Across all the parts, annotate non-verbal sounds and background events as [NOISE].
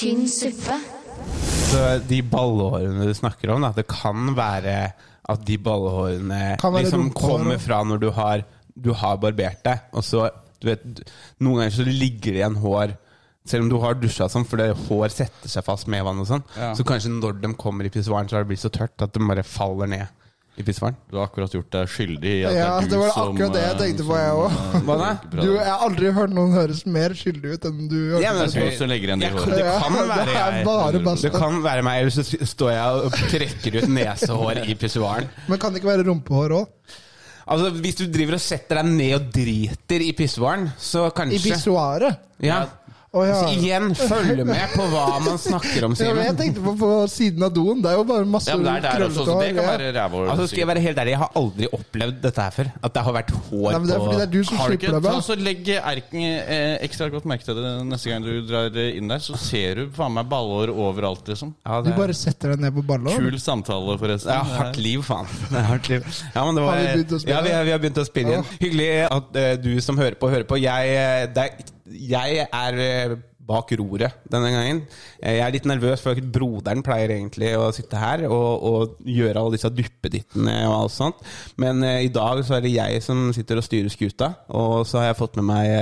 tynn suppe. Så de ballehårene du snakker om, da, det kan være at de ballehårene liksom kommer fra når du har, du har barbert deg, og så du vet, Noen ganger så ligger det igjen hår selv om du har dusja sånn, for det hår setter seg fast med vann og sånn. Ja. Så kanskje når de kommer i pissoaren, så har det blitt så tørt at de bare faller ned i pissoaren. Du har akkurat gjort deg skyldig i at Ja, det er du det var som akkurat det jeg eh, tenkte på, jeg også. eh, jeg har aldri hørt noen høres mer skyldig ut enn du Ja, men Jeg de jeg- hårene. det kan [LAUGHS] være jeg. Det kan være meg, eller så står jeg og trekker ut nesehår i pissoaren. Men kan det ikke være rumpehår òg? Altså, Hvis du driver og setter deg ned og driter i pissoaren, så I kanskje pissoaret? Ja. Å ja. altså, igjen, følg [LAUGHS] med på hva man snakker om, Ja, jeg tenkte på, på siden av doen. Det er jo bare masse Ja, men det er der også, så det kan være rævhår. Altså, skal jeg være helt ærlig, jeg har aldri opplevd dette her før. At det har vært hår Nei, men det er fordi det er du som Har slipper Ta, så Legg erken eh, ekstra godt merke til det neste gang du drar inn der. Så ser du faen meg ballhår overalt, liksom. ja, Du bare setter deg ned på ballhår? Kul samtale, forresten. det er hardt liv, faen. [LAUGHS] Det er hardt liv. Ja, men det var, Har vi begynt å spille? Ja, vi, har- vi har begynt å spille igjen. Hyggelig at uh, du som hører på, hører på. Jeg, eh, det er, jeg er eh, bak roret denne gangen. Eh, Jeg er litt nervøs, for broderen pleier egentlig å sitte her og, og gjøre alle disse duppedittene og alt sånt. Men eh, i dag så er det jeg som sitter og styrer skuta. Og så har jeg fått med meg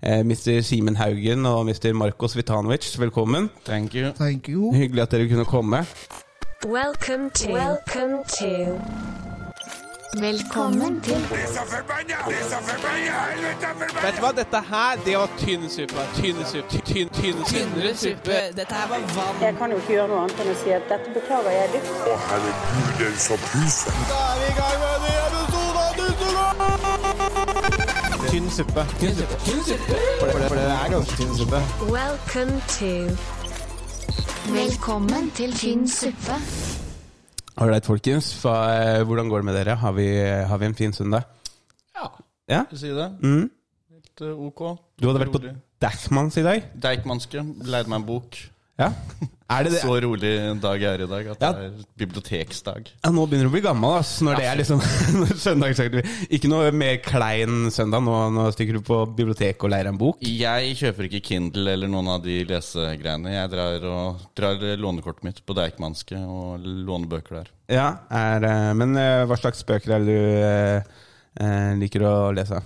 eh, Mr. Simen Haugen og Mr. Markos Vitanovic. Velkommen. Thank you. Thank you. Hyggelig at dere kunne komme. Welcome to. Welcome to. Velkommen til Vet du hva, dette her, det var tynn suppe. Tynn suppe. Tynn, tynn, tynnere suppe. Dette her var vann. Jeg kan jo ikke gjøre noe annet enn å si at dette beklager jeg dypt. Da er vi i gang med en ny episode av Nusseland! Tynn suppe. Tynn suppe. Tynn suppe. For, det, for det er ganske tynn suppe. Welcome to. Velkommen til tynn suppe. Ålreit, folkens. Hva, eh, hvordan går det med dere? Har vi, har vi en fin søndag? Ja, Ja? skal vi si det? Mm. Helt eh, ok. Du hadde vært på Deichmans i dag? Deichmanske. Leide meg en bok. Ja? [LAUGHS] Er det det? Så rolig dag jeg er i dag at Ja. det er biblioteksdag. Ja, nå begynner du å bli gammel, ass, når det er liksom [LAUGHS] søndagsaktivitet. Ikke noe mer klein søndag. Nå, nå stikker du på biblioteket og leier en bok. Jeg kjøper ikke Kindle eller noen av de lesegreiene. Jeg drar, og, drar lånekortet mitt på Deichmanske og låner bøker der. Ja, er, eh, Men eh, hva slags bøker er det du eh, liker å lese?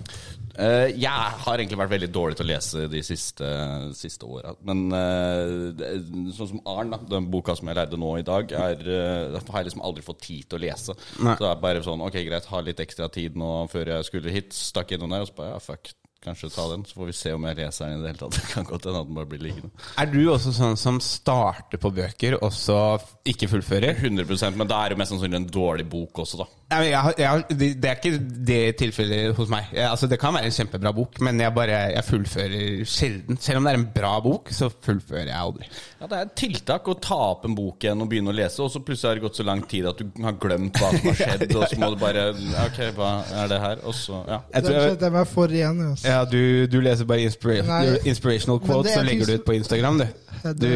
Eh, jeg har egentlig vært veldig dårlig til å lese de siste, siste åra. Men eh, sånn som Arn, da, den boka som jeg lærte nå i dag, er, uh, har jeg liksom aldri fått tid til å lese. Nei. Så det er bare sånn Ok, greit, ha litt ekstra tid nå før jeg skulle hit. Stakk innom der og så bare ja, fuck. Kanskje ta den, så får vi se om jeg leser den i det hele tatt. [LAUGHS] Det kan godt hende at den bare blir liggende. Er du også sånn som starter på bøker, og så ikke fullfører? 100% Men da er det mest sannsynlig en dårlig bok også, da. Nei, men jeg, har- jeg, har- det det er ikke det tilfellet hos meg. Jeg, altså, det kan være en kjempebra bok, men jeg bare jeg fullfører sjelden. Selv om det er en bra bok, så fullfører jeg aldri. Ja, Det er et tiltak å ta opp en bok igjen og begynne å lese, og så plutselig har det gått så lang tid at du har glemt hva som har [LAUGHS] skjedd, og så må du bare Ok, hva er det her? Og så, ja. Jeg Den tror, jeg meg for igjen. Altså. Ja, du, du leser bare inspira inspirational quotes så legger det ut på Instagram, du. Du,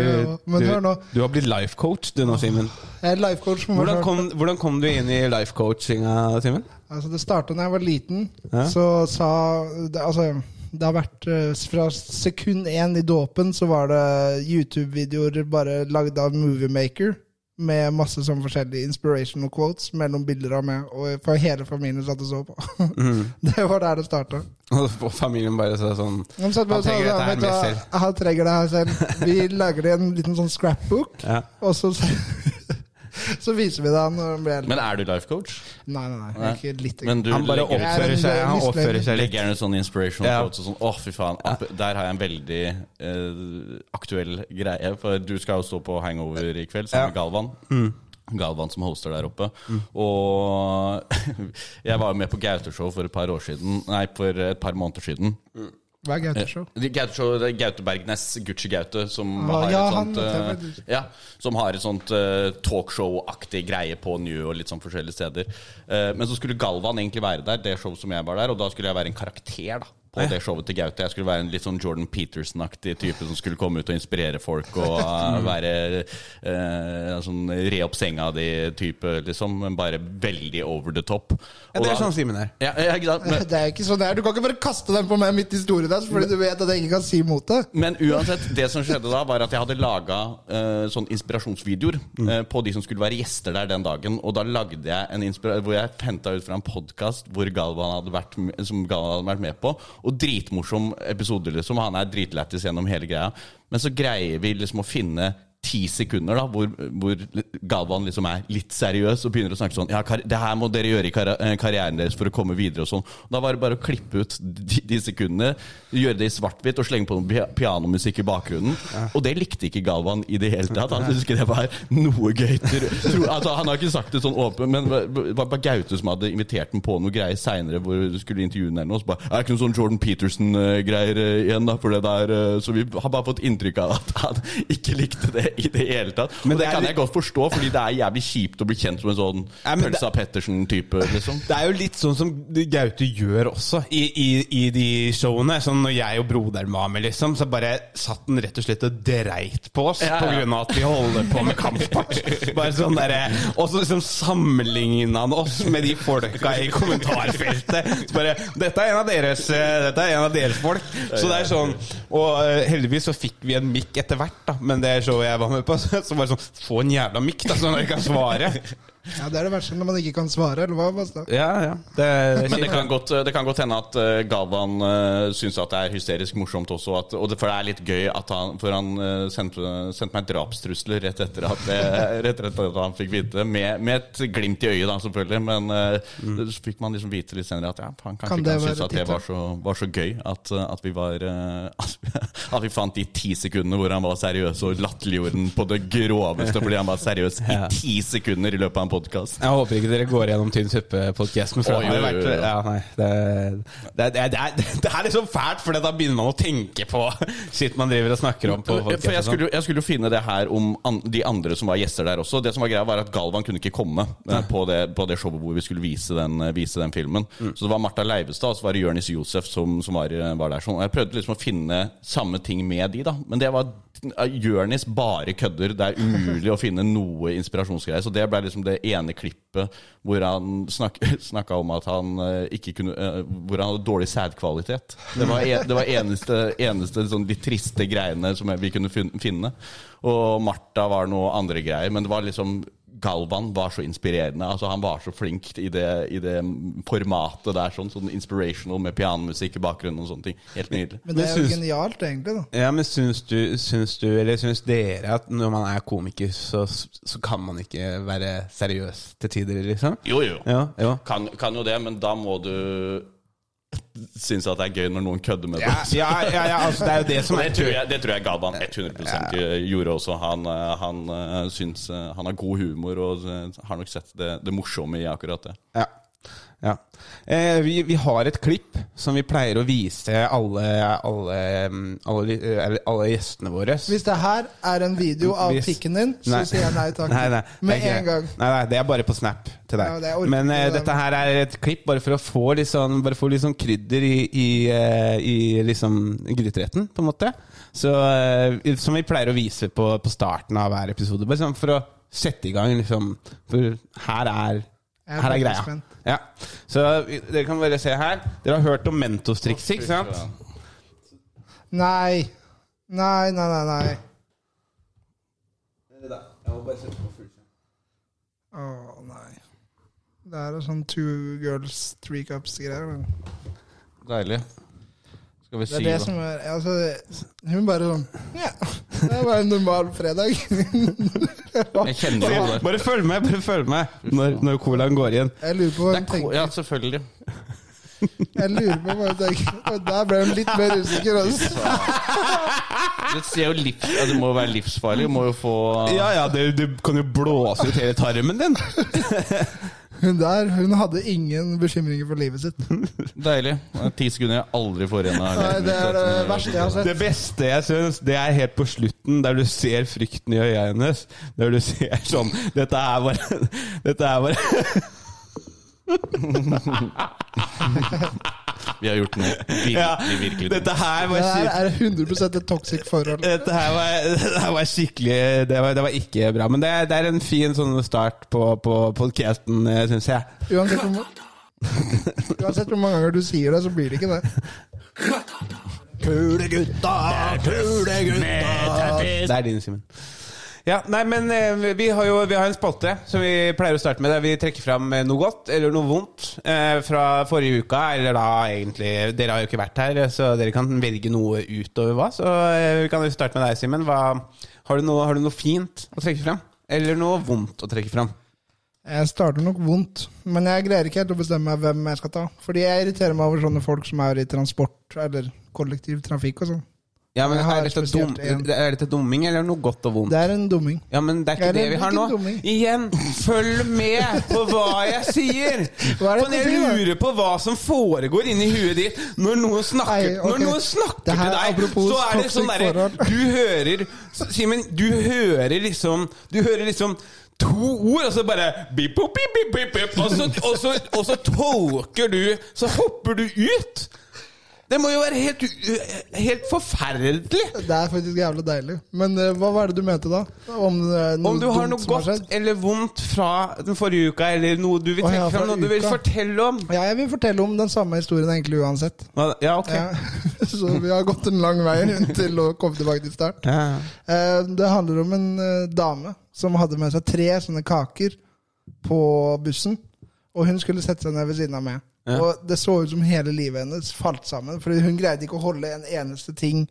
du, du har blitt life coach du nå, Simen. Jeg er life-coach Hvordan kom, hvordan kom du inn i life coachinga, Simen? Altså, det starta da jeg var liten. Ja. Så sa det, Altså, det har vært eh, Fra sekund én i dåpen så var det YouTube-videoer bare lagd av Moviemaker. Med masse sånn forskjellige inspirational quotes mellom bilder av meg. Og for hele familien satt og så på. Mm. [LAUGHS] det var der det starta. Og familien bare sa sånn Han bare Han trenger og dette her du selv. Han trenger det her selv. Vi [LAUGHS] lager en liten sånn scrapbook, Ja. og så [LAUGHS] Så viser vi det han når han blir eldre. Men er du life coach? Nei, nei, nei. Ikke litt. Men du Han bare legger, er oppfører seg, han oppfører seg litt. legger gjerne sånn inspirational Ja. quotes og sånn. Å, fy faen. App- Der har jeg en veldig eh, aktuell greie. For du skal jo stå på hangover i kveld sammen med Galvan. Galvan. Galvan som hoster der oppe. Og [LAUGHS] jeg var jo med på Gaute-show for et par år siden Nei, for et par måneder siden. Hva er Gaute-show? Eh, Gaute-show, det er Gaute Bergnes, Gucci Gaute, som Ah, har ja, et sånt jeg eh, ja, Som har et sånt uh, talkshow-aktig greie på New og litt sånn forskjellige steder. Uh, men så skulle Galvan egentlig være der, det showet som jeg var der, og da skulle jeg være en karakter da på det showet til Gaute. Jeg skulle være en litt sånn Jordan Peterson-aktig type som skulle komme ut og inspirere folk og uh, [LAUGHS] være uh, sånn re opp senga di-type, liksom. Men bare veldig over the top. Ja, det er sånn Simen er. Ja, ja, ikke sant? Men, [LAUGHS] Det er ikke sånn det er. Du kan ikke bare kaste den på meg midt i store der, fordi du vet at jeg ikke kan si imot det. Men uansett, det som skjedde da, var at jeg hadde laga sånn inspirasjonsvideoer eh, på de som skulle være gjester der den dagen. Og da lagde jeg en inspirasjon hvor jeg henta ut fra en podkast som Galvan hadde vært med på. Og dritmorsom episode, liksom. Han er dritlættis gjennom hele greia. Men så greier vi liksom å finne ti sekunder da, hvor, hvor Galvan liksom er litt seriøs og begynner å snakke sånn Ja, det her må dere gjøre i karri eh, karrieren deres for å komme videre og sånn. Da var det bare å klippe ut de, de sekundene, gjøre det i svart-hvitt og slenge på noe pianomusikk i bakgrunnen. Og det likte ikke Galvan i det hele tatt. Han syntes ikke det var noe gøy. Altså, han har ikke sagt det sånn åpent, men det var bare Gaute som hadde invitert ham på noe greier seinere hvor du skulle intervjue ham eller noe. Så bare, er det ikke noe sånn Jordan Peterson-greier eh, igjen, da? For det der, eh, så vi har bare fått inntrykk av at han ikke likte det i det hele tatt. Men og det, det kan litt- jeg godt forstå, fordi det er jævlig kjipt å bli kjent som en sånn Ja, men det- Pettersen-type, liksom. Det er jo litt sånn som Gaute gjør også i, i, i de showene. Sånn når jeg og broderen var med, liksom, så bare satt han rett og slett og dreit på oss Ja, ja. på grunn av at vi holder på med kampsport. Bare sånn derre Og så liksom sammenligna han oss med de folka i kommentarfeltet. Så bare Dette er en av deres eh, Dette er en av deres folk. Så det er sånn Og eh, heldigvis så fikk vi en mikk etter hvert, da. Men det showet jeg var med på, [LAUGHS] så var det sånn Få en jævla mikk, da, så jeg kan svare. [LAUGHS] Ja, Det er det verste når man ikke kan svare, eller hva? Basta? Ja, ja. Det, Men det kan godt, det kan godt hende at uh, Galvan uh, syns at det er hysterisk morsomt også. At, og det, for det er litt gøy at han For han uh, sendte, sendte meg drapstrusler rett etter at, det- [LAUGHS] rett etter at han fikk vite det. Med, med et glimt i øyet, da, selvfølgelig. Men mm. så fikk man liksom vite litt senere at ja, han kanskje Kan ikke det syntes at det var så, var så gøy at, uh, at vi var [LAUGHS] uh, At vi fant de ti sekundene hvor han var seriøs og latterliggjorde den på det groveste fordi han var seriøs i ti sekunder i løpet av en podkast. Jeg håper ikke dere går gjennom Tynn suppe-podkasten. Oh, ja, det, det, det, det, er, det er liksom fælt, for da begynner man å tenke på [LAUGHS] shit man driver og snakker om. på For jeg skulle, jo- jeg skulle jo finne det her om an, de andre som var gjester der også. Det som var greia var at Galvan kunne ikke komme ja. på det, på det showet hvor vi skulle vise den, eh, vise den filmen. Så det var Martha Leivestad og så var det Jonis Josef som, som var, eh, var der. Så jeg prøvde liksom å finne samme ting med de, da. Men det var Jonis bare kødder. Det er umulig å finne noe inspirasjonsgreier. Så det ble liksom det ene klippet hvor han snak, [LAUGHS] snakka om at han eh, ikke kunne eh, Hvor han hadde dårlig sædkvalitet. Det var, en, det var eneste, eneste sånn de triste greiene som vi kunne finne. Og Martha var noe andre greier, men det var liksom Galvan var så inspirerende. altså Han var så flink i det, i det formatet der. Sånn, sånn inspirational med pianomusikk i bakgrunnen og sånne ting. Helt nydelig. Men det er jo genialt, egentlig. da Ja, men syns du, syns du, eller syns dere at når man er komiker, så, så kan man ikke være seriøs til tider, liksom? Jo, jo. Ja, jo. Kan, kan jo det, men da må du synes at det er gøy når noen kødder med det. Ja, ja, ja, ja, altså, det er jo det som er det tror jeg, det tror jeg Gaban 100% gjorde også. Han, eh, han, eh, syns eh, han har god humor og har nok sett det, det morsomme i akkurat det. Ja. Eh, vi, vi har et klipp som vi pleier å vise alle, alle, mm, alle, alle gjestene våre. Hvis det her er en video av Hvis- pikken din, så Nei. sier jeg nei takk. Nei, nei, Med en gang. Nei, det er bare på Snap til deg. Det Men eh, dette her er et klipp bare for å få litt sånn, bare få litt sånn krydder i, i, eh, i liksom gryteretten, på en måte. Så, eh, som vi pleier å vise på, på starten av hver episode. Bare sånn for å sette i gang, liksom. For her er, er her er greia. Ja. Så dere kan bare se her. Dere har hørt om Mentos-trikset, ikke sant? Nei. Nei, nei, nei. nei. Å, nei. Det er sånn two girls, three cups-greier. Deilig. Skal vi Det er det som er altså, Hun bare sånn Ja, det er bare en normal fredag. Jeg kjenner jo det. Bare følg med, bare følg med når, når colaen går igjen. Jeg lurer på hva Det hun er ko- tenker. Ja, selvfølgelig. Jeg lurer på hva hun tenker. Og der ble hun litt mer usikker. Altså. Det, ser jo livs, ja, det må jo være livsfarlig. Du må jo få Ja, ja, det, du kan jo blåse ut hele tarmen din. Hun der hun hadde ingen bekymringer for livet sitt. [LAUGHS] Deilig. Ti sekunder jeg aldri får igjen av det er det verste jeg har sett. Det beste jeg syns, det er helt på slutten, der du ser frykten i øya hennes. Der du ser sånn Dette er bare [LAUGHS] Dette er bare [LAUGHS] [LAUGHS] Vi har gjort noe virkelig, Ja, virkelig dette her Det var her sykt. er 100 et toxic forhold. Dette her var, [LAUGHS] det her var skikkelig det var, det var ikke bra. Men det, det er en fin sånn start på, på podcasten, syns jeg. Uansett hvor, uansett hvor mange ganger du sier det, så blir det ikke det. Kule gutta, kule gutta Det er din, Simen. Ja, nei, men eh, vi har jo vi har en spalte som vi pleier å starte med, der vi trekker fram eh, noe godt eller noe vondt eh, fra forrige uka. Eller da egentlig Dere har jo ikke vært her, så dere kan velge noe utover hva. Så eh, vi kan jo starte med deg, Simen. Har, du noe- har du noe fint å trekke fram? Eller noe vondt å trekke fram? Jeg starter nok vondt, men jeg greier ikke helt å bestemme hvem jeg skal ta. Fordi jeg irriterer meg over sånne folk som er i transport eller kollektivtrafikk og sånn. Ja, men er dette, dum, en. er dette dumming eller noe godt og vondt? Det er en dumming. Ja, men det er ikke Ja, det det er vi har nå. dumming. Igjen, følg med på hva jeg sier! [LAUGHS] Hva er det jeg lurer på hva som foregår inni huet ditt når noen snakker, Nei, okay. når noen snakker til er deg. apropos Så er det sånn derre. [LAUGHS] Du hører Simen, du hører liksom Du hører liksom To ord, og så bare bip, bip, bip, bip, og, så, og, så, og så tolker du Så hopper du ut! Det må jo være helt, helt forferdelig! Det er faktisk jævlig deilig. Men uh, hva var det du mente da? Om, uh, Om du har noe godt har eller vondt fra den forrige uka, eller noe du vil trekke oh, ja, fram, noe du vil fortelle om. Ja, jeg vil fortelle om den samme historien egentlig uansett. Ja, ok. Ja. [LAUGHS] Så vi har gått en lang vei [LAUGHS] til å komme tilbake til start. Ja. Uh, Det handler om en dame som hadde med seg tre sånne kaker på bussen. Og hun skulle sette seg ned ved siden av meg. Ja. Og det så ut som hele livet hennes falt sammen. Fordi hun greide ikke å holde en eneste ting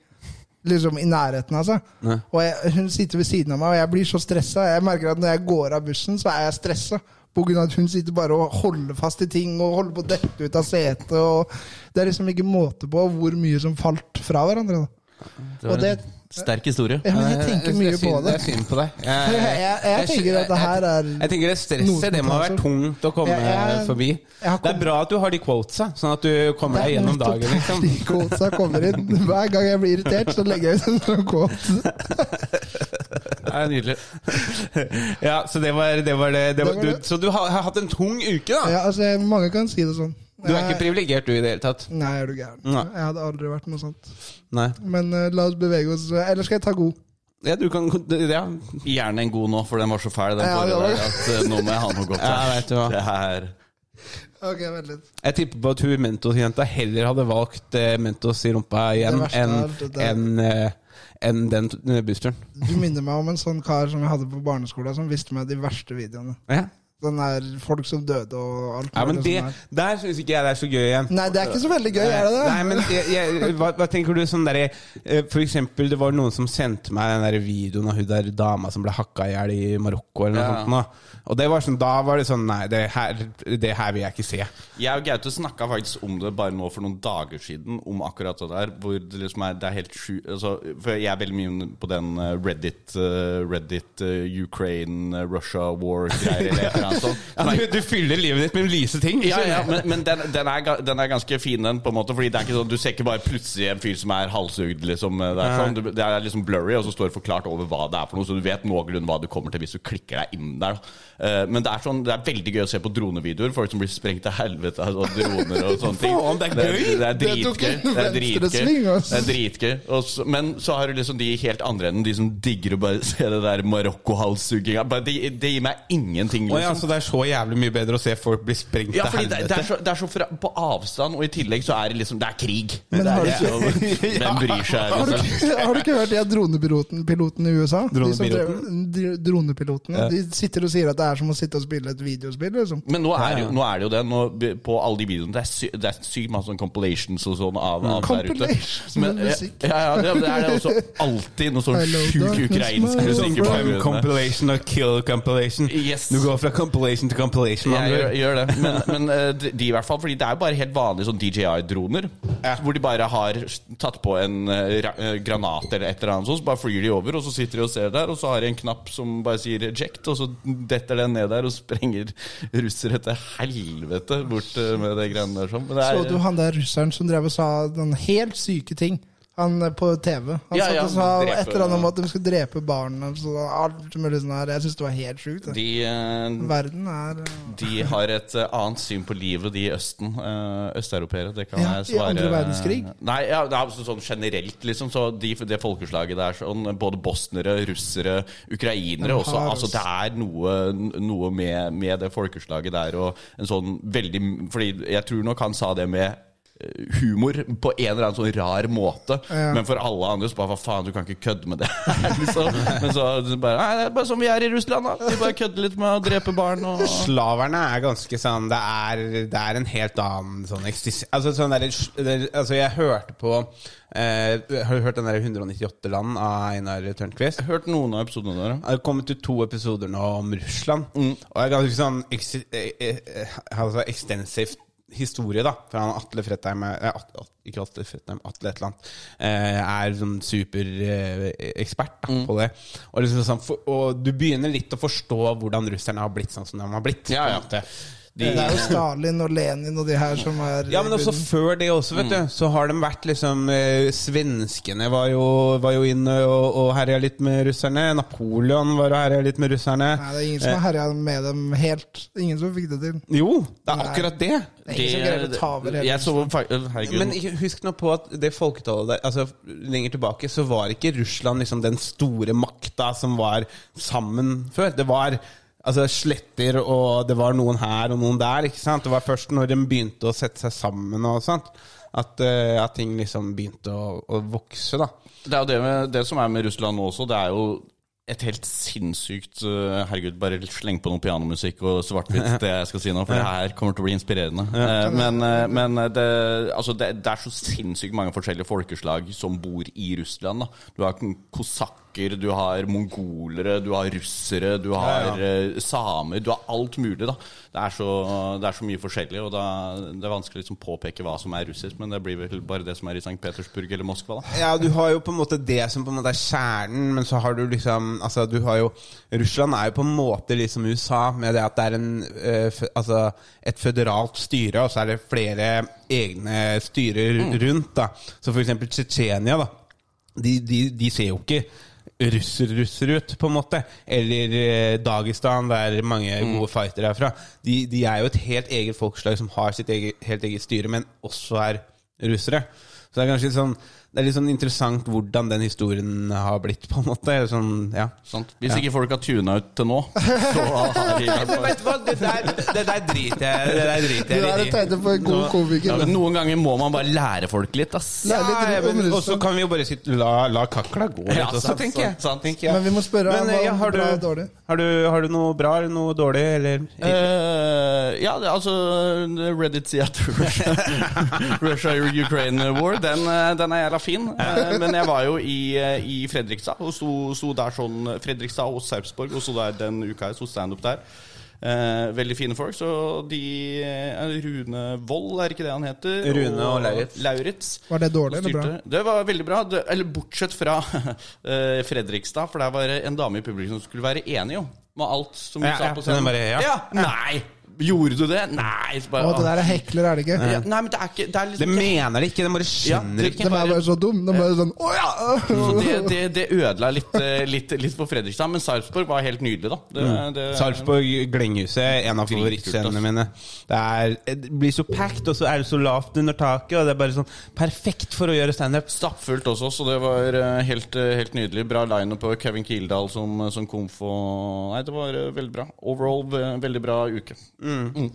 liksom i nærheten av seg. Nei. Og jeg, hun sitter ved siden av meg, og jeg blir så stressa. Jeg merker at når jeg går av bussen, så er jeg stressa. Av at hun sitter bare og holder fast i ting og holder på å dette ut av setet. Og det er liksom ikke måte på hvor mye som falt fra hverandre. Da. Og det, Sterk historie. ja, men jeg tenker mye på det. Det er synd på deg. Jeg, [LAUGHS] Jeg, jeg, jeg tenker at det her er jeg tenker det stresset, det må ha vært tungt å komme Jeg- jeg- forbi. Det er bra at du har de quotesa, sånn at du kommer deg gjennom dagen, liksom. De quotesa kommer inn. Hver gang jeg blir irritert, så legger jeg ut en sånn quote. [LAUGHS] Det er nydelig. Ja, så det var det. Var det, det, var, Det var det. Du, så du har, har hatt en tung uke, da? Ja, altså, mange kan si det sånn. Du er ikke privilegert, du, i det hele tatt? Nei, er du gæren. Nei. Jeg hadde aldri vært noe sånt. Nei. Men uh, la oss bevege oss. Eller skal jeg ta god? Ja, du kan Ja, Gjerne en god nå, for den var så fæl, den forrige Ja, ja, at eh, nå må jeg ha noe godt. Ja, vet du hva. Det her Ok, vent litt. Jeg tipper på at hun Mentos-jenta heller hadde valgt uh, Mentos i rumpa igjen enn en, uh, en den bussturen. Du minner meg om en sånn kar som jeg hadde på barneskolen, som viste meg de verste videoene. Ja. Sånn der folk som døde og alt Ja, men det, sånn der. Der syns ikke jeg det er så gøy igjen. Nei, det er ikke så veldig gøy, er det det? Nei, men jeg, jeg, hva, hva tenker du sånn derre eh, For eksempel, det var noen som sendte meg den der videoen av hun der dama som ble hakka i hjel i Marokko, eller noe Ja. sånt. Nå. Og det var sånn, da var det sånn Nei, det her, det her vil jeg ikke se. Jeg og Gaute snakka faktisk om det bare nå for noen dager siden, om akkurat det der. Hvor det liksom er, det er helt sju altså, For jeg er veldig mye på den eh, Reddit, eh, Reddit Ukraine, Russia war-greier Ja, du, du fyller livet ditt med lyse ting. Ja, ja, men, men den, den, er, den er ganske fin, den, på en måte. Fordi det er ikke sånn, Du ser ikke bare plutselig en fyr som er halshugd. Liksom, det, er sånn, det er liksom blurry, og så står det forklart over hva det er for noe, så du vet noenlunde hva du kommer til hvis du klikker deg inn der. Eh, Men det er, sånn, det er veldig gøy å se på dronevideoer. Folk som blir sprengt til helvete av altså, droner og sånne ting. Faen, det er gøy! Det, er Det dritgøy. Det er dritgøy. venstresving. Det er dritgøy. Og Men så har du liksom de helt andre enden, de som digger å bare [LAUGHS] se det der Marokko-halshugginga. Det, det gir meg ingenting. Liksom. Så det er så jævlig mye bedre å se folk bli sprengt Ja, til fordi det, det, er så, det er så fra, på avstand, og i tillegg så er det liksom Det er krig. Men det har er, du [LAUGHS] Hvem bryr seg? Har du, Liksom. ikke, har du ikke hørt de dronepiloten piloten i USA? De Dronepiloten? drev- dr- Dronepilotene. Ja. De sitter og sier at det er som å sitte og spille et videospill. Liksom. Men nå er, det jo, nå er det jo det. Nå, på alle de videoene Det er, sy, det er sykt masse sånn compilations og sånn av, av der ute. Men, musikk. Ja, ja, det, det er det også alltid noe sånn sjuk ukrainsk musikk. compilation og kill compilation. Yes. Du går fra compilation til compilation. Ja, gjør, gjør det. [LAUGHS] Men, men eh, de, de i hvert fall, fordi det er jo bare helt vanlige sånn DJI-droner. Hvor de bare har tatt på en uh, granat eller et eller annet sånt, så bare flyr de over, og så sitter de og ser der, og så har de en knapp som bare sier 'eject', og så detter den ned der og sprenger russere til helvete bort uh, med det greiene der sånn. Men det Så du han der russeren som drev og sa den helt syke ting? Han eh, på TV. Han Ja, satt og sa drepe- et eller annet om at de skulle drepe barn. så alt mulig sånn her. Jeg syns det var helt sjukt. De, eh, Verden er eh, de har et annet syn på livet, de i Østen. Østeuropeere. Det kan Ja, jeg i andre verdenskrig? Nei, ja, det er altså sånn generelt, liksom. Så de, det folkeslaget der, sånn, både bosnere, russere, ukrainere også. Altså, det er noe, noe med, med det folkeslaget der og en sånn veldig Fordi jeg tror nok han sa det med humor på en eller annen sånn rar måte. Ja. Men for alle andre så bare Hva faen, du kan ikke kødde med det. [LAUGHS] liksom. Men så, så bare Nei, det er bare som vi er i Russland, da. Vi bare kødder litt med å drepe barn og Slaverne er ganske sånn Det er, det er en helt annen sånn eksist... Altså, sånn der, altså jeg hørte på eh, Har du hørt den der 198 land av Einar Tørnquist? Jeg har hørt noen av episodene der. Det har kommet ut to episoder nå om Russland. Og det er ganske sånn eksi- eh, eh, altså ekstensivt historie, da. For han Atle Fredheim eh, Ikke Atle Fredheim, Atle et eller annet. eh, Er sånn superekspert mm. på det. Og, liksom sånn, og du begynner litt å forstå hvordan russerne har blitt sånn som de har blitt. Ja, ja. Måte. Det er jo Stalin og Lenin og de her som er Ja, men også før det også, vet du, så har de vært liksom eh, Svenskene var jo, var jo inne og, og herja litt med russerne. Napoleon var og herja litt med russerne. Nei, det er ingen som har herja med dem helt. Ingen som fikk det til. Jo, det er Nei. akkurat det. Det er ingen som greier å ta over hele så Herregud. Men husk nå på at det folketallet der Altså Lenger tilbake så var ikke Russland liksom den store makta som var sammen før. Det var altså sletter, og det var noen her og noen der. ikke sant? Det var først når de begynte å sette seg sammen og sånt, at, uh, at ting liksom begynte å, å vokse, da. Det er jo det, med, det som er med Russland nå også, det er jo et helt sinnssykt uh, Herregud, bare sleng på noe pianomusikk og svart-hvitt, [LAUGHS] det jeg skal si nå, for det her kommer til å bli inspirerende. Eh, men eh, men eh, det, altså det, det er så sinnssykt mange forskjellige folkeslag som bor i Russland. Da. Du har kosakker, du har mongolere, du har russere, du har eh, samer, du har alt mulig. da. Det er så, det er så mye forskjellig, og da, det er vanskelig å liksom påpeke hva som er russisk, men det blir vel bare det som er i St. Petersburg eller Moskva. da. Ja, du har jo på en måte det som på en måte er kjernen, men så har du liksom Altså, du har jo Russland er jo på en måte liksom USA, med det at det er en eh, Altså et føderalt styre, og så er det flere egne styrer rundt, da. Så eksempel Tsjetsjenia. De, de, de ser jo ikke russer-russer ut, på en måte. Eller eh, Dagestan, der mange gode fightere er fra. De, de er jo et helt eget folkeslag som har sitt eget, helt eget styre, men også er russere. Så det er kanskje litt sånn Det er litt sånn interessant hvordan den historien har blitt, på en måte. Sånn, ja. Hvis ikke folk har tuna ut til nå, [LAUGHS] så har de vet du hva, det der, det der driter jeg Det der driter Du jeg litt i. i. er på en god ja, komiker. Ja, Noen ganger må man bare lære folk litt, ass. Ja, Og så kan vi jo bare sitte, la, la kakla gå litt Ja, også, sant, tenker jeg. sant, sant. Tenker jeg. Men vi må spørre Men, om ja, har bra du- dårlig. Har du, har du noe bra eller noe dårlig, eller? Uh, ja, det, altså Reddit sier at [LAUGHS] Russia-Ukraine war, den, eh, den er jævla fin. Eh, men jeg var jo i, eh, i Fredrikstad, og sto, sto der sånn Fredrikstad og Sarpsborg, og sto der den uka jeg sto standup der. Eh, veldig fine folk. Så de eh, Rune Wold, er ikke det han heter? Rune og Lauritz. Lauritz. Var det dårlig eller bra? Det var veldig bra. Det, eller bortsett fra [LAUGHS] eh, Fredrikstad, for der var det en dame i publikum som skulle være enig jo med alt som vi Ja, sa på scenen. Ja, ja. Nei! Gjorde du det? Nei! Så bare, Å, det der er hekler, er det ikke? ja, nei, men det er ikke Det er De det mener de ikke, de bare skjønner ja, ikke. De er bare så dum. De bare sånn Å ja! Så det, det, det ødela litt, eh, litt, litt på Fredrikstad, men Sarpsborg var helt nydelig, da. Det, det, Sarpsborg Glenghuset, en av favorittscenene mine. Det, er, det blir så packed, og så er det så lavt under taket, og det er bare sånn perfekt for å gjøre standup. Stappfullt også, så det var eh, helt, eh, helt nydelig. Bra line på Kevin Kildahl som, som komf og Nei, det var eh, veldig bra. Overall veldig bra uke.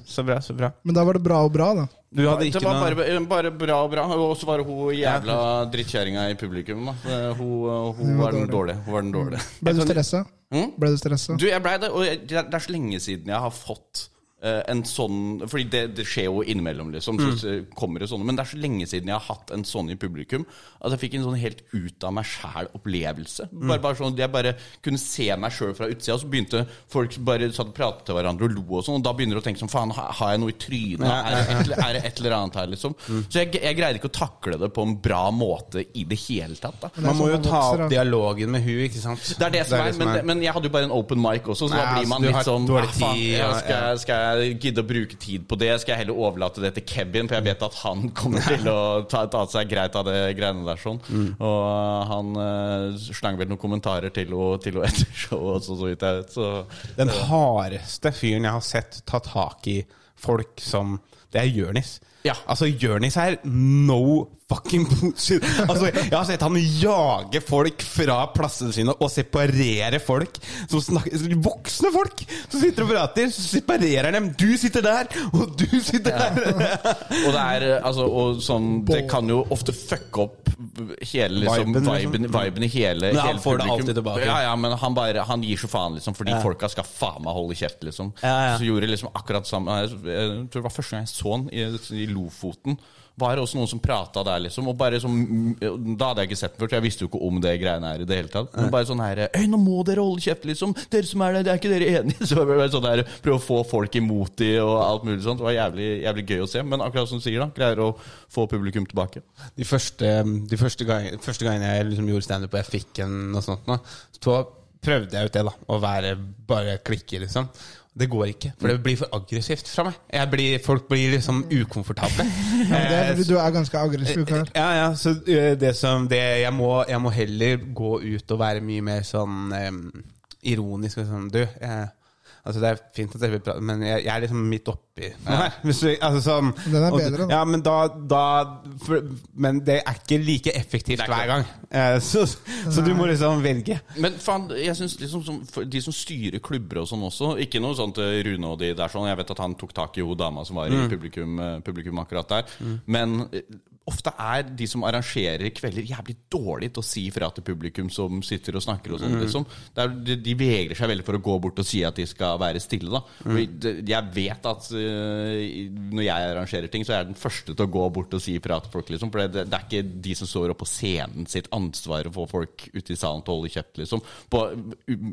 Så bra, så bra. Men da var det bra og bra, da. Du hadde det var noe bare, bare bra og bra. Og så var det hun jævla drittkjerringa i publikum. Da. Hun, hun, Hun var var den dårlige. Hun var den dårlige. Ble du stressa? Mm? Ble du stressa? Du, jeg blei det, og jeg, det er- så lenge siden jeg har fått en sånn Fordi det, det skjer jo innimellom, liksom. Så, mm. kommer det sånne Men det er så lenge siden jeg har hatt en sånn i publikum at jeg fikk en sånn helt ut av meg sjæl-opplevelse. Bare, bare sånn at Jeg bare kunne se meg sjøl fra utsida, og så begynte folk bare satt og pratet til hverandre og lo og sånn, og da begynner du å tenke sånn Faen, har jeg noe i trynet? Er det et, er det et eller annet her, liksom? Så jeg, jeg greide ikke å takle det på en bra måte i det hele tatt. da Man må jo sånn ta opp dialogen med hun, ikke sant? det er det som er, men, men jeg hadde jo bare en open mic også, så Nei, da blir altså, man litt har sånn dårlig faen, ja, ja, skal, jeg- skal, jeg gidde å bruke tid på det? Skal jeg heller overlate det til Kevin, for jeg vet at han kommer til å ta, ta seg greit av det greiene der. sånn Og han uh, slang vel noen kommentarer til henne [LAUGHS] etter showet også, så vidt jeg vet. Så Den hardeste fyren jeg har sett ta tak i folk som Det er Jørnis. Ja. Altså, Jørnis er no fucking bullshit. Altså, jeg har sett han jage folk fra plassene sine og separere folk. Som snakker, voksne folk som sitter og prater. Så separerer dem. Du sitter der, og du sitter der. [LAUGHS] Og det er eh, altså og sånn Det kan jo ofte fucke opp hele liksom, Viben, viben, liksom. viben, i hele, Men han hele får det alltid tilbake. Ja, ja, men han, bare, han gir så faen, liksom, fordi folka skal faen meg holde kjeft, liksom. Ja, ja. Så gjorde liksom akkurat samme jeg tror det var første gang jeg så han i, i Lofoten. Var det også noen som prata der, liksom. Og bare sånn Da hadde jeg ikke sett den før, så jeg visste jo ikke om det greiene her i det hele tatt. Men bare sånn her Øy, nå må dere holde kjeft, liksom! Dere som er der, det er ikke dere enige? [LAUGHS] Så bare sånn der Prøve å få folk imot de og alt mulig sånt. Det var jævlig, jævlig gøy å se. Men akkurat som du sier, da, greier å få publikum tilbake. De første, de første, gang, første gangen jeg liksom gjorde standup og jeg fikk en og sånt nå, så prøvde jeg ut det, da. Å være bare klikke, liksom. Det går ikke, for det blir for aggressivt fra meg. Jeg blir, folk blir liksom ukomfortable. Ja, det er Eh, fordi du er ganske aggressiv kar. Ja, ja, så eh, det som det, jeg, må, jeg må heller gå ut og være mye mer sånn um, ironisk og sånn Du, jeg, altså det er fint at dere vil prate, men jeg, jeg er liksom midt oppi noe her. Hvis du- altså sånn, Den er og- bedre, da. Ja, men da, da for, Men det er ikke like effektivt er ikke hver gang. Eh, Så, så du må liksom velge. Men faen, jeg synes liksom som, De som styrer klubber og sånn også Ikke noe sånt eh, Rune og de der sånn Jeg vet at han tok tak i hun dama som var i publikum, eh, publikum akkurat der Men eh, ofte er de som arrangerer kvelder Jævlig dårlig til å si fra til publikum Som sitter og snakker og sånn liksom. Det er, de, de vegrer seg veldig for å gå bort og si at de skal være stille da Mm. Jeg vet at uh, Når jeg arrangerer ting Så er jeg den første til å gå bort og si fra til folk liksom For det, det er ikke de som står oppe på scenen sitt ansvar Å få folk ute i salen til å holde kjeft liksom på, um,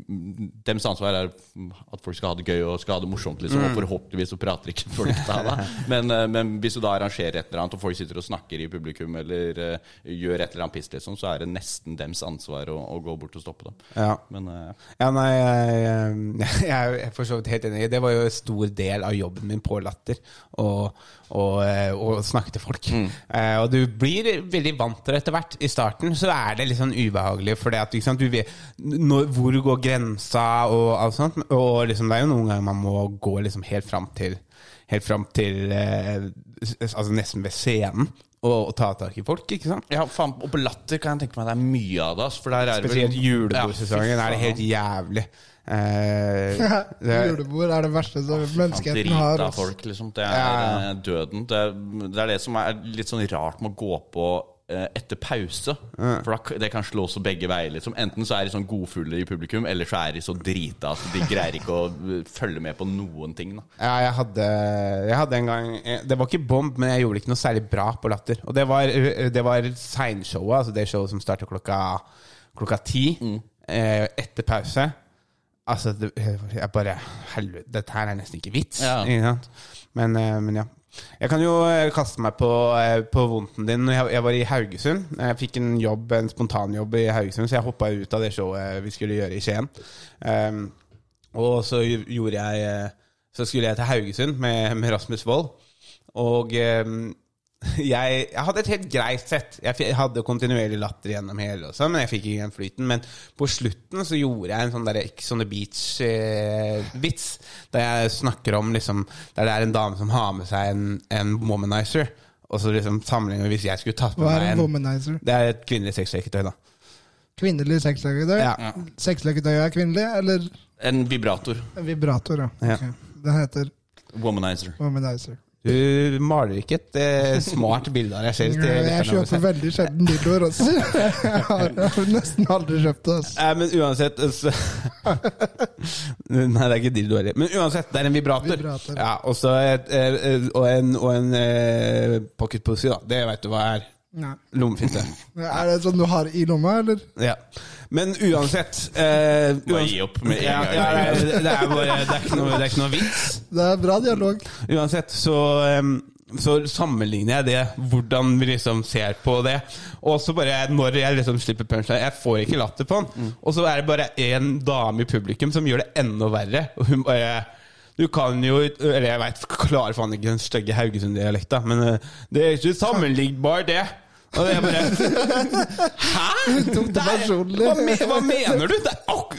Dems ansvar er at folk skal ha det gøy og skal ha det morsomt liksom, Og forhåpentligvis så prater ikke folk da, da. [LAUGHS] Men, uh, men hvis du da arrangerer et eller annet Og folk sitter og snakker i publikum Eller uh, gjør et eller annet piss liksom, Så er det nesten dems ansvar å, å gå bort og stoppe dem Ja. Men uh, Ja, nei, jeg, [LAUGHS] jeg, jeg er for så vidt helt enig. Det var jo en stor del av jobben min på Latter. Å snakke til folk. Eh, og du blir veldig vant til det etter hvert. I starten så er det litt sånn ubehagelig, for ikke sant, du vet når, hvor går grensa og alt sånt. Og liksom, det er jo noen ganger man må gå liksom helt fram til Helt fram til eh, Altså nesten ved scenen. Og, og ta tak i folk, ikke sant? ja, faen, og på latter kan jeg tenke meg det er mye av det For der er det vel- Spesielt julebordsesongen Ja, er det helt jævlig. [LAUGHS] Eh, det, Julebord er det verste som menneskeheten faen, har. av folk, liksom. Det er Ja. eh, døden. Det er, det er det som er litt sånn rart med å gå på etter pause. For da, det kan slå så begge veier. Liksom. Enten så er de sånn godfulle i publikum, eller så er de så drita at de greier ikke å eh, følge med på noen ting. Da. Ja, jeg hadde, jeg hadde en gang eh, Det var ikke bomb, men jeg gjorde ikke noe særlig bra på Latter. Og det var, eh, det var seinshowet, altså det showet som starter klokka, klokka ti. mm. etter pause. Altså, det, jeg bare Helvete, dette her er nesten ikke vits. Ja. Men, eh, men ja. Jeg kan jo eh, kaste meg på, eh, på vondten din. Jeg, jeg var i Haugesund. Jeg fikk en jobb, en spontanjobb i Haugesund, så jeg hoppa ut av det showet vi skulle gjøre i Skien. Um, og så gjorde jeg eh, Så skulle jeg til Haugesund med, med Rasmus Wold. Og eh, [LAUGHS] jeg, jeg hadde et helt greit sett. Jeg hadde kontinuerlig latter gjennom hele, også, men jeg fikk ikke igjen flyten. Men på slutten så gjorde jeg en sånn der Ex on the Beach-vits. der jeg snakker om liksom Der det er en dame som har med seg en, en womanizer. Og så liksom sammenligner vi hvis jeg skulle tatt på Hva er meg en en womanizer? Det er et kvinnelig sexleketøy, da. Kvinnelig sexleketøy? Ja. Sexleketøy er kvinnelig, eller En vibrator. en vibrator? Ja. Ja. Ok. Den heter Womanizer. womanizer. Du maler ikke et eh, smart bilde av deg selv. til Jeg kjøper veldig sjelden dildoer. [LAUGHS] Jeg har nesten aldri kjøpt det. Altså. Nei, men uansett altså. Nei, det er ikke dildo heller. Men uansett, det er en vibrator. Vibrator. Ja, og så et, eh, og en, og en eh, pocket pussy, da. Det vet du hva er. Nei. Lommefinte. Er det sånn du har i lomma, eller? Ja. Men uansett eh, Bare uans- gi opp med en gang. ja, det, det, er bare, det, er ikke noe, det er ikke noe vits. Det er bra dialog. Uansett, så, em, så sammenligner jeg det, hvordan vi liksom ser på det. Og så bare når jeg liksom slipper punchline Jeg får ikke latter på den. Og så er det bare en dame i publikum som gjør det enda verre. Og hun bare Du kan jo Eller jeg veit, klarer faen ikke den stygge Haugesund-dialekta, men eh, det er ikke sammenlignbart, det. Og jeg bare Hæ?! Der- Hva, hva mener du?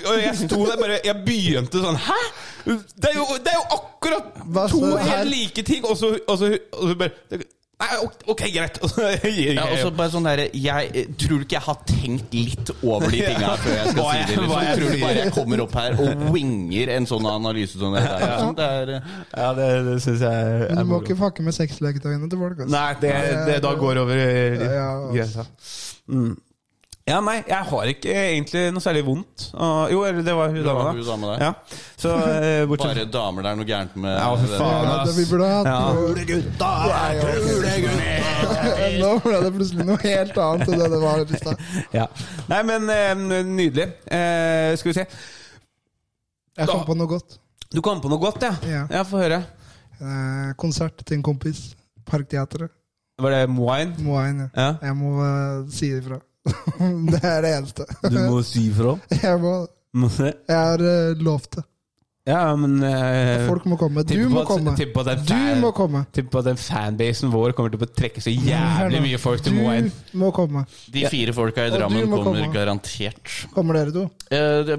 Og jeg sto der bare Jeg begynte sånn Hæ?! Det er jo, det er jo akkurat to helt like ting, og så, og så, og så bare Nei, ok, greit. [LAUGHS] Ja, og så bare sånn der, jeg Tror du ikke jeg har tenkt litt over de tinga før jeg skal si det? Liksom? jeg Tror du bare jeg kommer opp her og winger en sånn analyse som det der? Liksom? Det er, Ja, det, det syns jeg Men er du må ikke fucke med sexleketøyene til folk. Altså. Nei, det, det da går over Ja. grensa. Mm. Ja, nei, jeg har ikke egentlig noe særlig vondt. Og, jo, eller det var hun dama, hun Dame der. Ja. Så eh, bortsett bare damer det er noe gærent med Ja, for faen, Ja, det vi burde ha hatt Ja. gutter [LAUGHS] Nå ble det plutselig noe helt annet enn det det var i stad. [LAUGHS] Ja. Nei, men eh, nydelig. Eh, skal vi se. Jeg kom på noe godt. Du kom på noe godt, ja? Ja. Ja, Få høre. Eh, konsert til en kompis. Parkteatret. Var det Moine? Moain, ja. Ja. Jeg må eh, si ifra. [LAUGHS] det er det eneste. Du må si ifra. [LAUGHS] Jeg må det. Jeg har uh, lovt det. Ja, men uh, Folk må komme. Du må komme. tipper på at den fan- på at den fanbasen vår kommer til å trekke så jævlig mye folk til Moine. Du må komme. De fire folka i Drammen kommer komme. garantert. Kommer dere to? Uh, det,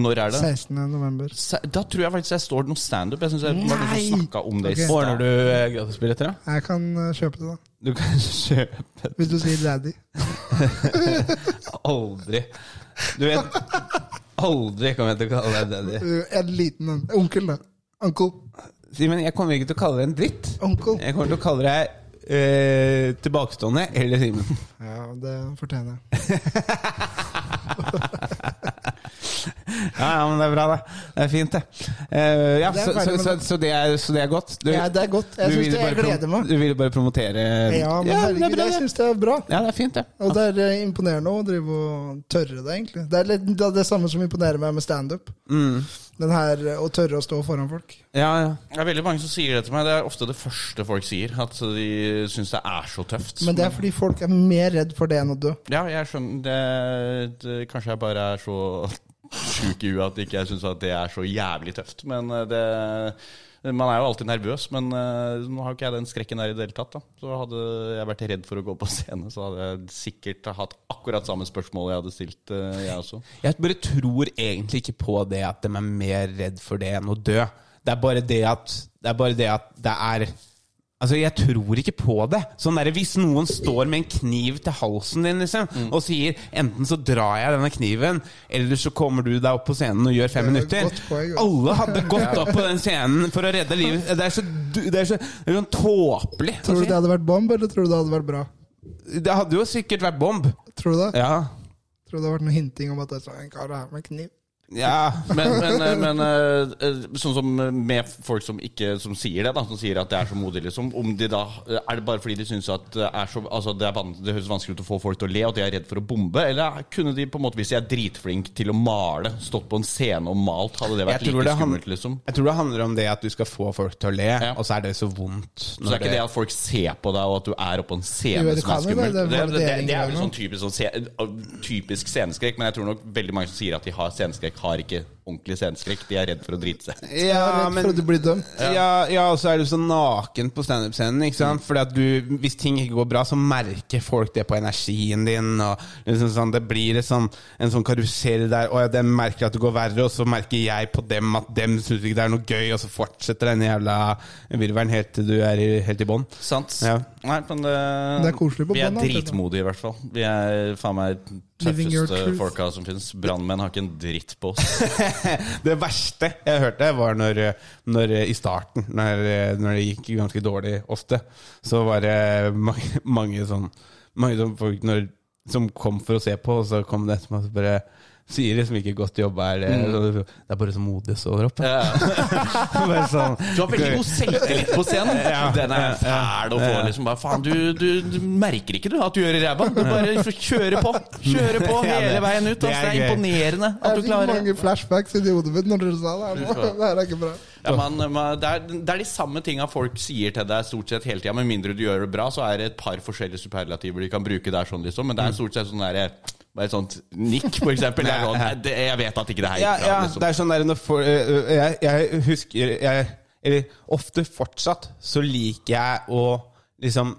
når er det? 16. november. Da tror jeg faktisk jeg står noe standup. Jeg syns jeg var noen som snakka om det i Ok. stad. Ordner du uh, gratisbilletter, da? Jeg kan eh, kjøpe det, da. Du kan [LAUGHS] kjøpe det. Hvis du sier daddy. [LAUGHS] Aldri. Du vet Aldri kommer jeg til å kalle deg daddy. En liten en. Onkel, da. Uncle. Simen, jeg kommer ikke til å kalle deg en dritt. Uncle. Jeg kommer til å kalle deg eh, tilbakestående eller Simen. Ja, det fortjener jeg. [LAUGHS] Ja, ja, men det er bra, det. Det er fint, det. Uh, ja, Det er så, så, så, det. så, det er, så det er godt? Du, Ja, det er godt. Jeg syns det, jeg gleder meg. Du ville bare promotere Ja, men det er herregud, bra, jeg det. syns det er bra. Ja, det er fint, det. Og det er eh, imponerende å drive og tørre det, egentlig. Det er litt det, er det samme som imponerer meg med standup. Mm. Den her eh, å tørre å stå foran folk. Ja, ja. Det er veldig mange som sier det til meg. Det er ofte det første folk sier. At de syns det er så tøft. Men det er fordi folk er mer redd for det enn å dø. Ja, jeg skjønner det, det, Kanskje jeg bare er så sjuk i huet at ikke jeg syns det er så jævlig tøft. Men eh, det Man er jo alltid nervøs, men eh, nå har jo ikke jeg den skrekken der i det hele tatt. Da. Så hadde jeg vært redd for å gå på [LAUGHS] scene, så hadde jeg sikkert hatt akkurat samme spørsmål jeg hadde stilt, eh, jeg også. Jeg bare tror egentlig ikke på det at de er mer redd for det enn å dø. Det er bare det at det er, bare det at det er Altså, Jeg tror ikke på det. Sånn der, Hvis noen står med en kniv til halsen din liksom, Mm. og sier enten så drar jeg denne kniven, eller så kommer du deg opp på scenen og gjør fem er minutter. poeng. Alle hadde [LAUGHS] gått opp på den scenen for å redde livet. Det er så, det er så, det er sånn tåpelig. Tror du det hadde vært bomb, eller tror du det hadde vært bra? Det hadde jo sikkert vært bomb. Tror du det? Ja. Tror du det hadde vært noe hinting om at det er sånn en kar her med kniv? Ja. Men, men, eh, men eh, eh, sånn som med folk som ikke Som sier det, da som sier at det er så modig, liksom. Om de da, Er det bare fordi de syns at det er så Altså det, er van, det høres vanskelig ut å få folk til å le, og at de er redd for å bombe? Eller kunne de, på en måte hvis de er dritflink til å male, stått på en scene og malt, hadde det vært like det skummelt, liksom? Jeg tror det handler om det at du skal få folk til å le, Ja. og så er det så vondt. Så det er ikke det at folk ser på deg, og at du er oppe en scene det som er skummelt? være, det er Det, det, det, det er vel sånn typisk, sånn, typisk sceneskrekk, men jeg tror nok veldig mange som sier at de har sceneskrekk, har ikke ordentlig sceneskrekk. De er redd for å drite seg. Er Ja, men for du blir dømt. ja, ja, og så er du så naken på standup-scenen. ikke sant? Fordi at du, Hvis ting ikke går bra, så merker folk det på energien din. og liksom sånn, Det blir et sånn, en sånn karusell der, og de merker at det går verre, og så merker jeg på dem at dem syns ikke det er noe gøy, og så fortsetter den jævla virvelen helt til du er i, helt i bånn. Sant. Ja. Nei, men det, Det er koselig på Vi er dritmodige, i hvert fall. Vi er faen meg tøffeste folka som finnes. Brannmenn har ikke en dritt på oss. [LAUGHS] [LAUGHS] Det verste jeg hørte, var når, når i starten, når, når det gikk ganske dårlig ofte, så var det mange, mange sånn Mange sånn folk når, som kom for å se på, og så kom det etterpå og bare Sier liksom ikke 'godt jobba', er det, det er bare så modig står opp. Ja. [LAUGHS] [LAUGHS] Sånn, Du har veldig god selvtillit på scenen. [LAUGHS] Ja. Den er fæl å få. liksom bare, Faen, du, du, du merker ikke du at du gjør det ræva. Du bare kjører på. Kjører på hele veien ut. det Altså, er det er imponerende at Jeg fikk mange flashbacks inni hodet mitt når dere sa det her nå. Det her er ikke bra. Ja, man, man, det, er, det er de samme tinga folk sier til deg stort sett hele tida. Med mindre du gjør det bra, så er det et par forskjellige superlativer de kan bruke der. sånn liksom Men det er stort sett sånn derre Bare et sånt nikk, for eksempel. Det er sånn, [LAUGHS] det, jeg vet at ikke det her gikk bra. ja, liksom. det er sånn der når for, jeg, jeg husker jeg, Eller ofte fortsatt så liker jeg å liksom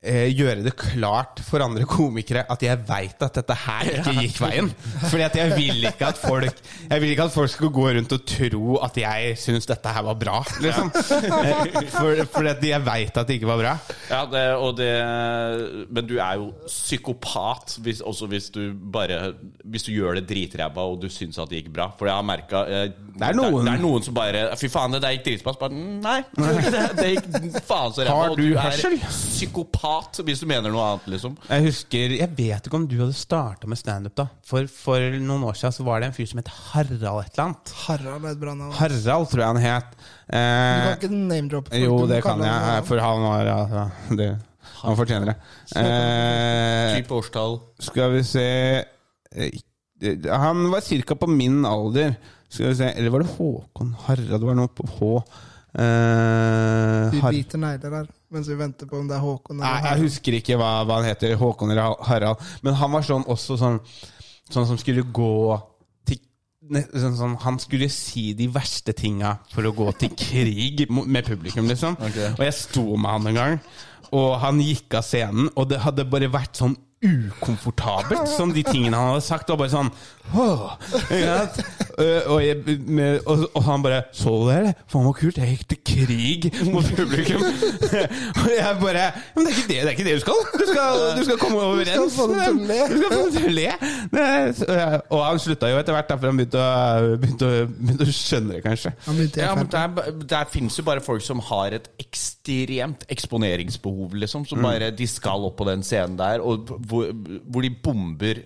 gjøre det klart for andre komikere at jeg veit at dette her [LAUGHS] ikke gikk veien. Fordi at jeg vil ikke at folk Jeg vil ikke at folk skal gå rundt og tro at jeg syns dette her var bra. Liksom. Eh, [LAUGHS] For, fordi at jeg veit at det ikke var bra. Ja, det, og det, men du er jo psykopat hvis, også hvis du bare Hvis du gjør det dritræva og du syns at det gikk bra. For jeg har merka det, er noen- det, er noen som bare Fy faen, det der gikk dritbra. Bare, [LAUGHS] Nei, det, det gikk faen så ræva. Har Og du du hørsel? er psykopat hvis du mener noe annet, liksom. Jeg husker, jeg vet ikke om du hadde starta med standup da. For, for noen år siden så var det en fyr som het Harald et eller annet. Harald er et bra navn. Harald, tror jeg han het. Du Eh, kan ikke name-droppe folk. jo, det kan jeg, han- for han var ja, det, Han fortjener det. Eh, Type årstall. skal vi se eh, Han var ca. på min alder. Skal vi se Eller var det Håkon Harald? Det var noe på H. Eh, Vi biter negler her mens vi venter på om det er Håkon eller Nei, jeg husker ikke hva, hva han heter. Håkon eller Harald. Men han var sånn også sånn Sånn som skulle gå til sånn, sånn, Han skulle si de verste tinga for å gå til krig med publikum, liksom. Og jeg sto med han en gang, og han gikk av scenen, og det hadde bare vært sånn ukomfortabelt, som de tingene han hadde sagt. Og bare sånn Øh, og, jeg, med, og, og han bare Så du det? Faen, så kult. Jeg gikk til krig mot publikum. [LAUGHS] og jeg bare Men det er ikke det, det, er ikke det du skal. Du skal, du skal komme overens. Du skal få dem til å le. Og han slutta jo etter hvert, for han begynte å, begynte, å, begynte å skjønne det, kanskje. Ja, men der, der finnes jo bare folk som har et ekstremt eksponeringsbehov, liksom. Som bare De skal opp på den scenen der, og hvor, hvor de bomber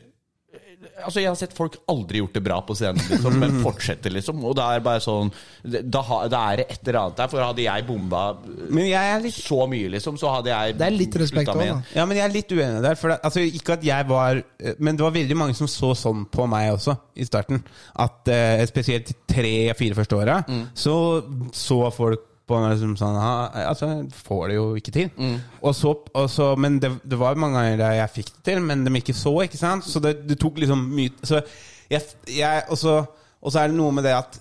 Altså, Jeg har sett folk aldri gjort det bra på scenen, liksom, men fortsetter, liksom. Og det er bare sånn Da, ha, da er det et eller annet der. For hadde jeg bomba Men jeg er litt så mye, liksom, så hadde jeg Det er litt respekt òg, da. Ja, men jeg er litt uenig der. For det, altså, ikke at jeg var Men det var veldig mange som så sånn på meg også, i starten. At eh, spesielt de tre-fire første åra, så så folk på meg som sånn «Ah, Altså, får det jo ikke til. Og så, og så, men det, det var mange ganger der jeg fikk det til, men de ikke så, ikke sant? Så det, det tok liksom mye Så jeg, jeg og så og så er det noe med det at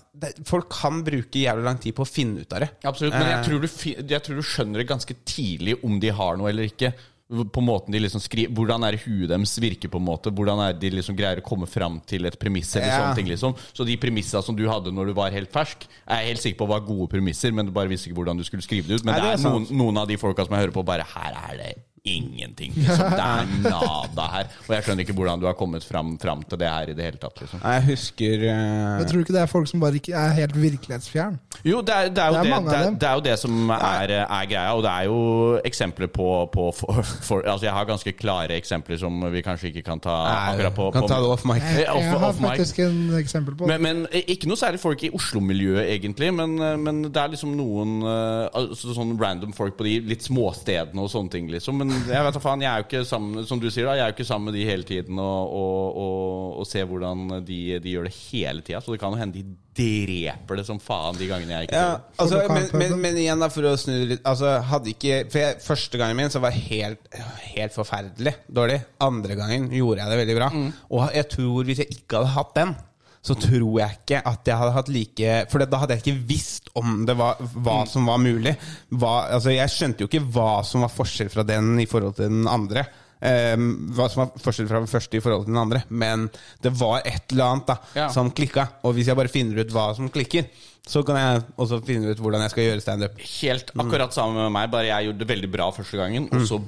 folk kan bruke jævlig lang tid på å finne ut av det. Absolutt, men jeg Eh, tror, du, jeg tror du skjønner det ganske tidlig om de har noe eller ikke. På måten de liksom skriver Hvordan er det huet deres virker, på en måte. Hvordan er de liksom greier å komme fram til et premiss. eller Ja. sånne ting liksom Så de premissene som du hadde når du var helt fersk, er jeg helt sikker på var gode premisser, men du bare visste ikke hvordan du skulle skrive det ut. Men Nei, det det er, er noen, noen av de folka som jeg hører på, bare Her er det ingenting. Liksom. Det er nada her. Og jeg skjønner ikke hvordan du har kommet fram, fram til det her i det hele tatt. Liksom. Jeg husker uh... Jeg tror ikke det er folk som bare ikke er helt virkelighetsfjern. Jo, det er, det er, jo, Det er det, det, er, det er jo det som er, er greia, og det er jo eksempler på, på for, for, Altså, jeg har ganske klare eksempler som vi kanskje ikke kan ta akkurat på. Kan på ta det off mic. Jeg, off- jeg har off mic. faktisk en eksempel på det. men, men ikke noe særlig folk i Oslo-miljøet, egentlig. Men, men det er liksom noen eh, altså, sånn random folk på de litt småstedene og sånne ting, liksom. Men jeg vet da faen, jeg er jo ikke sammen Som du sier, da, jeg er jo ikke sammen med de hele tiden og, og, og, og ser hvordan de, de gjør det hele tida. Så det kan jo hende de dreper det som faen de gangene jeg ikke Ja, altså, men, men, men igjen, da, for å snu det litt altså, hadde ikke, For jeg, Første gangen min så var helt, helt forferdelig dårlig. Andre gangen gjorde jeg det veldig bra. Og jeg tror hvis jeg ikke hadde hatt den, så tror jeg ikke at jeg hadde hatt like For da hadde jeg ikke visst om det var hva som var mulig. Hva, altså, jeg skjønte jo ikke hva som var forskjell fra den i forhold til den andre. Um, hva som var forskjell fra den første i forhold til den andre. Men det var et eller annet da Ja. som klikka. Og hvis jeg bare finner ut hva som klikker, så kan jeg også finne ut hvordan jeg skal gjøre standup. Helt akkurat sammen med meg, bare jeg gjorde det veldig bra første gangen, og så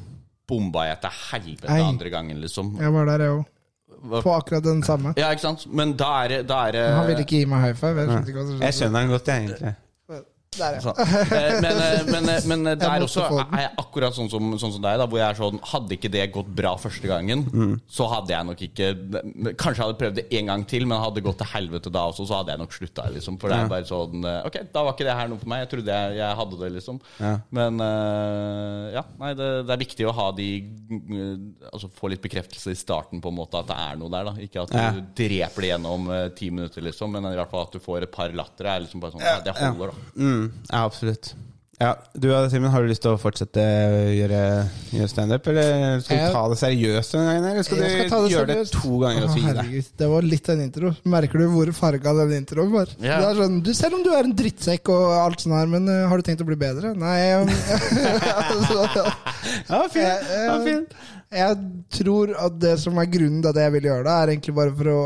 bomba jeg til helvete Ei. andre gangen, liksom. Jeg var der, jeg òg. Hva- På akkurat den samme. Ja, ikke sant? Men da er det, da er det Han ville ikke gi meg high five. Jeg skjønte ikke hva som Jeg skjønner den godt, jeg, egentlig. Der, ja. Så, eh, men, eh, men, eh, men der også er jeg akkurat sånn som, sånn som deg, da, hvor jeg er sånn Hadde ikke det gått bra første gangen, så hadde jeg nok ikke Kanskje jeg hadde prøvd det en gang til, men hadde det gått til helvete da også, så hadde jeg nok slutta. Liksom, for det er bare sånn Ok, da var ikke det her noe for meg. Jeg trodde jeg, jeg hadde det, liksom. Ja. Men uh, ja, nei, det, det er viktig å ha de Altså få litt bekreftelse i starten på en måte at det er noe der. da Ikke at du Ja. dreper det gjennom uh, ti minutter, liksom, men i hvert fall at du får et par latter. Er liksom bare sånn, ja, det holder, da. Mm, ja, absolutt. Ja, du Simen, har du lyst til å fortsette å gjøre, gjøre standup, eller skal du ta det seriøst denne gangen? Eller skal Jeg du skal det gjøre det to ganger og så gi deg? Det var litt av en intro. Merker du hvor farga den introen var? Ja. Det er sånn, du, selv om du er en drittsekk og alt sånn her, men uh, har du tenkt å bli bedre? Nei um, [LAUGHS] altså, [LAUGHS] Ja, fin. jeg, Ja, fin. jeg tror at det som er grunnen til at jeg vil gjøre det, er egentlig bare for å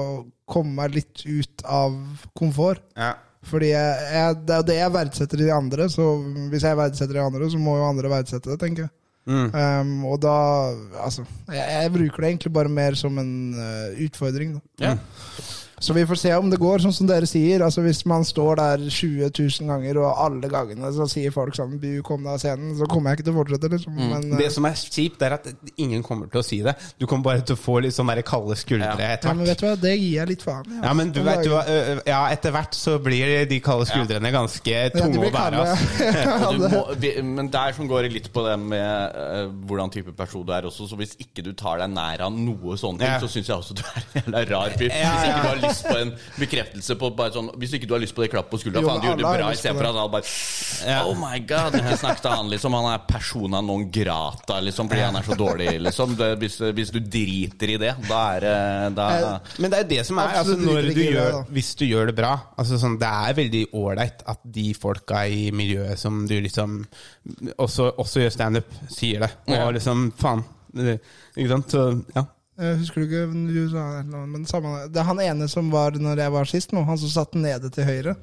komme meg litt ut av komfort. Ja. Fordi jeg, jeg, det er det jeg verdsetter i de andre, så hvis jeg verdsetter de andre, så må jo andre verdsette det, tenker jeg. Mm. Um, og da Altså, jeg, jeg bruker det egentlig bare mer som en uh, utfordring. Da. Ja. Så vi får se om det går, sånn som dere sier. Altså Hvis man står der 20 000 ganger, og alle gangene så sier folk sånn Bu, kom deg av scenen, så kommer jeg ikke til å fortsette, liksom. Men Det eh, som er kjipt, er at ingen kommer til å si det. Du kommer bare til å få litt sånn kalde skuldre Ja. etter ja, men vet du hva, det gir jeg litt faen i. Ja, men du vet, du, ja, etter hvert så blir de kalde skuldrene ganske tunge å bære. Altså. [LAUGHS] ja. Du må, vi, men der som går litt på det med uh, hvordan type person du er også. Så hvis ikke du tar deg nær av noe sånne ting, Ja. så syns jeg også du er en jævla rar fyr. Ja, Hvis ikke du har lyst på en bekreftelse på bare sånn Hvis ikke du har lyst på det klappet på skuldra, faen, du gjorde det bra, lyst istedenfor at han bare Oh my god, jeg snakket han liksom. Han er persona non grata, liksom, fordi han er så dårlig, liksom. Det, hvis, hvis du driter i det, da er det da, Eh, Men det er det som er altså, når du gjør. Hvis du gjør det bra altså, sånn, Det er veldig ålreit at de folka i miljøet som du liksom også, også gjør standup, sier det. Og liksom, faen. Ikke sant? Så, ja. Jeg husker du ikke du sa noe, men samme, Det er han ene som var når jeg var sist nå, han som satt nede til høyre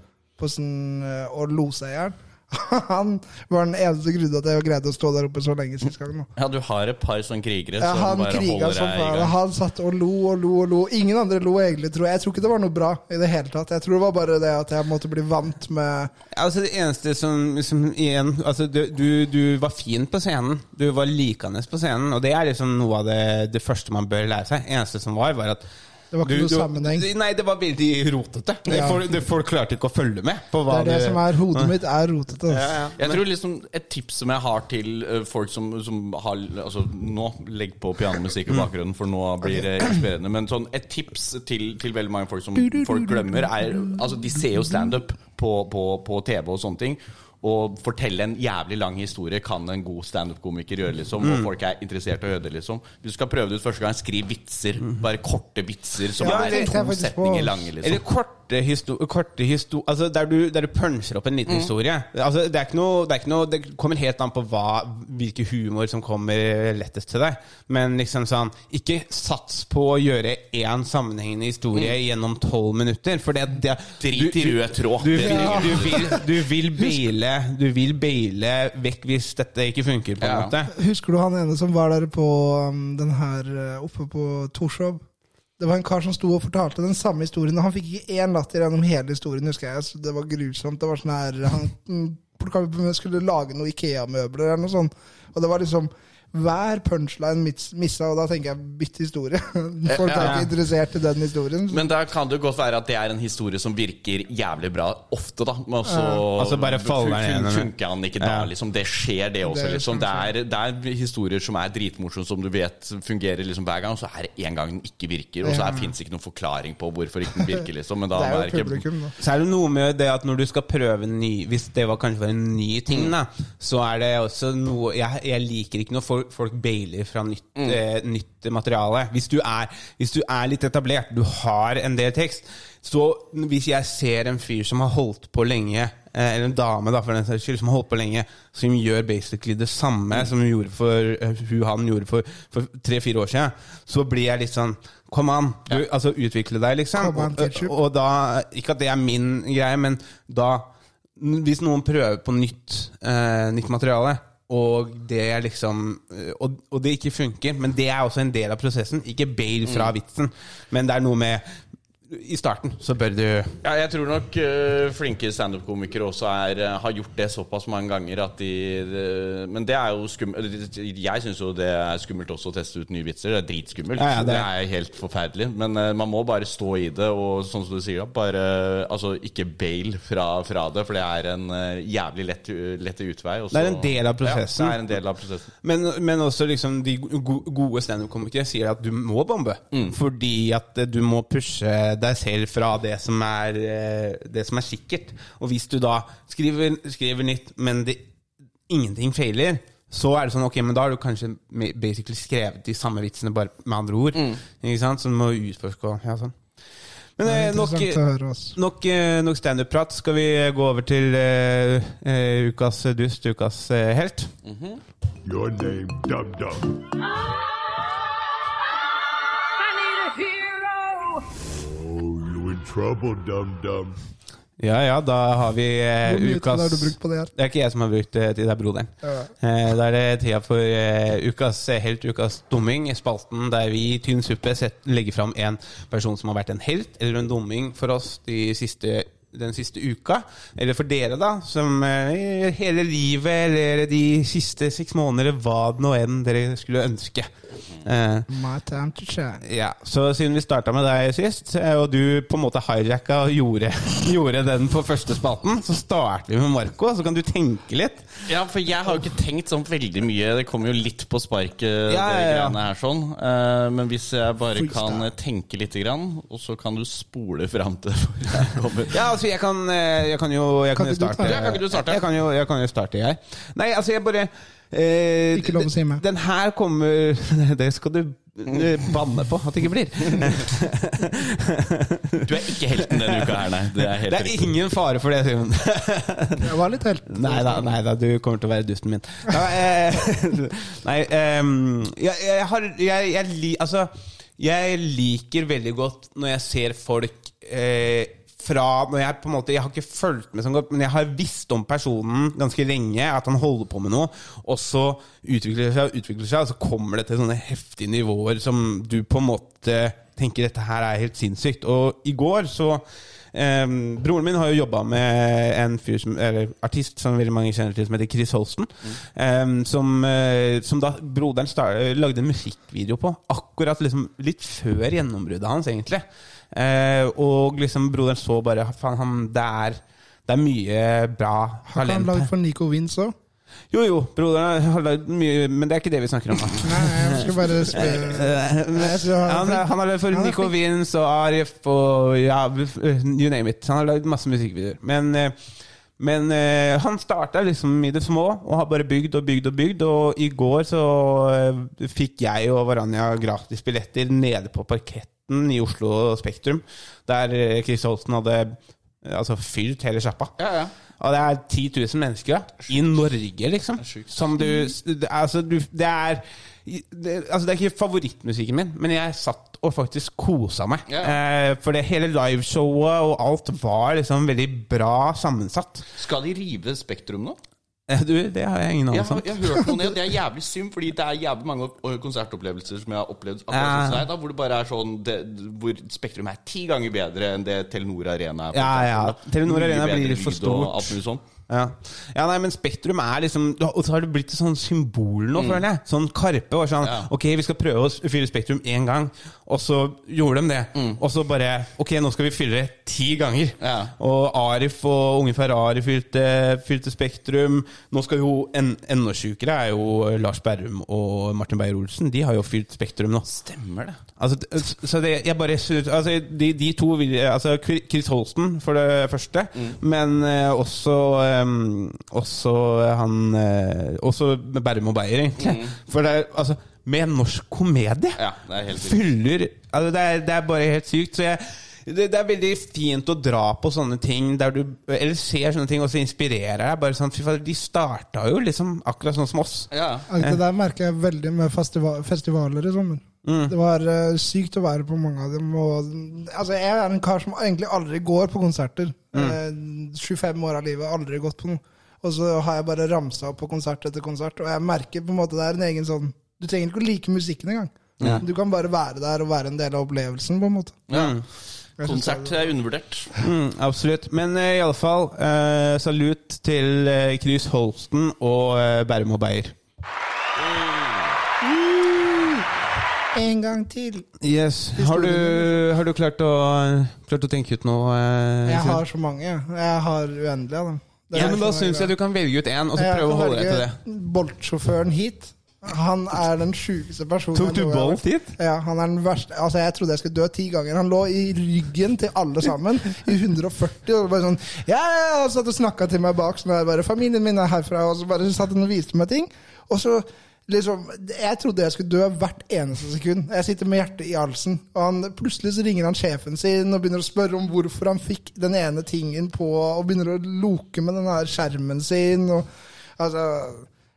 sånn, eh, og lo seg i hjel. [LAUGHS] Han var den eneste grunnen til at jeg greide å stå der oppe så lenge sist gang. nå. Ja, du har et par sånne krigere Ja, som han bare kriga holder som deg i faen. gang. Han satt og lo og lo og lo. Ingen andre lo egentlig, tror jeg. Jeg tror ikke det var noe bra i det hele tatt. Jeg tror det var bare det at jeg måtte bli vant med Altså Det eneste som, som igjen altså, du, du, du var fin på scenen. Du var likende på scenen. Og det er liksom noe av det, det første man bør lære seg. eneste som var, var at Det var ikke du, noe du, sammenheng. Nei, det var veldig rotete. Det, Ja. folk, det, folk klarte ikke å følge med på Det er det du som er Hodet mitt er rotete. Ja, ja. Jeg tror liksom Et tips som jeg har til eh, folk som, som har Altså, nå legg på pianomusikk i bakgrunnen, for nå blir det inspirerende. Men sånn et tips til, til veldig mange folk som folk glemmer, er Altså, de ser jo standup på, på, på TV og sånne ting. Å fortelle en jævlig lang historie kan en god standup-komiker gjøre, liksom. Og folk er interessert i å høre det, liksom. Hvis du skal prøve det ut første gang, skriv vitser. Bare korte vitser som Ja, det er to setninger lange, liksom. Eller korte historier korte histo altså der, du, der du puncher opp en liten historie. Altså det, er ikke noe, det er ikke noe Det kommer helt an på hva, hvilke humor som kommer lettest til deg. Men liksom sånn Ikke sats på å gjøre én sammenhengende historie gjennom tolv minutter. For det, det Drit i rød tråd. Du, du, du, vil, du vil baile Du vil baile vekk hvis dette ikke funker, på en Ja. måte. Husker du han ene som var der på um, den her uh, oppe på Torshov? Det var en kar som sto og fortalte den samme historien. og Han fikk ikke én latter gjennom hele historien, husker jeg. Så det var grusomt. Det var sånn her Han mm, skulle lage noe Ikea-møbler eller noe sånt. Og det var liksom hver punchline miss- missa, og da tenker jeg bytt historie. [LAUGHS] Folk er ikke interessert i den historien. Men da kan det godt være at det er en historie som virker jævlig bra ofte, da. Men så Altså bare faller fun- gjennom funker han ikke da, liksom. Det skjer, det også, liksom. Det er, det er historier som er dritmorsomme, som du vet fungerer liksom hver gang, og så er det en gang den ikke virker, og så fins ikke noen forklaring på hvorfor ikke den [LAUGHS] virker, liksom. Men da det er er jo publikum, da. Så er det noe med det at når du skal prøve en ny Hvis det var kanskje var en ny ting, da, så er det også noe Jeg, jeg liker ikke når folk, folk bailer fra nytt, eh, nytt materiale. Hvis du, er, hvis du er litt etablert, du har en del tekst Så hvis jeg ser en fyr som har holdt på lenge eh, eller en dame da, for den saks skyld, som har holdt på lenge, som gjør basically det samme som hun gjorde for, eh, hun han gjorde for, tre-fire år siden, så blir jeg litt sånn Kom an, du, altså utvikle deg, liksom. On, Og- og da, Ikke at det er min greie, men da Hvis noen prøver på nytt, eh, nytt materiale, og det er liksom eh, og, og det ikke funker, men det er også en del av prosessen. Ikke bail fra vitsen, men det er noe med I starten så bør du Ja, jeg tror nok uh, flinke standup-komikere også er, uh, har gjort det såpass mange ganger at de det- Men det er jo skummelt Jeg syns jo det er skummelt også å teste ut nye vitser. Det er dritskummelt. Ja, ja, det det, er- helt forferdelig. Men uh, man må bare stå i det, og sånn som du sier, da, bare altså, ikke bail fra, fra det, for det er en jævlig lett, lett utvei. Også, Det er en del av prosessen. Ja, det er en del av prosessen. Men, men også liksom de go gode standup-komikere sier at du må bombe. Fordi at eh, du må pushe deg selv fra det som er, eh, det som er sikkert. Og hvis du da skriver, skriver nytt, men det, ingenting feiler, så er det sånn, ok, men da har du kanskje basically skrevet de samme vitsene, bare med andre ord. Ikke sant? Så du må utforske og ja, sånn. Men eh, nok. Altså. nok, eh, nok standup-prat. Skal vi gå over til uh, uh, ukas dust, ukas uh, helt? Your name, Dum Dum. Trouble, Dum Dum. Ja, ja, da har vi eh, Hvor mye tid ukas har du brukt på det her? Det er ikke jeg som har brukt det det er broderen. Ja. Eh, Da er det tida for eh, ukas eh, helt, ukas dumming. Spalten der vi i Tynn suppe legger fram en person som har vært en helt eller en dumming for oss de siste, den siste uka. Eller for dere, da, som eh, hele livet eller de siste seks måneder, hva det nå enn dere skulle ønske. Eh, My time to shine. ja, Så siden vi starta med deg sist, eh, og du på en måte hijacka og gjorde, [LAUGHS] gjorde den på første spalten, så starter vi med Marco. Så kan du tenke litt. Ja, for jeg har jo ikke tenkt sånn veldig mye. Det kommer jo litt på sparket, Ja, ja, ja. her sånn. Eh, men hvis jeg bare Freestyle. kan tenke lite grann, og så kan du spole fram til [LAUGHS] hvor jeg kommer. Ja, altså, jeg kan, eh, jeg kan jo jeg kan Kan starte. Ja, kan ikke du starte? Jeg kan jo, jeg kan jo starte, jeg. Nei, altså, jeg bare eh, Ikke lov å si meg. Den her kommer [LAUGHS] Det skal du eh, banne på at det ikke blir. Du er ikke helten denne uka her, nei. Det er helt Det er ingen fare for det, Simen. [LAUGHS] Jeg var litt helt. Nei da, nei da, du kommer til å være dusten min. Ja, eh, [LAUGHS] nei, ehm, jeg, jeg har jeg, jeg, Altså, jeg liker veldig godt når jeg ser folk eh, fra når jeg på en måte Jeg har ikke fulgt med sånn godt, men jeg har visst om personen ganske lenge, at han holder på med noe, og så utvikler det seg og utvikler seg, og så kommer det til sånne heftige nivåer som du på en måte tenker dette her er helt sinnssykt. Og i går så Um, broren min har jo jobba med en fyr som, eller artist som veldig mange kjenner til, som heter Chris Holsten. Um, som, eh, som da broderen star- lagde en musikkvideo på, akkurat liksom litt før gjennombruddet hans, egentlig. Eh, og liksom broderen så bare Faen, han det er, det er mye bra Har ikke han talent lagd for Nico Wins òg? Jo, jo, broderen har lagd mye, men det er ikke det vi snakker om. [LAUGHS] Nei, jeg skal bare [LAUGHS] spørre ha- han, han har lagd for Nico Wins og Arif og ja, you name it. Han har lagd masse musikkvideoer. Men, eh, men eh, han starta liksom i det små og har bare bygd og bygd og bygd. Og i går så eh, fikk jeg og Varanja gratis billetter nede på parketten i Oslo Spektrum, der eh, Chris Holsten hadde eh, altså fylt hele sjappa. Ja, ja. Og det er 10 000 mennesker ja, i Norge, liksom. Som du det, Altså, du, det er det, altså det er ikke favorittmusikken min, men jeg satt og faktisk kosa meg. Ja. Eh, for det hele liveshowet og alt var liksom veldig bra sammensatt. Skal de rive Spektrum nå? [LAUGHS] Du, det har jeg ingen anelse om. jeg har hørt noe ned det, er [LAUGHS] jævlig synd, fordi det er jævlig mange konsertopplevelser som jeg har opplevd akkurat som deg, da, hvor det bare er sånn det, Hvor Spektrum er ti ganger bedre enn det Telenor Arena er. Ja, ja. Telenor Arena blir for stort. Ja. ja, nei, men Spektrum er liksom Og så har det blitt et sånn symbol nå, føler jeg. Sånn Karpe var sånn Mm. Ja. Ok, vi skal prøve å fylle Spektrum én gang, og så gjorde de det. Og så bare Ok, nå skal vi fylle det ti ganger. Mm. Ja. Og Arif og Unge Ferrari fylte, fylte Spektrum. Nå skal jo en, Enda sjukere er jo Lars Berrum og Martin Beyer-Olsen. De har jo fylt Spektrum nå. Stemmer det. Altså, så det, jeg bare synes- altså, de, de to altså, Chris Holsten for det første, men uh, også um, Også han uh, Også Bærum og Beyer, egentlig. For det er altså Med en norsk komedie Ja, det er helt sykt. fyller altså, det, er, det er bare helt sykt. Så jeg det, det er veldig fint å dra på sånne ting der du Eller ser sånne ting og så inspirerer deg. Bare sånn, fy fader, De starta jo liksom akkurat sånn som oss. Ja. Det der merker jeg veldig med festival, festivaler i sommer. Mm. Det var uh, sykt å være på mange av dem. Og, altså, jeg er en kar som egentlig aldri går på konserter. Mm. Uh, 25 år av livet, aldri gått på noe. Og så har jeg bare ramsa opp på konsert etter konsert, og jeg merker på en måte det er en egen sånn Du trenger ikke å like musikken engang. Du kan bare være der og være en del av opplevelsen, på en måte. ja. Konsert er undervurdert. Mm, absolutt. Men uh, i alle fall, eh, salut til uh, Chris Holsten og uh, Bærum og Beyer. En gang til. Yes. Har du, har du klart, å, klart å tenke ut noe? eh, Jeg har så mange. jeg. Har uendelig av dem. Ja, men Da syns jeg du kan velge ut én, og så prøve å holde deg til det. Boltsjåføren hit. Han er den sjukeste personen Tok du Bolt hit? Ja, han er den verste Altså, Jeg trodde jeg skulle dø ti ganger. Han lå i ryggen til alle sammen i 140 og bare sånn Ja, ja, ja, og satt og snakka til meg bak. Sånn der, bare, 'Familien min er herfra.' Og så bare satt han og viste meg ting. Og så liksom Jeg trodde jeg skulle dø hvert eneste sekund. Jeg sitter med hjertet i halsen. Og han, plutselig så ringer han sjefen sin og begynner å spørre om hvorfor han fikk den ene tingen på, og begynner å loke med den her skjermen sin. og altså...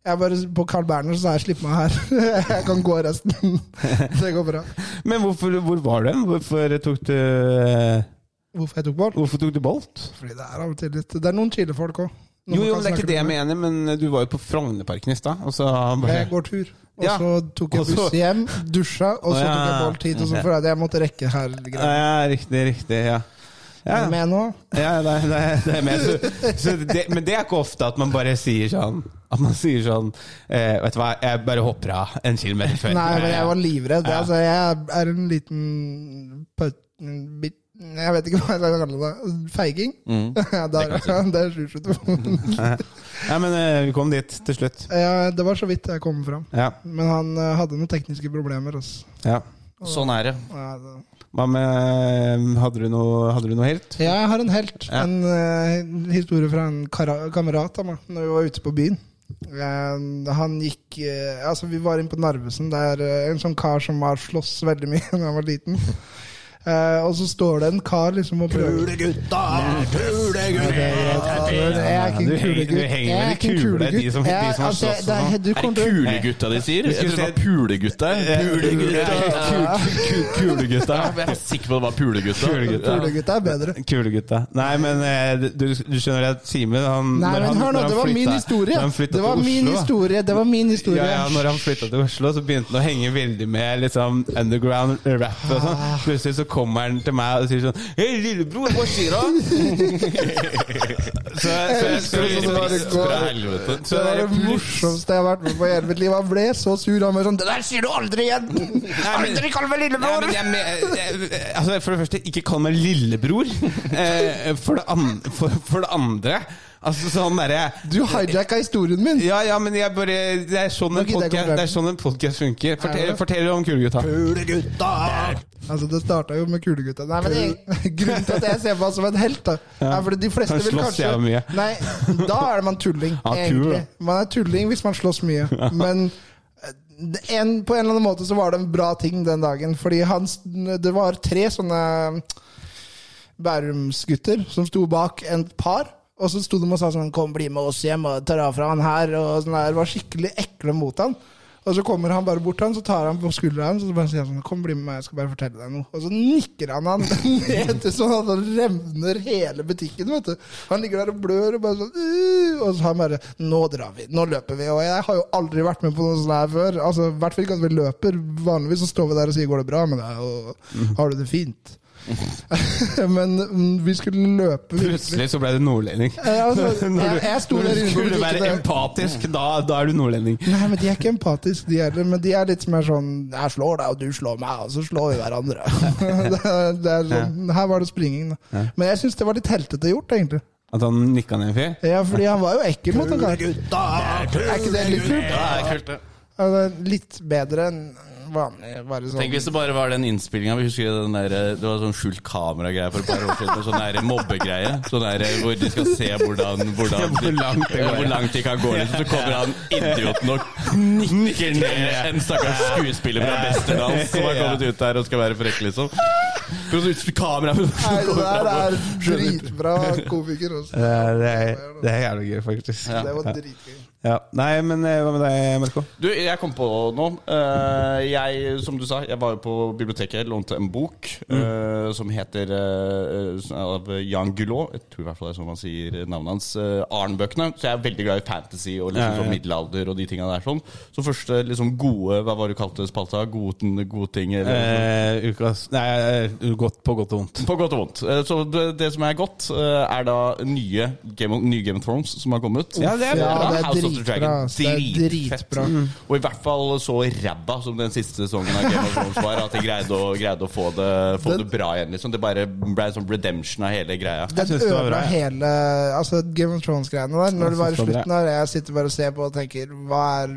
Jeg bare på Carl Berner, så sa jeg 'slipp meg her'. [LAUGHS] Jeg kan gå resten. [LAUGHS] Det går bra. Men hvorfor, hvor var du? Hvorfor tok du eh, Hvorfor jeg tok Bolt? Hvorfor tok du Bolt? Fordi det er av og til litt Det er noen chillefolk òg. Jo, jo, det er ikke det jeg mener, men du var jo på Frognerparken i stad, bare Jeg går tur. Og Ja. så tok jeg buss hjem, dusja, og så ja. tok jeg Bolt hit. Og så følte jeg at jeg måtte rekke her. Ja, ja, riktig, riktig. Ja. Er du med nå? ja det, det, det er med. Så, så det, men det er ikke ofte at man bare sier sånn At man sier sånn eh, Vet du hva, jeg bare hopper av en kilometer før. Nei, men jeg var livredd. Ja. Altså, jeg er en liten putt, bit- Jeg vet ikke hva jeg skal kalle det. Feiging? Mm. [LAUGHS] Ja, der, det er 772. [LAUGHS] Ja, [LAUGHS] men eh, vi kom dit til slutt. Ja, det var så vidt jeg kom fram. Ja. Men han eh, hadde noen tekniske problemer. Også. ja. Sånn er det. Ja, det- Hva med Hadde du noe, hadde du noe helt? Ja, jeg har en helt. Ja. En uh, historie fra en kara kamerat av meg når vi var ute på byen. Uh, han gikk uh, Altså, vi var inne på Narvesen. Det er eh, en sånn kar som har slåss veldig mye da han var liten. Eh, og så står det en kar liksom og prøver Kulegutta! Jeg er ikke en kulegutt. du henger er en de kule, de som- de som har altså, slåss er- sånn. du Er det kulegutta de sier? Jeg trodde det var pulegutta. Kulegutta. Jeg var sikker på det var pulegutta. Kulegutta. Kulegutta er bedre. Kulegutta. Nei, men eh, du, du skjønner at Simen han, Nei, men hør nå, det var min historie. Det var min historie. Det var min historie. Ja, ja, når han flytta til Oslo, så begynte han å henge veldig med liksom underground rap. og sånn. Ah. Plutselig så kommer han til meg og sier sånn Hei, lillebror, hva skjer da? [LAUGHS] så, så, så, elsker det så. Så det er det morsomste jeg har vært med på i hele mitt liv. Han ble så sur. Han var sånn 'Det der sier du aldri igjen!' Aldri kall meg Nei, lillebror! men jeg, jeg, altså For det første, ikke kall meg lillebror. [LAUGHS] Eh, for, det an, for, for det andre Altså sånn derre Du hijacka historien min. Ja, ja, men jeg bare Det er sånn en podcast, det er sånn en podcast funker. Er Fortell, det? fortell om Kulegutta. Altså, Det starta jo med kulegutta. Nei, men jeg, [LAUGHS] Grunnen til at jeg ser på han som en helt, da, er fordi de fleste Han vil kanskje mye. Nei, da er man tulling, Ja, egentlig. Man er tulling hvis man slåss mye. Men eh, en, på en eller annen måte så var det en bra ting den dagen. Fordi han, det var tre sånne Bærumsgutter som sto bak et par. Og så sto de og sa sånn 'Kom, bli med oss hjem og tar av fra han her.' Og sånn der, var skikkelig ekle mot han. Og så kommer han bare bort til han, så tar han på skuldra hans og så bare sier han sånn 'Kom, bli med meg, jeg skal bare fortelle deg noe'. Og så nikker han han [LAUGHS] ned til sånn at han revner hele butikken, vet du. Han ligger der og blør og bare sånn «Uh», Og så han bare 'Nå drar vi. Nå løper vi.' Og jeg har jo aldri vært med på noe sånt her før. Altså, I hvert fall ikke at vi løper. Vanligvis så står vi der og sier 'Går det bra med deg?' og 'Har du det fint?' [LAUGHS] Men mm, vi skulle løpe. Plutselig så ble du nordlending. Ja, altså, [LAUGHS] Når du- jeg jeg når du skulle være butikken. der. empatisk, da, da er du nordlending. Nei, men de er ikke empatiske, de heller. Men de er litt mer sånn 'Jeg slår deg, og du slår meg, og så slår vi hverandre'. [LAUGHS] det det sånn, Her var det springing, da. Men jeg syns det var litt heltete gjort, egentlig. At han nikka ned en fyr? Ja, fordi han var jo ekkel mot en karen. Er ikke det litt kult? Ja, det er kult, det. Litt bedre enn vanlig. Bare sånn. Tenk hvis det bare var den innspillinga. Vi husker den der, Det var sånn skjult kameragreie for et par år siden. Sånn der mobbegreie. Sånn der, hvor de skal se hvordan, hvordan Hvor langt går. hvor langt de kan gå. Liksom. Så kommer han idioten og nikker ned en stakkars skuespiller fra Westerdals som har kommet ut der og skal være frekk, liksom. Kamera Nei, det der er dritbra komiker. Også. Eh, Det er, det er jævlig gøy, faktisk. Det var dritgøy. Ja. Nei, men eh, hva med deg, Melko? Du, jeg kom på noe. Uh, jeg, som du sa, jeg var jo på biblioteket, lånte en bok eh, som heter av Jan Guillou. Jeg tror i hvert fall det er sånn man sier navnet hans. Uh, Arn-bøkene. Så jeg er veldig glad i fantasy og liksom Ja, ja, ja. sånn middelalder og de tinga der. sånn Så første liksom gode Hva var det du kalte spalta? Gode, gode ting? Eller, Eh, ukas Nei, godt på godt og vondt. på godt og vondt. Så det, det som er godt, er da nye Game of, nye Game of Thrones som har kommet. Ja, det er Ja, bra. det er House of the dritbra, Dragon. Det er Dritfett. dritbra. Og i hvert fall så ræva som den siste sesongen av Game of Thrones var, at de greide å, greide å få, det, få Den- det bra igjen. Liksom. Det bare ble en sånn redemption av hele greia. Den det ødela bra, ja. hele altså Game of Thrones-greiene der. Når det var i det slutten der, jeg sitter bare og ser på og tenker Hva er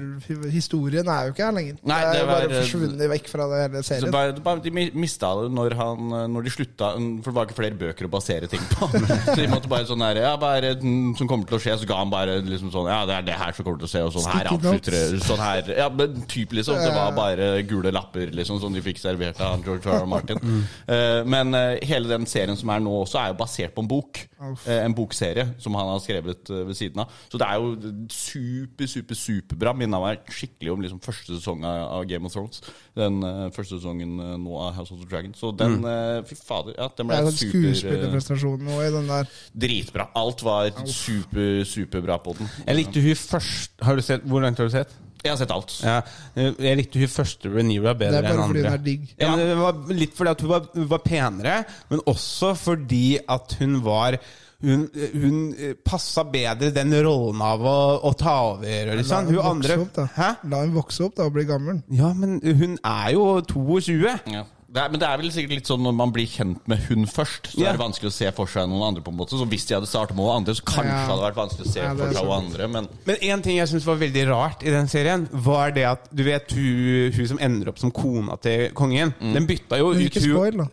Historien er jo ikke her lenger. Nei, det er var, bare forsvunnet vekk fra det hele serien. bare, det bare, de mi- mista det når, han, når de slutta For det var ikke flere bøker å basere ting på. [LAUGHS] Så de måtte bare sånn her Ja, hva er det mm, som kommer til å skje? Så ga han bare liksom sånn Ja, det er det her som kommer til å se, og sånn her avslutter. Sånn her Ja, men typ liksom. Det var bare gule lapper liksom som de fikk servert av George R. R. Martin. Eh, men uh, hele den serien som er nå også, er jo basert på en bok. Uh, en bokserie som han har skrevet ved siden av. Så det er jo super, super, superbra. Minna meg skikkelig om liksom første sesong av Game of Thrones. Den eh, første sesongen eh, nå av House of the Dragon. Så den, eh, fy fader, ja, den ble ja, super skuespillerprestasjonen nå i den der. dritbra. Alt var super, superbra på den. Jeg likte hun først Har du sett, Hvor langt har du sett? Jeg har sett alt. Ja, jeg likte hun første Renira bedre enn andre. Det er bare fordi andre. hun er digg. Ja, det var litt fordi at hun var, hun var penere, men også fordi at hun var hun, hun passa bedre den rollen av å, å ta over. Liksom. La Hun hun andre opp? La hun vokse opp da og bli gammel. Ja, men hun er jo 22. Ja. Det er, men det er vel sikkert litt sånn når man blir kjent med hun først, så Ja. er det vanskelig å se for seg noen andre. på en måte Så hvis de hadde startet med noen andre, så kanskje Ja. hadde det vært vanskelig å se Ja, for seg noen andre. Men Men én ting jeg syns var veldig rart i den serien, var det at du vet hun, hun som ender opp som kona til kongen, den bytta jo ut hun-.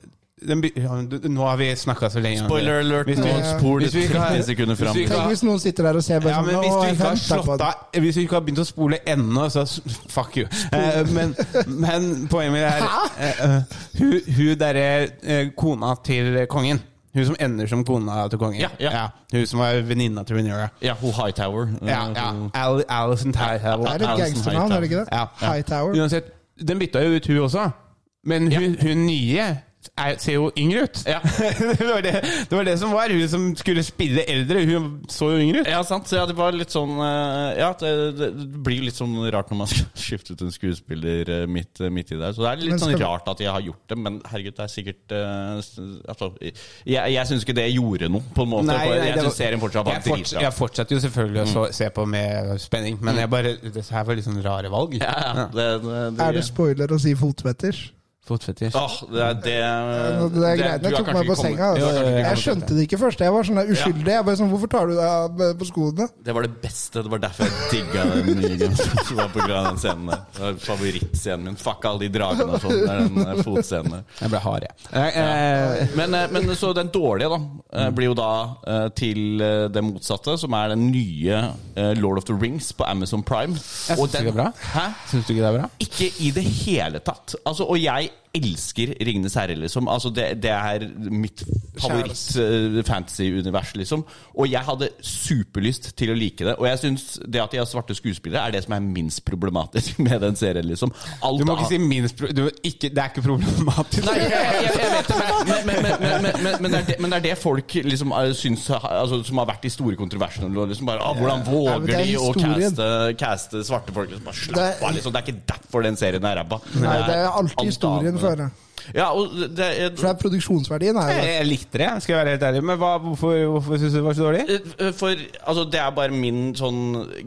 Den ja, Nå har vi snakka så lenge spoiler alert, Hvis vi- spor det hvis vi ikke har- sekunder fram. hvis ikke hvis noen sitter der og ser bare Ja, sånn hvis du ikke har slått av Hvis du ikke har begynt å spole ennå, så fuck you. Eh, men, men poenget mitt er eh, uh, Hun, hun derre uh, kona til kongen. Hun som ender som kona til kongen. Ja, ja. Hun som var venninna til Venera. Ja, hun Hightower. Ja, ja. Al Alison Hightower. Det er et gangsternavn, er det ikke det? Ja. Hightower. Uansett, den bytta jo ut hun også. Men hun, hun nye er, ser jo yngre ut. Ja. [LAUGHS] det, var det, det var det som var. Hun som skulle spille eldre, hun så jo yngre ut. Ja, sant. Så ja, det var litt sånn eh, Ja, det, det blir litt sånn rart når man [LAUGHS] skal skifte ut en skuespiller eh, midt, midt i der. Så det er litt skal... sånn rart at jeg har gjort det, men herregud, det er sikkert uh, Altså, jeg, jeg syns ikke det gjorde noe, på en måte. Nei, nei, jeg syns serien fortsatt var jeg, forts dritbra. jeg fortsetter jo selvfølgelig å se på med spenning, men jeg bare, det her var litt sånn rare valg. Ja, ja, det, det, det, Er det spoiler å si fotfetisj? Fotfetisj. Oh, det, er- det, Det, det er greit. Jeg tok meg på senga. Altså. Jeg skjønte det ikke først. Jeg var sånn uskyldig. Jeg bare sånn, Hvorfor tar du deg av på skoene? Det var det beste. Det var derfor jeg digga den nye som. Det var på grunn av den scenen der. Det var favorittscenen min. Fuck alle de dragene og sånn. Det er den eh, fotscenen der. Jeg ble hard, jeg. Eh, eh, Men, eh, men så den dårlige da eh, blir jo da eh, til eh, det motsatte, som er den nye eh, Lord of the Rings på Amazon Prime. Jeg syns den- ikke det er bra. Hæ? Syns du ikke det er bra? Ikke i det hele tatt. Altså, og jeg right. Elsker Ringenes herre, liksom. Altså, det, det er mitt favoritt-fantasy-univers, liksom. Og jeg hadde superlyst til å like det. Og jeg syns det at de har svarte skuespillere, er det som er minst problematisk [LAUGHS] med den serien, liksom. Alt Du må ikke si minst du, ikke, Det er ikke problematisk. Nei, jeg, jeg, jeg vet det, men, det er det, folk liksom eh, syns altså, Som har vært de store kontroversene. Liksom bare, ah, hvordan våger ja, de å caste, caste svarte folk? Liksom, bare slapp Det- av, liksom. Det er ikke derfor den serien er ræva. Nei, det er alltid historien, annet. Ja, og det er, For det er produksjonsverdien her. Jeg, det. jeg likte det, skal jeg være helt ærlig. Men hva, hvorfor, hvorfor syns du det var så dårlig? Eh, For altså, det er bare min sånn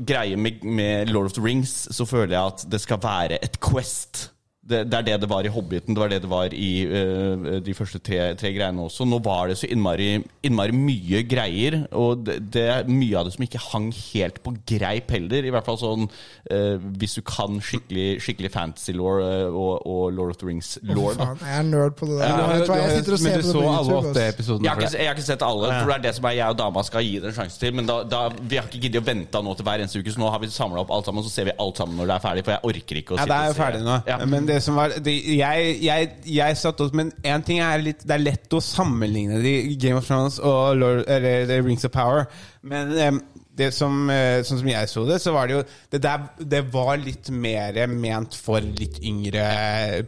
greie med, med Lord of the Rings. Så føler jeg at det skal være et quest. Det, det er det det var i Hobbiten, det var det det var i uh, de første tre, tre greiene også. Nå var det så innmari, innmari mye greier, og det, det er mye av det som ikke hang helt på greip heller. I hvert fall sånn uh, hvis du kan skikkelig, skikkelig fantasy law og, og Lord of the Rings-law. Faen, jeg er nerd på det der. Ja, jeg, jeg sitter og men ser du på det så på alle YouTube. åtte episodene? Jeg har, ikke, jeg har ikke sett alle, for det er det som er jeg og dama skal gi det en sjanse til. Men da, da, vi har ikke giddet å vente nå til hver eneste uke, så nå har vi samla opp alt sammen. Så ser vi alt sammen når det er ferdig, for jeg orker ikke å sitte Ja, det er jo ferdig nå. Ja. Men det som var det, Jeg, jeg, jeg satt også Men én ting er litt Det er lett å sammenligne de Game of Thrones og Lord, eller, The Rings of Power. Men um, det som, eh, sånn som jeg så det, så var det jo Det, der, det var litt mer ment for litt yngre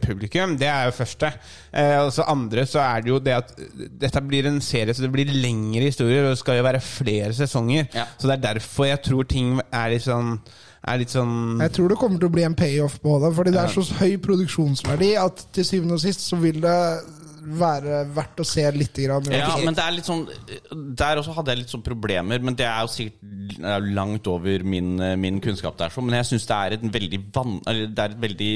publikum. Det er jo første. Eh, og så andre så er det jo det at dette blir en serie, så det blir lengre historier, og det skal jo være flere sesonger. Ja. Så det er derfor jeg tror ting er litt sånn er litt sånn Jeg tror det kommer til å bli en payoff på det. Fordi det er så høy produksjonsverdi at til syvende og sist så vil det være verdt å se litt. Grann, Ja, men det er litt sånn Der også hadde jeg litt sånn problemer, men det er jo sikkert er langt over min, min kunnskap der, så, men jeg syns det er et veldig van, det er et veldig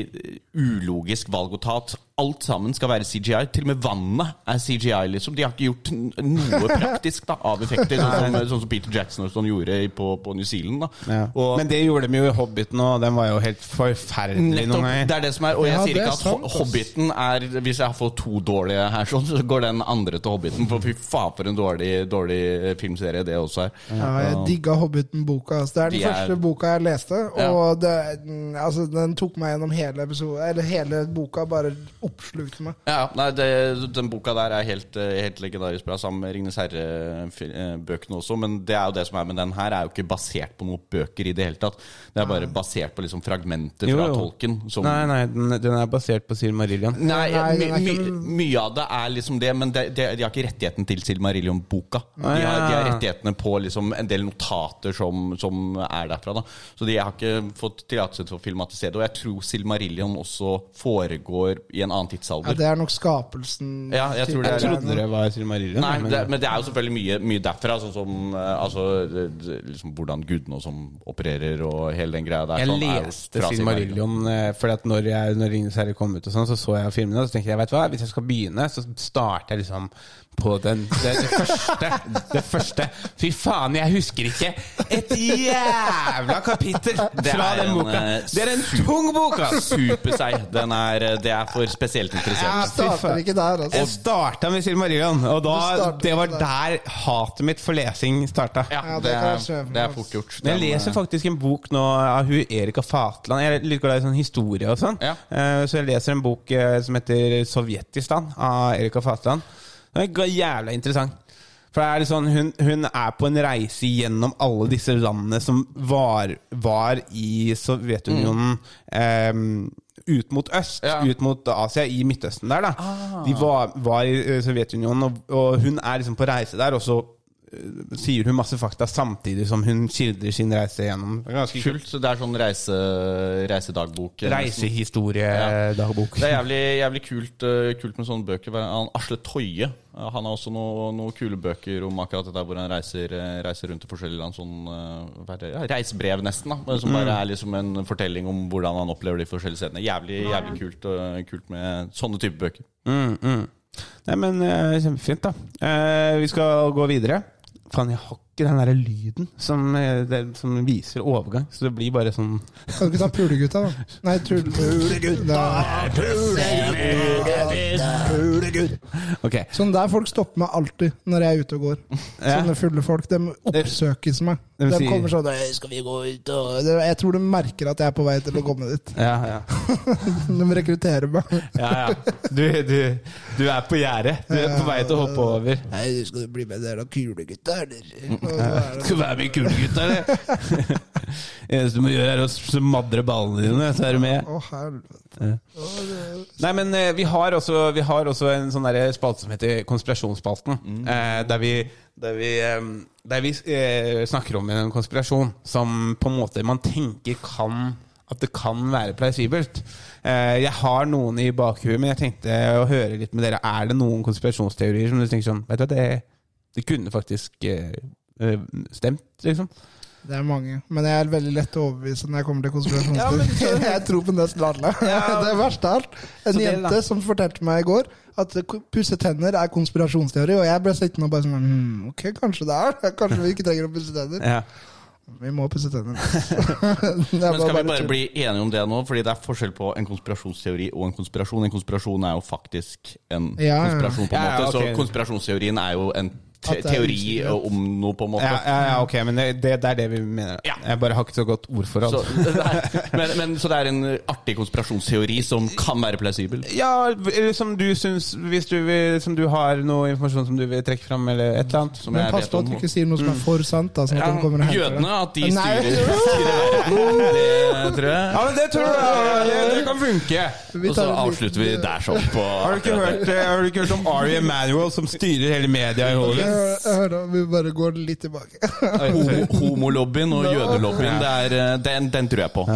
ulogisk valg å ta at alt sammen skal være CGI. Til og med vannet er CGI, liksom. De har ikke gjort noe [LAUGHS] praktisk da, av effekter, sånn som, sånn som Peter Jackson og sånn gjorde på, på New Zealand. Da. Ja. Og, Men det gjorde de jo i Hobbiten, og den var jo helt forferdelig noen Nettopp, ganger. det er det som er Og jeg Ja, sier ikke at sant. Hobbiten er Hvis jeg har fått to dårlige her, sånn, så går den andre til Hobbiten. For fy faen, for en dårlig, dårlig filmserie det også er. Ja, jeg digga Hobbiten-boka. Altså. Det er den De er- første boka jeg leste, Ja. og det, altså, den tok meg gjennom hele episode, eller hele boka. Bare oppslukte meg. Ja, nei, det, Den boka der er helt, helt legendarisk bra, sammen med Ringenes herre-bøkene også. Men det er jo det som er med den her, er jo ikke basert på noen bøker i det hele tatt. Det er bare basert på liksom fragmenter fra jo. tolken. Som, Nei, nei, den, den er basert på Silmarillion. Nei, Nei, my, er my, mye av det er liksom det, men de, de, de har ikke rettigheten til Silmarillion-boka. De, Ah, har- de har rettighetene på liksom en del notater som, som er derfra. Da. Så de har ikke fått tillatelse til å filmatisere det. Og jeg tror Silmarillion også foregår i en annen tidsalder. Ja, det er nok skapelsen Ja, jeg tror det Jeg trodde det var Silmarillion. Nei, men- det, men det er jo selvfølgelig mye, mye derfra. Sånn som eh, altså, liksom, hvordan gudene som opererer og hele den greia der. Jeg sånn, leste fra Silmarillion eh, fordi at når, jeg, når Ringenes herre kom ut, og sånn, så så jeg filmene. Og så tenkte jeg vet du hva, hvis jeg skal begynne, så starter jeg liksom på den, det, det første. Det første. Fy faen, jeg husker ikke et jævla kapittel fra den en, boka! eh, Det er en tung bok, ass! Superseig. Den er, eh, det er for spesielt interessert. Jeg starta ikke der, altså. Jeg starta med Silmarillion, og da, det var der. hatet mitt for lesing starta. Ja, det det, er, fort gjort. Men jeg leser eh, faktisk en bok nå av hun Erika Fatland. Jeg er litt glad i sånn historie og sånn. Ja. Eh, Så jeg leser en bok som heter 'Sovjetistan' av Erika Fatland. Den er jævla interessant. For det er sånn, hun, hun er på en reise gjennom alle disse landene som var, var i Sovjetunionen. eh, ut mot øst, Ja. ut mot Asia, i Midtøsten der. da De var, var i eh, Sovjetunionen, og, og hun er liksom på reise der. Og så sier hun masse fakta samtidig som hun skildrer sin reise gjennom. Det er ganske kult. Så Det er sånn reise, reisedagbok. Reisehistoriedagbok. Ja. Det er jævlig, jævlig kult, eh, kult med sånne bøker. Han, Asle Toje eh, Han har også noen noe kule bøker om akkurat det der hvor han reiser, eh, reiser rundt i forskjellige land. Sånn, eh, det? ja, reisebrev, nesten. da Som bare er liksom en fortelling om hvordan han opplever de forskjellige stedene. Jævlig, jævlig kult, eh, kult med sånne type bøker. Mm, mm. Nei, men eh, kjempefint, da. Eh, vi skal gå videre. Faen, jeg har ikke den derre lyden som, eh, det, som viser overgang, så det blir bare sånn Kan du ikke ta pulegutta, da? Nei, Pulegutta, Pulegutta Ok. Sånn der folk stopper meg alltid når jeg er ute og går. Ja. Sånne fulle folk. De oppsøkes meg. De kommer sånn «Øy, 'Skal vi gå ut?' Og Jeg tror de merker at jeg er på vei til å komme dit. Ja, ja. [LAUGHS] De rekrutterer meg. ja, ja. Du, du, du er på gjerdet. Du er på vei til å hoppe over. Nei, skal du bli med dere kulegutta, eller? Det Skal du være med i Kulegutta, eller? Eneste du må gjøre, er å smadre ballene dine, så er du med. Å, helvete. Nei, men eh, vi har også, vi har også en sånn der spalte som heter Konspirasjonsspalten. Eh, der vi, der vi, eh, der vi eh, snakker om en konspirasjon som på en måte man tenker kan at det kan være plausibelt. Eh, jeg har noen i bakhuet, men jeg tenkte å høre litt med dere. Er det noen konspirasjonsteorier som du tenker sånn Vet du hva, det, det kunne faktisk eh, stemt, liksom? Det er mange. Men jeg er veldig lett å overbevise når jeg kommer til konspirasjonsteorier. [LAUGHS] jeg tror på nesten alle. [LAUGHS] det verste av alt. En Så det, jente da. som fortalte meg i går at pusse tenner er konspirasjonsteori, og jeg ble sittende og bare sånn hm, Ok, kanskje det er. [LAUGHS] Kanskje vi ikke trenger å pusse tenner. Ja. Vi må pusse tenner. Er Men skal vi bare bli enige om det nå? Fordi det er forskjell på en konspirasjonsteori og en konspirasjon. En konspirasjon er jo faktisk en Ja, ja. konspirasjon, på en Ja, ja, måte. Så konspirasjonsteorien er jo en te det teori om noe, på en måte. Ja, ja, ja, ok, men det, det, det er det vi mener. Ja. Jeg bare har ikke så godt ordforråd. Så, [LAUGHS] nei, men, men, så det er en artig konspirasjonsteori som kan være plausibel? Ja, som du syns Hvis du, vil, som du har noe informasjon som du vil trekke fram, eller et eller annet. Som Men pass på at du ikke sier noe som er for sant. Da, sånn at jødene, at de styrer. [LAUGHS] Det tror jeg. Ja, men det tror jeg det, det kan funke. Og så avslutter vi der sånn på Har du ikke hørt, eh, har du ikke hørt om Ari Emanuel, som styrer hele media i Hollywood? Hører- jeg vi bare går litt tilbake. [LAUGHS] Homolobbyen og jødelobbyen, det er, eh, den, den tror jeg på.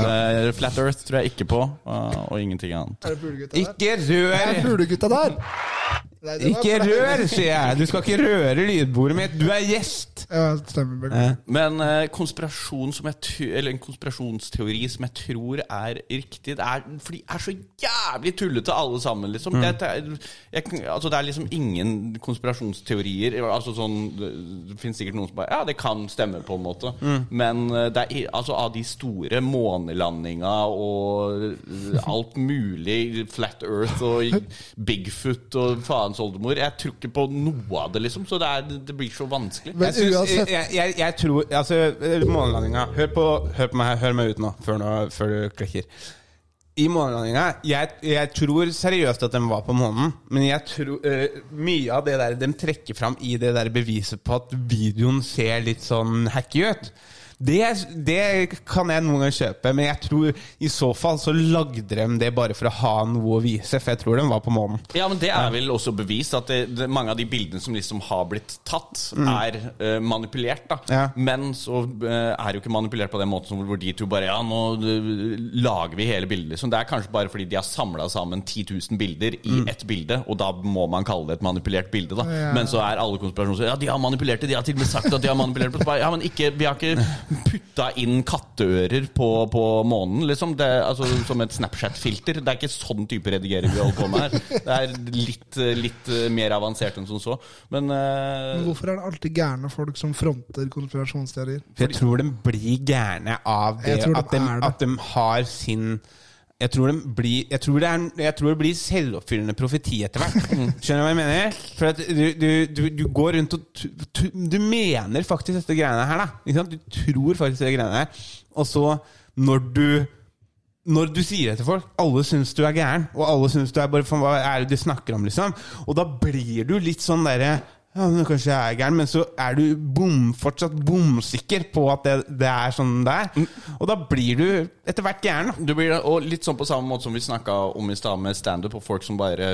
Flat Earth tror jeg ikke på, eh, og ingenting annet. Er det pulegutta der? Ikke rør! er det pulegutta der! Nei, det Ikke rør, sier jeg! Du skal ikke røre lydbordet mitt. Du er gjest! Ja, stemmer. Bjørn. Eh, Men eh, konspirasjon som jeg Eller en konspirasjonsteori som jeg tror er riktig, det er For de er så jævlig tullete alle sammen, liksom. Mm. Det, er, jeg, altså, det er liksom ingen konspirasjonsteorier. Altså sånn Det, finnes sikkert noen som bare Ja, det kan stemme, på en måte. Mm. Men eh, det er i- altså av de store månelandinga og eh, alt mulig, Flat Earth og [LAUGHS] Bigfoot og faens oldemor Jeg tror ikke på noe av det, liksom. Så det, er, det blir så vanskelig. Men Jeg, synes, uansett jeg, jeg, jeg tror Altså, månelandinga Hør på, hør på meg her, hør meg ut nå, før, nå, før du klikker. I månelandinga jeg, jeg tror seriøst at de var på månen, men jeg tror uh, mye av det der de trekker fram i det der beviset på at videoen ser litt sånn hacky ut. Det, det kan jeg noen ganger kjøpe, men jeg tror i så fall så lagde de det bare for å ha noe å vise, for jeg tror de var på månen. Ja, men det er vel også bevist at det, det, mange av de bildene som liksom har blitt tatt, er uh, manipulert. da Ja. Men så uh, er det jo ikke manipulert på den måten som hvor de tror bare Ja, nå eh, lager vi hele bildet. Liksom. Det er kanskje bare fordi de har samla sammen 10 000 bilder i ett bilde, og da må man kalle det et manipulert bilde. da Ja. Men så er alle konspirasjoner Ja, de har manipulert det, de har til og med sagt at de har manipulert det. Ja, men ikke, vi har ikke putta inn katteører på, på månen, liksom. Det, altså, som et Snapchat-filter. Det er ikke sånn type redigering vi holder på med her. Det er litt, litt eh, mer avansert enn som så. Men uh... Men hvorfor er det alltid gærne folk som fronter konspirasjonsteorier? For jeg tror de blir gærne av det de at, de, det. at de har sin jeg tror, de blir, jeg, tror det er, jeg tror det blir selvoppfyllende profeti etter hvert. [LAUGHS] Skjønner du hva jeg mener? For at du, du, du, du går rundt og tu- tu- Du mener faktisk dette greiene her, da. Du tror faktisk det greiene her. Og så, når du når du sier det til folk, alle syns du er gæren, og alle syns du er bare hva er det du snakker om, liksom? Og da blir du litt sånn derre ja, men Kanskje jeg er gæren, men så er du bom, fortsatt bomsikker på at det, det er sånn det er. Og da blir du etter hvert gæren. Du blir, og litt sånn på samme måte som vi snakka om i stad med standup, og folk som bare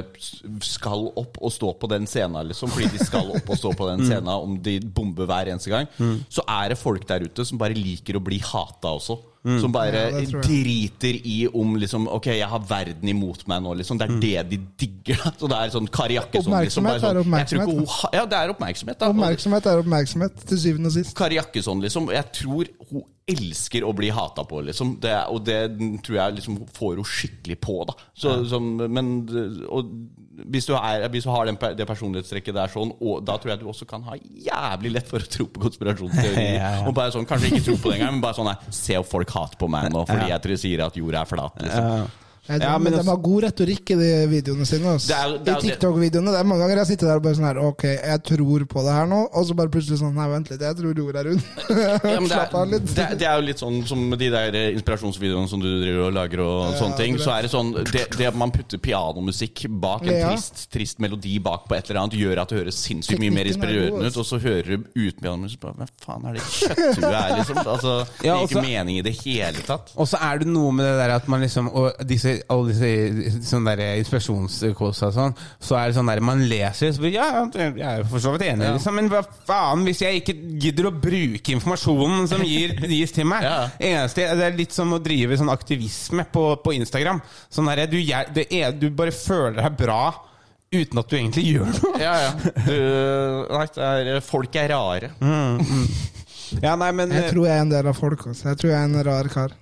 skal opp og stå på den scenen, liksom, fordi de skal opp og stå på den scenen om de bomber hver eneste gang. Så er det folk der ute som bare liker å bli hata også. Som bare Ja, driter i om liksom Ok, jeg har verden imot meg nå, liksom. Det er det de digger. Så det er sånn Kari Jakkesson liksom, er sånn, jeg tror ikke oppmerksomhet, hun Ja, det er oppmerksomhet. da. Oppmerksomhet er oppmerksomhet, til syvende og sist. Kari Jakkesson, liksom. Jeg tror hun elsker å bli hata på, liksom. Det, og det tror jeg liksom får hun skikkelig på, da. Så, som, men og hvis du, er, hvis du har den, det personlighetstrekket der sånn, og da tror jeg du også kan ha jævlig lett for å tro på konspirasjonsteorier. Ja, [LAUGHS] ja. Og bare sånn, Kanskje ikke tro på det engang, men bare sånn nei, Se om folk hater på meg nå fordi jeg tror sier at jorda er flat. liksom Jeg Ja, men men de altså- har god retorikk i de videoene sine. Altså. Det er det er I TikTok-videoene. Det er mange ganger jeg sitter der og bare sånn her Ok, jeg tror på det her nå, og så bare plutselig sånn Nei, vent litt, jeg tror jorda er rund. [LAUGHS] Ja, det, Slapp av litt. det, det er jo litt sånn som de der inspirasjonsvideoene som du driver og lager og sånne ting. Så er det sånn det, det at man putter pianomusikk bak en Ja. trist, trist melodi bak på et eller annet, gjør at det høres sinnssykt mye mer er inspirerende ut, og så hører du uten pianomusikk bare Hva faen er det kjøtthuet er, liksom? Altså, det Ja, gir ikke mening i det hele tatt. Og så er det noe med det der at man liksom Og disse, alle disse sånne der inspirasjonskåsa og sånn, så er det sånn der man leser så, Ja, jeg er for så vidt enig, Ja. liksom, men hva faen hvis jeg ikke gidder å bruke informasjonen som gir, [LAUGHS] gis til meg? Ja. Eneste, det er litt som å drive sånn aktivisme på, på Instagram. Sånn der, du, det er, du bare føler deg bra uten at du egentlig gjør noe. Ja, ja. Du, nei, det er, folk er rare. [LAUGHS] Ja, nei, men, Jeg tror jeg er en del av folk. også Jeg tror jeg er en rar kar.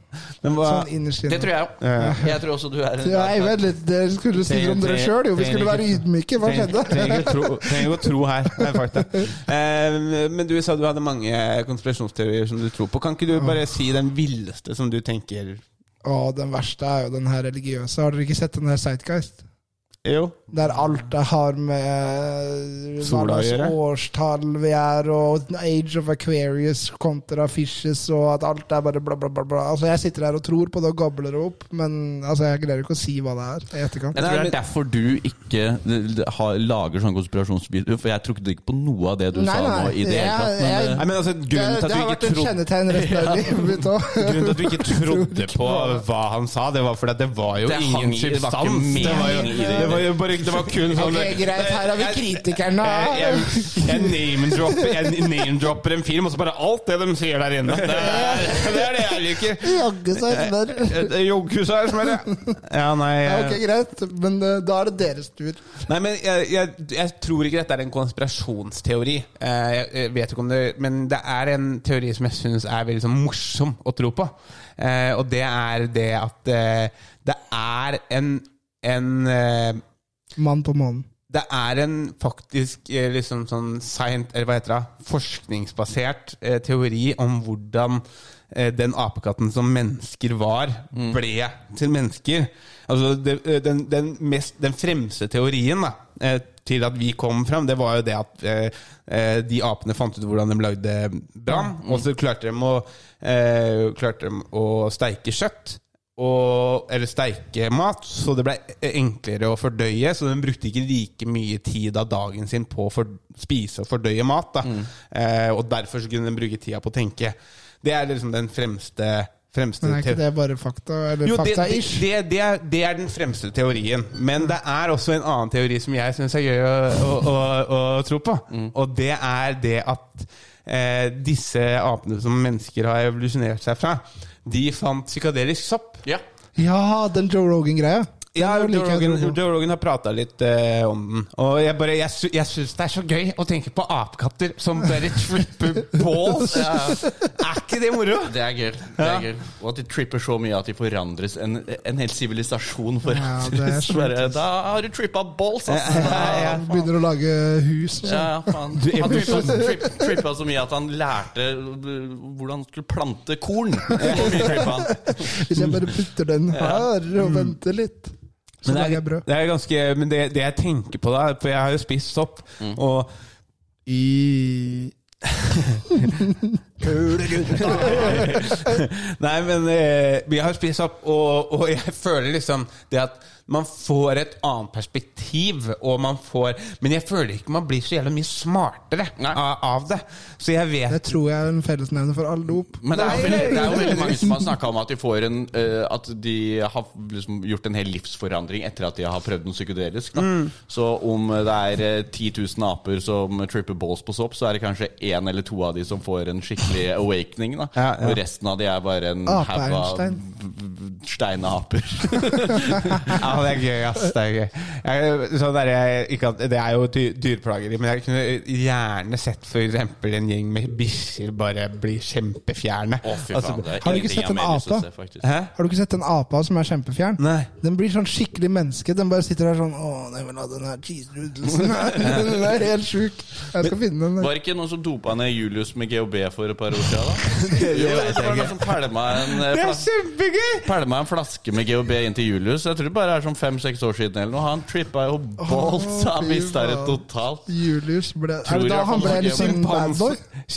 men hva, Sånn innerst inne. Det tror jeg òg. Jeg tror også du er Så [LAUGHS] jeg vet litt, Dere skulle si om dere sjøl, jo. Vi skulle være ydmyke. Hva skjedde? Trenger ikke å tro, trenger å tro her. Det er fakta. [LAUGHS] Eh, men du sa du hadde mange konspirasjonsteorier som du tror på. Kan ikke du bare si den villeste som du tenker Å, den verste er jo den her religiøse. Har dere ikke sett den her Sightgeist? Jo. Der alt det har med Sola å gjøre? årstall vi er, og Age of Aquarius kontra Fishes, og at alt er bare bla, bla, bla. bla. Altså, jeg sitter her og tror på det og gabler det opp, men altså, jeg greier ikke å si hva det er i etterkant. Jeg tror det er derfor du ikke eh, har, lager sånn konspirasjonsvideo, for jeg trodde ikke på noe av det du Nei, sa nei, nå i det hele tatt. Men, eh, Nei, men altså, Det, grunnen til at du har vært et kjennetegn resten av [LAUGHS] livet mitt òg. Grunnen til at du ikke [LAUGHS] trodde på hva han sa, det var fordi det var jo Det ingen substans. Det var jo, det. Var, bare, det var kun sånn Ok, greit, her har vi kritikeren, da. Jeg, jeg, jeg name-dropper name-dropper en film, og så bare alt det de sier der inne. Det er det, er det jeg liker. Jaggu seg smør. Joggu seg smør, ja. Ja, nei Ja, ok, greit, men eh, da er det deres tur. Nei, men jeg, jeg, jeg tror ikke dette er en konspirasjonsteori. Eh, Jeg, vet ikke om det Men det er en teori som jeg syns er veldig sånn morsom å tro på. Eh, og det er det at det er en, en eh, Mann på månen. det er en faktisk eh, liksom sånn science, eller hva heter det, forskningsbasert eh, teori om hvordan eh, den apekatten som mennesker var, ble til mennesker. Altså det, eh, den, den, mest, den fremste teorien da, til at vi kom fram, det var jo det at eh, eh, de apene fant ut hvordan de lagde brann, og så klarte de å, eh, klarte de å steike kjøtt og, eller steike mat, så det ble enklere å fordøye. Så den brukte ikke like mye tid av dagen sin på å for, spise og fordøye mat. Da. Eh, og derfor så kunne den bruke tida på å tenke. Det er liksom den fremste, fremste Men er ikke det bare fakta? Eller jo, det, det, fakta-ish? det, det, er, det er den fremste teorien. Men det er også en annen teori som jeg syns er gøy å, å, å, å tro på. Og det er det at eh, disse apene som mennesker har evolusjonert seg fra, de fant psykadelisk sopp. Ja. Ja, den Joe Rogan-greia. Ja, Joe Rogan. Joe Rogan har prata litt eh, om den. Og jeg, bare, jeg, sy- jeg syns det er så gøy å tenke på apekatter som bare [LAUGHS] tripper balls. Er ikke det moro? Det er gøy. Det er gøy. Og at de tripper så mye at de forandres. En, en hel sivilisasjon Ja, det forandres. Ja, da har du trippa balls, ass! Ja, Begynner å lage hus og Ja, sånn. faen. Han trippa, tripp, trippa så mye at han lærte uh, hvordan han skulle plante korn. [LAUGHS] Hvis jeg bare putter den her og venter litt, så Men lager det jeg er, brød. det er ganske Men det, det jeg tenker på da For jeg har jo spist sopp, og I [LAUGHS] Nei, men eh, vi har spist opp, og, og jeg føler liksom det at man får et annet perspektiv, og man får Men jeg føler ikke man blir så jævla mye smartere Nei. av, av det. Så jeg vet Det tror jeg er en fellesnevner for alle dop. Men det er, jo veldig, det er jo veldig mange som har snakka om at de får en uh, At de har liksom gjort en hel livsforandring etter at de har prøvd noe psykedelisk. Da. Så om det er eh, 10 000 aper som tripper balls på sopp, så er det kanskje én eller to av de som får en skikkelig awakening. Da. Ja, ja. Og resten av de er bare en haug av steinaper. [LAUGHS] Ja, det er gøy, ass. Det er gøy. Jeg, sånn der, jeg, ikke at, det er jo dy dyreplageri, men jeg kunne gjerne sett eksempel en gjeng med bikkjer bare bli kjempefjerne. Å, fy Altså, faen. Det er har du ikke sett en å ape? Har du ikke sett en apa som er kjempefjern? Nei. Den blir sånn skikkelig menneske. Den bare sitter der sånn Å, jeg vil ha den her cheese noodlesen. [LAUGHS] Den er helt sjuk. Jeg skal finne den. Var det ikke noen som dopa ned Julius med GHB for et par år siden? da? [LAUGHS] Det Jo, det var noen som pælma en, eh, er pælma en flaske med GHB inn til Julius. Jeg tror det bare er sånn fem-seks år siden. eller noe Han trippa jo balls. Å, Han mista det totalt. Julius ble Tror Er det da han ble liksom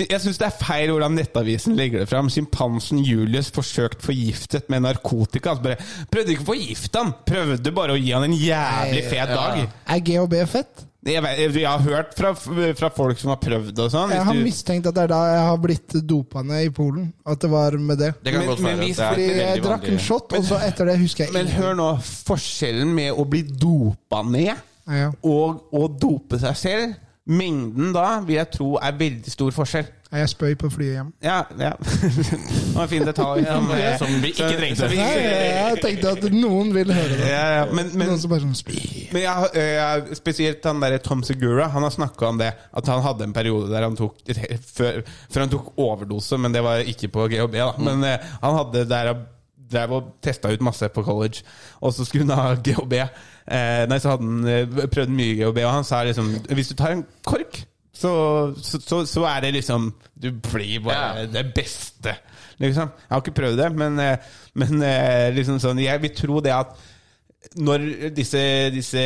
Jeg syns det er feil hvordan Nettavisen legger det fram. Sjimpansen Julius forsøkt forgiftet med narkotika. Altså bare, prøvde ikke å forgifte han, prøvde bare å gi han en jævlig fet dag. Er GHB fett? Jeg, vet, jeg har hørt fra, fra folk som har prøvd og sånn. Jeg har du- mistenkt at det er da jeg har blitt dopa ned i Polen. At det var med det. Det Men- men hvis- Det Fordi jeg drakk en shot, shot, og så etter det husker jeg Men hør nå, forskjellen med å bli dopa ned Ja. og å dope seg selv Mengden da vil jeg tro er veldig stor forskjell. Jeg spøy på flyet hjem. Ja, ja. [LAUGHS] Det var en fin detalj. Som, ja, som vi ikke trengte. Nei, jeg tenkte at noen ville høre det. Ja, ja, men, men, Noen som bare sånn spy. men jeg, jeg, spesielt han der Tom Segura Han har snakka om det. At han hadde en periode der han tok Før, før han tok overdose, men det var ikke på GHB. da Men eh, han hadde der drev og testa ut masse på college, og så skulle han ha GHB. Eh, nei, så hadde han eh, prøvd mye GHB, og han sa liksom Hvis du tar en kork så, så, så, så er det liksom Du blir bare Ja. det beste. Liksom. Jeg har ikke prøvd det, men, eh, men eh, liksom sånn, jeg vil tro det at når disse, disse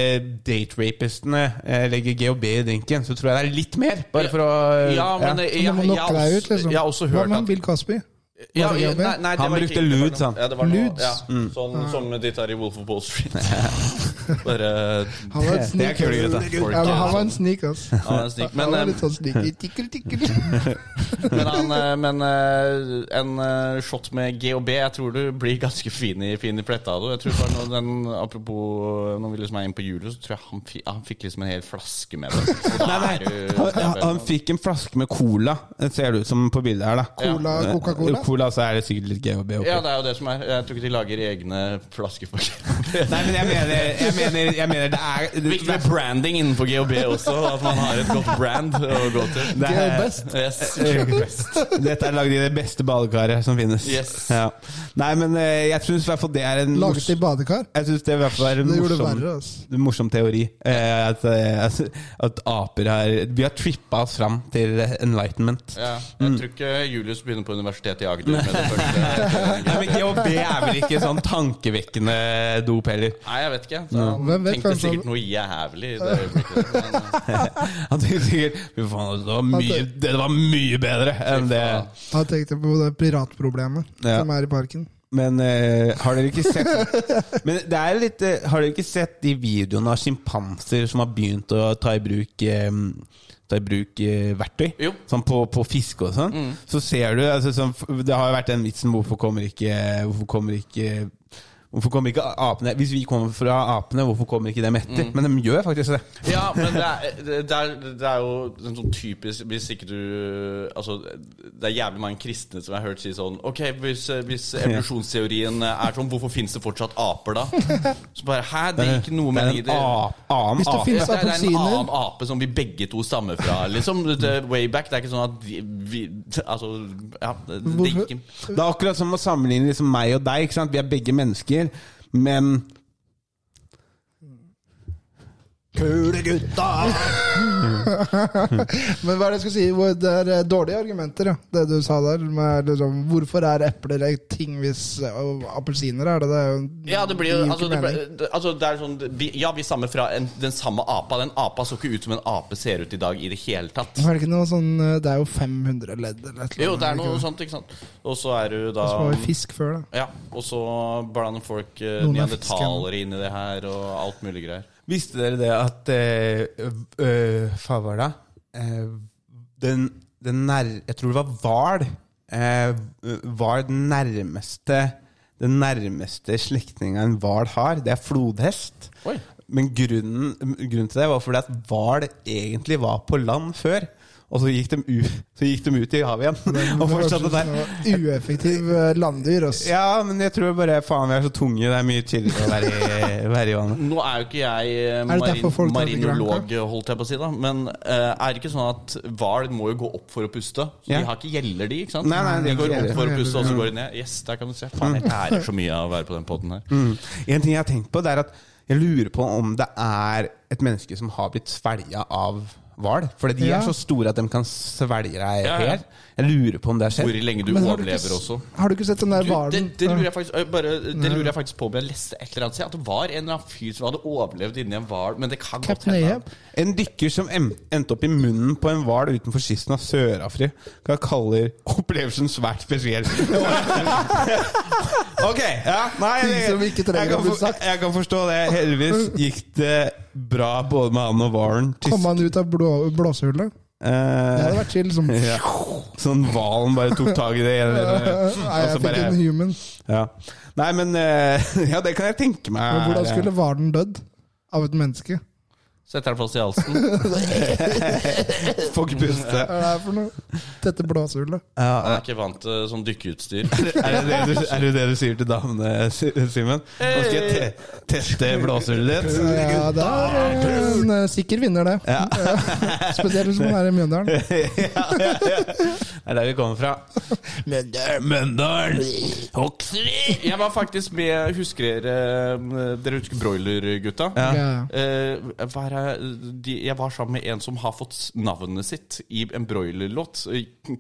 date-rapistene eh, legger GHB i drinken, så tror jeg det er litt mer. Bare for å Ja, men ja. jeg, jeg, jeg, må jeg, har ut, også, hørt at Hva med Bill Cosby? Ja, ja, nei, nei, Han brukte ikke- ludes, han. Ja, noe, Ludes? ja, sånn som ditt her i Wolf of Wall Street. [LAUGHS] Bare Han var en Det er kule gutta. Ja, han var en ass. Han var men, han eh, sånn sneaky. Tikkel, tikkel. [LAUGHS] Men, han, eh, men eh, en eh, shot med GHB Jeg tror du blir ganske fin i, fin i pletta. du. Jeg tror bare når den, Apropos når vi liksom er inne på julet så tror jeg han, fi, han fikk liksom en hel flaske med det. [LAUGHS] Nei, nei, han, han, fikk en flaske med cola, ser det ut som på bildet her. da Cola, Eh, Coca-Cola? Cola, så er det sikkert litt GHB oppi. Ja, det er jo det som er. Jeg tror ikke de lager egne flasker for GHB. [LAUGHS] Nei, men jeg mener, jeg mener, jeg mener det er det, Viktig med branding innenfor GHB også. At man har et godt brand å gå til. det er- Best. Yes. Dette er lagd i det beste badekaret som finnes. Yes. Ja. Nei, men eh, jeg syns i hvert fall det er en Laget i badekar. Jeg synes det i hvert fall er en Det gjorde det morsom, verre, altså. en morsom teori. Eh, at, eh, at- at aper har Vi har trippa oss fram til enlightenment. Ja, jeg tror ikke Julius begynner på universitetet i Agder med det første. [LAUGHS] Nei, men GHB er vel ikke sånn tankevekkende dop heller. Nei, jeg vet ikke. Så han Hvem vet, tenkte kanskje- sikkert noe jævlig i det øyeblikket. Men, [LAUGHS] eh, Han tenkte sikkert Fy faen, det var mye, det var mye bedre enn det. Han tenkte på det piratproblemet Ja. som er i parken. Men eh, har dere ikke sett [LAUGHS] Men det er litt eh, Har dere ikke sett de videoene av sjimpanser som har begynt å ta i bruk eh, Ta i bruk eh, verktøy? Jo. Sånn på, på fiske og sånn. Så ser du altså, sånn, Det har jo vært den vitsen Hvorfor kommer ikke Hvorfor kommer ikke Hvorfor kommer ikke apene Hvis vi kommer fra apene, hvorfor kommer ikke dem etter? Men de gjør faktisk det. ja, men det er, det, er, det er jo en sånn typisk Hvis ikke du Altså, det er jævlig mange kristne som jeg har hørt si sånn Ok, hvis, hvis evolusjonsteorien er sånn, hvorfor finnes det fortsatt aper da? Så bare Hæ, det er ikke noe Det er en det. a- annen Hvis det ape. Ja, det er en annen ape som vi begge to stammer fra. Liksom, det er way back. Det er ikke sånn at vi, vi Altså, ja det, det gikk ikke. Det er akkurat som å sammenligne liksom meg og deg. Ikke sant? Vi er begge mennesker, men Kule gutta! [LAUGHS] Men hva er det jeg skal si? Det er eh, dårlige argumenter, ja. Det du sa der. Med, liksom, hvorfor er epler en ting hvis eh, appelsiner er det? Det er jo Ja, det blir jo altså, det, ble, altså, det er sånn vi, Ja, vi stammer fra en, den samme apa. Den apa så ikke ut som en ape ser ut i dag i det hele tatt. Er det ikke noe sånn eh, Det er jo 500 ledd eller et eller annet. Jo, det er ikke noe sånt, ikke sant. Og så er du da Og så var vi fisk før, da. Ja, og så blander folk er neandertalere inn i det her, og alt mulig greier. Visste dere det at eh, øh, Hva var det? Eh, den, den nær... Jeg tror det var hval. Eh, var den nærmeste Den nærmeste slektninga en hval har, det er flodhest. Oi. Men grunnen, grunnen til det var fordi at hval egentlig var på land før. Og så gikk de ut, så gikk de ut i havet igjen. [LAUGHS] Og fortsatte der. Ueffektiv eh, landdyr, ass. Ja, men jeg tror bare faen, vi er så tunge. Det er mye chillere å være i, være i vannet. Nå er jo ikke jeg eh, marin, til marinolog, holdt jeg på å si, da. Men uh, er det ikke sånn at hval må jo gå opp for å puste? Så Ja. De har ikke gjeller, de, ikke sant? Nei, nei, de de går opp for å puste, og så går de ned. Yes, der kan du se. Faen, jeg lærer så mye av å være på den poden her. Mm. En ting jeg har tenkt på, det er at jeg lurer på om det er et menneske som har blitt svelga av hval. Fordi de Ja. er så store at de kan svelge deg Ja, ja. helt. Jeg lurer på om det har Hvor lenge du Men har du ikke overlever også. Har du ikke sett den der hvalen? det, det, lurer jeg faktisk, bare, det lurer jeg faktisk på om jeg leste et eller annet sted. At det var en eller annen fyr som hadde overlevd inni en hval. Men det kan godt hende. En dykker som endte opp i munnen på en hval utenfor kysten av Sør-Afrika, kaller opplevelsen svært spesiell. [LAUGHS] ok, ja. Nei, jeg, jeg, kan for, jeg kan forstå det. Heldigvis gikk det bra både med han og hvalen. Kom han ut av blå, blåsehullet? Det hadde Eh, vært chill. Som [LAUGHS] ja. Sånn hvalen bare tok tak i det. Eller, [LAUGHS] Nei, jeg fikk bare- en human. ja. Nei, men uh, [LAUGHS] Ja, det kan jeg tenke meg. Men hvordan skulle hvalen dødd? Av et menneske? Setter den fast i halsen. [LAUGHS] Får ikke puste. Hva er det for noe? Dette blåsehullet. Ja, Han er ikke vant til sånn dykkeutstyr. Er det det du, er det, det du sier til damene, Simen? Nå skal jeg te teste blåsehullet ditt. Ja, det er en eh, sikker vinner, det. Ja. Spesielt hvis man er i Mjøndalen. [LAUGHS] ja, ja, ja. Det er der vi kommer fra. Mjøndalen! Hoksrud! Jeg var faktisk med Husker dere Dere husker Broiler-gutta? Ja. Ja. Eh, hva er? De, jeg var sammen med en som har fått navnet sitt i en broilerlåt.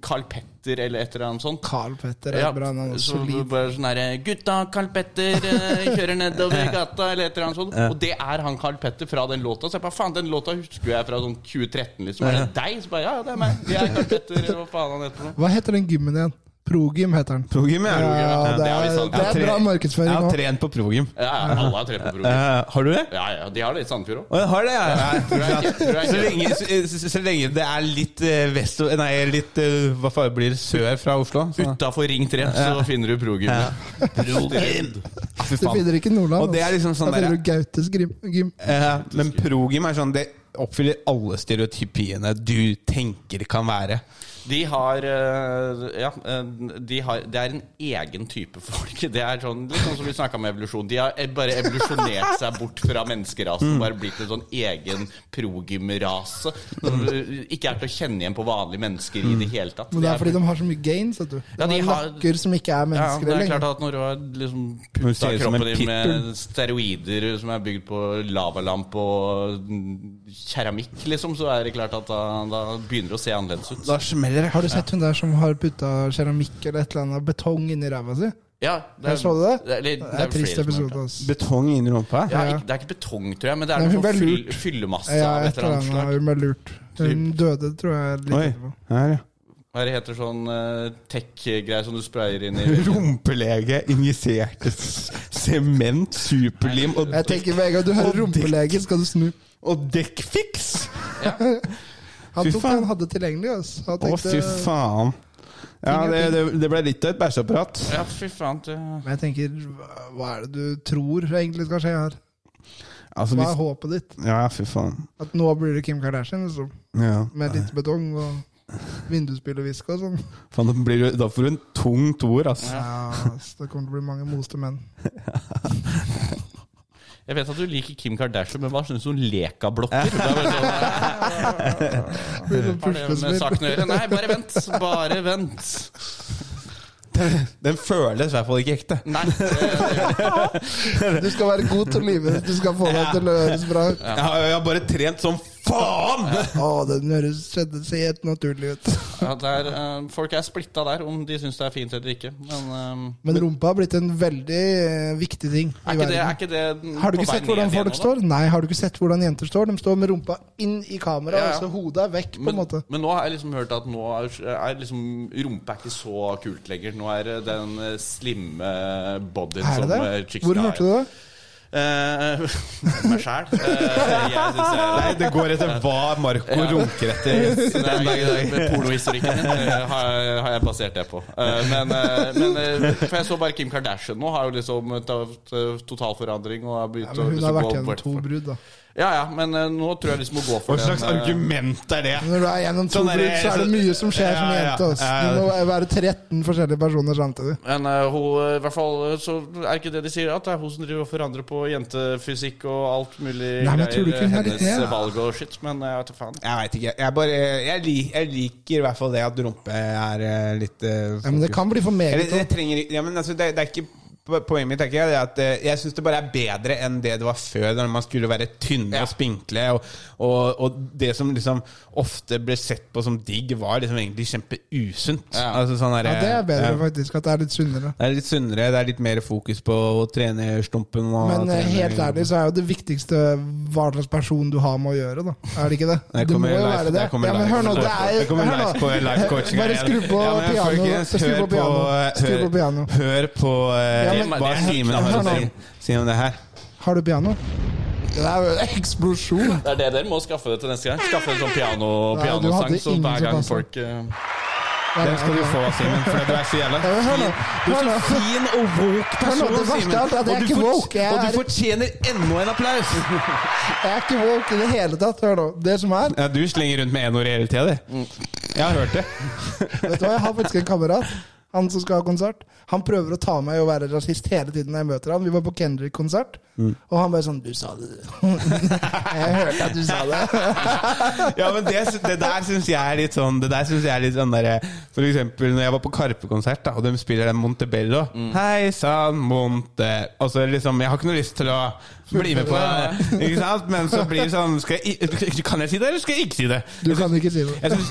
Carl Petter eller et eller annet sånt. Carl Petter er Ja, bra navn. så bare sånn herre Gutta, Carl Petter eh, kjører nedover [LAUGHS] gata, eller et eller annet sånt. Ja. Og det er han Carl Petter fra den låta. Så jeg bare faen, den låta husker jeg fra sånn 2013, liksom. Er det deg? Så bare ja, det er meg. Det er Carl Petter, hva faen han heter. Hva heter den gymmen igjen? Progym heter den. Progym, ja. Ja, det Det har vi er, det er bra markedsføring markedsføring Jeg har òg. trent på progym. Ja, alle har trent på Progym. Uh, har du det? Ja, ja, de har det i Sandefjord òg. Har det, ja. ja. Tror jeg ikke. [LAUGHS] Tror jeg Så lenge, så, så, lenge det er litt eh, vest Nei, litt eh, Hva faen blir? Sør fra Oslo? Så. Utafor Ring 3 så finner du progym. Ja. Progym. Ah, Du finner ikke Nordland. Og det er altså. liksom sånn Da finner du Gautes gym. Eh, men progym er sånn Det oppfyller alle stereotypiene du tenker kan være. De har eh, Ja, eh, de har, det er en egen type folk. Det er sånn, Litt sånn som vi snakka om evolusjon. De har eh, bare evolusjonert seg bort fra menneskerasen og bare blitt en sånn egen progym-rase. Som ikke er til å kjenne igjen på vanlige mennesker i det hele tatt. Men det er fordi de har så mye gains. Vet du. De, Ja, de har lakker som ikke er Ja, mennesker det er klart at Når du har liksom putta kroppen din med steroider som er bygd på lavalamp og mm, keramikk, liksom, så er det klart at da, da begynner det å se annerledes ut. Da smeller det. Har du sett hun der som har putta keramikk eller et eller annet betong inni ræva si? Ja, det Jeg så det. Det er, det er, det er er en trist episode. Altså. Betong inni rumpa? Ja, Ja. ikke, det er ikke betong, tror jeg, men det er Nei, noe fyll, fyllemasse Ja, av et eller eller annet slag. Hun ble lurt. Hun døde, tror jeg, litt Oi. etterpå. Her, ja. Hva er det heter sånn uh, tech-greier som du sprayer inn i [LAUGHS] Rumpelege injiserte sement, superlim og, Jeg tenker med en gang du hører rumpelege, skal du snu. Og dekkfiks! Ja. [LAUGHS] Han Fy tok faen. det han hadde tilgjengelig. ass. Han Å, tenkte, fy faen. Ja, det, det, det ble litt av et bæsjeapparat. Ja, fy faen. Det... Men jeg tenker, hva- er det du tror egentlig skal skje her? Altså, Hva er hvis, håpet ditt? ja, fy faen. At nå blir det Kim Kardashian, liksom. Ja. Med litt betong og vindusspilleviske og sånn. og da, blir, da får du en tung toer, altså. Ja, ass, det kommer til å bli mange moste menn. [LAUGHS] Jeg vet at du liker Kim Kardashian, men hva syns du om lekablokker? Er sånn, det Har det med saken å gjøre? Nei, bare vent. Bare vent. Den føles i hvert fall ikke ekte. Nei. det- Du skal være god til livet hvis du skal få deg til å høres bra ut. Jeg har, jeg har bare trent som faen! [LAUGHS] Å, den høres seg helt naturlig ut. [LAUGHS] Ja, der, er, eh, folk er splitta der, om de syns det er fint eller ikke. Men eh, Men rumpa har blitt en veldig eh, viktig ting i er ikke det, er verden. ikke det Har du ikke sett hvordan folk står? Nei, har du ikke sett hvordan jenter står? De står med rumpa inn i kamera, Ja, ja. og så hodet er vekk, på en måte. men nå har jeg liksom hørt at nå er, er liksom rumpa er ikke så kult lenger. Nå er det den eh, slimme bodyen som chicks har. Hvor hørte du det? Eh, [LAUGHS] meg sjæl. Uh, Nei, det går etter hva Marco runker etter. [LAUGHS] Den dag i dag. med Pornohistorikken min uh, har, har jeg basert det på. Eh, Men, eh, men eh, For jeg så bare Kim Kardashian nå har jo liksom tatt eh, totalforandring og har begynt men å hun liksom har vært gjennom to brudd, da. Ja, ja, men uh, nå tror jeg liksom må gå for det. Hva slags den, eh, argument er det? Når du er gjennom to Sånn brudd, så er det mye som skjer som Ja, ja, jente. ass. ja. Du må være 13 forskjellige personer samtidig. Men uh, hun, i hvert fall så er ikke det de sier, at det er hun som driver og forandrer på jentefysikk og alt mulig Nei, men tror du greier. ikke hun er litt hennes det? valg og shit. Men jeg vet da faen. Jeg veit ikke. Jeg, bare, jeg, lik, jeg liker i hvert fall det at rumpe er litt uh, Ja, men det kan bli for Eller, meget. det trenger ja, men altså, det, det er ikke Poenget mitt tenker jeg, er at eh, jeg syns det bare er bedre enn det det var før, når man skulle være tynne og spinkle. Og, og, og det som liksom ofte ble sett på som digg, var liksom egentlig kjempeusunt. Ja. Altså, sånn Ja, det er bedre, ja. faktisk. At det er litt sunnere. Det er litt sunnere, det er litt mer fokus på å trene stumpen. Og Men eh, trene- helt ærlig så er jo det viktigste hva slags person du har med å gjøre, da. Er det ikke det? Det må jo life- være det. Ja, men hør nå, det er Der kommer hør nå. life coaching Bare skru på pianoet. piano. Skru hør på piano. eh, på hør- Hør på eh, hva Simen har å si, si om det her. Har du piano? Det er jo en eksplosjon. Det er det dere må skaffe det til neste gang. Skaffe en sånn piano, Nei, du pianosang så ingen hver som gang passet. folk eh, Den skal du få, Simen, for du er så jævla hør nå. Du er så fin og woke Hør nå, person, det verste Simen. av alt er at jeg Og du ikke fort- woke, jeg Og er- du fortjener enda en applaus! [LAUGHS] Jeg er ikke woke i det hele tatt. Hør nå. Det som er Ja, du slenger rundt med n-ord i hele tida, du. Jeg har hørt det. Vet du hva, Jeg har faktisk en kamerat Han som skal ha konsert. Han prøver å ta meg og være rasist hele tiden når jeg møter han. Vi var på Kendrick-konsert, Mm. og han bare sånn 'Du sa det, du'. [LAUGHS] jeg hørte at du sa det. [LAUGHS] Ja, men det, det der syns jeg er litt sånn Det der synes jeg er litt sånn der, For eksempel når jeg var på Karpe-konsert, og de spiller den Montebello Hei sann, Monte Og så liksom Jeg har ikke noe lyst til å bli med på ikke sant? Men så blir det sånn skal jeg, Kan jeg si det, eller skal jeg ikke si det? Du kan ikke si det. Jeg synes,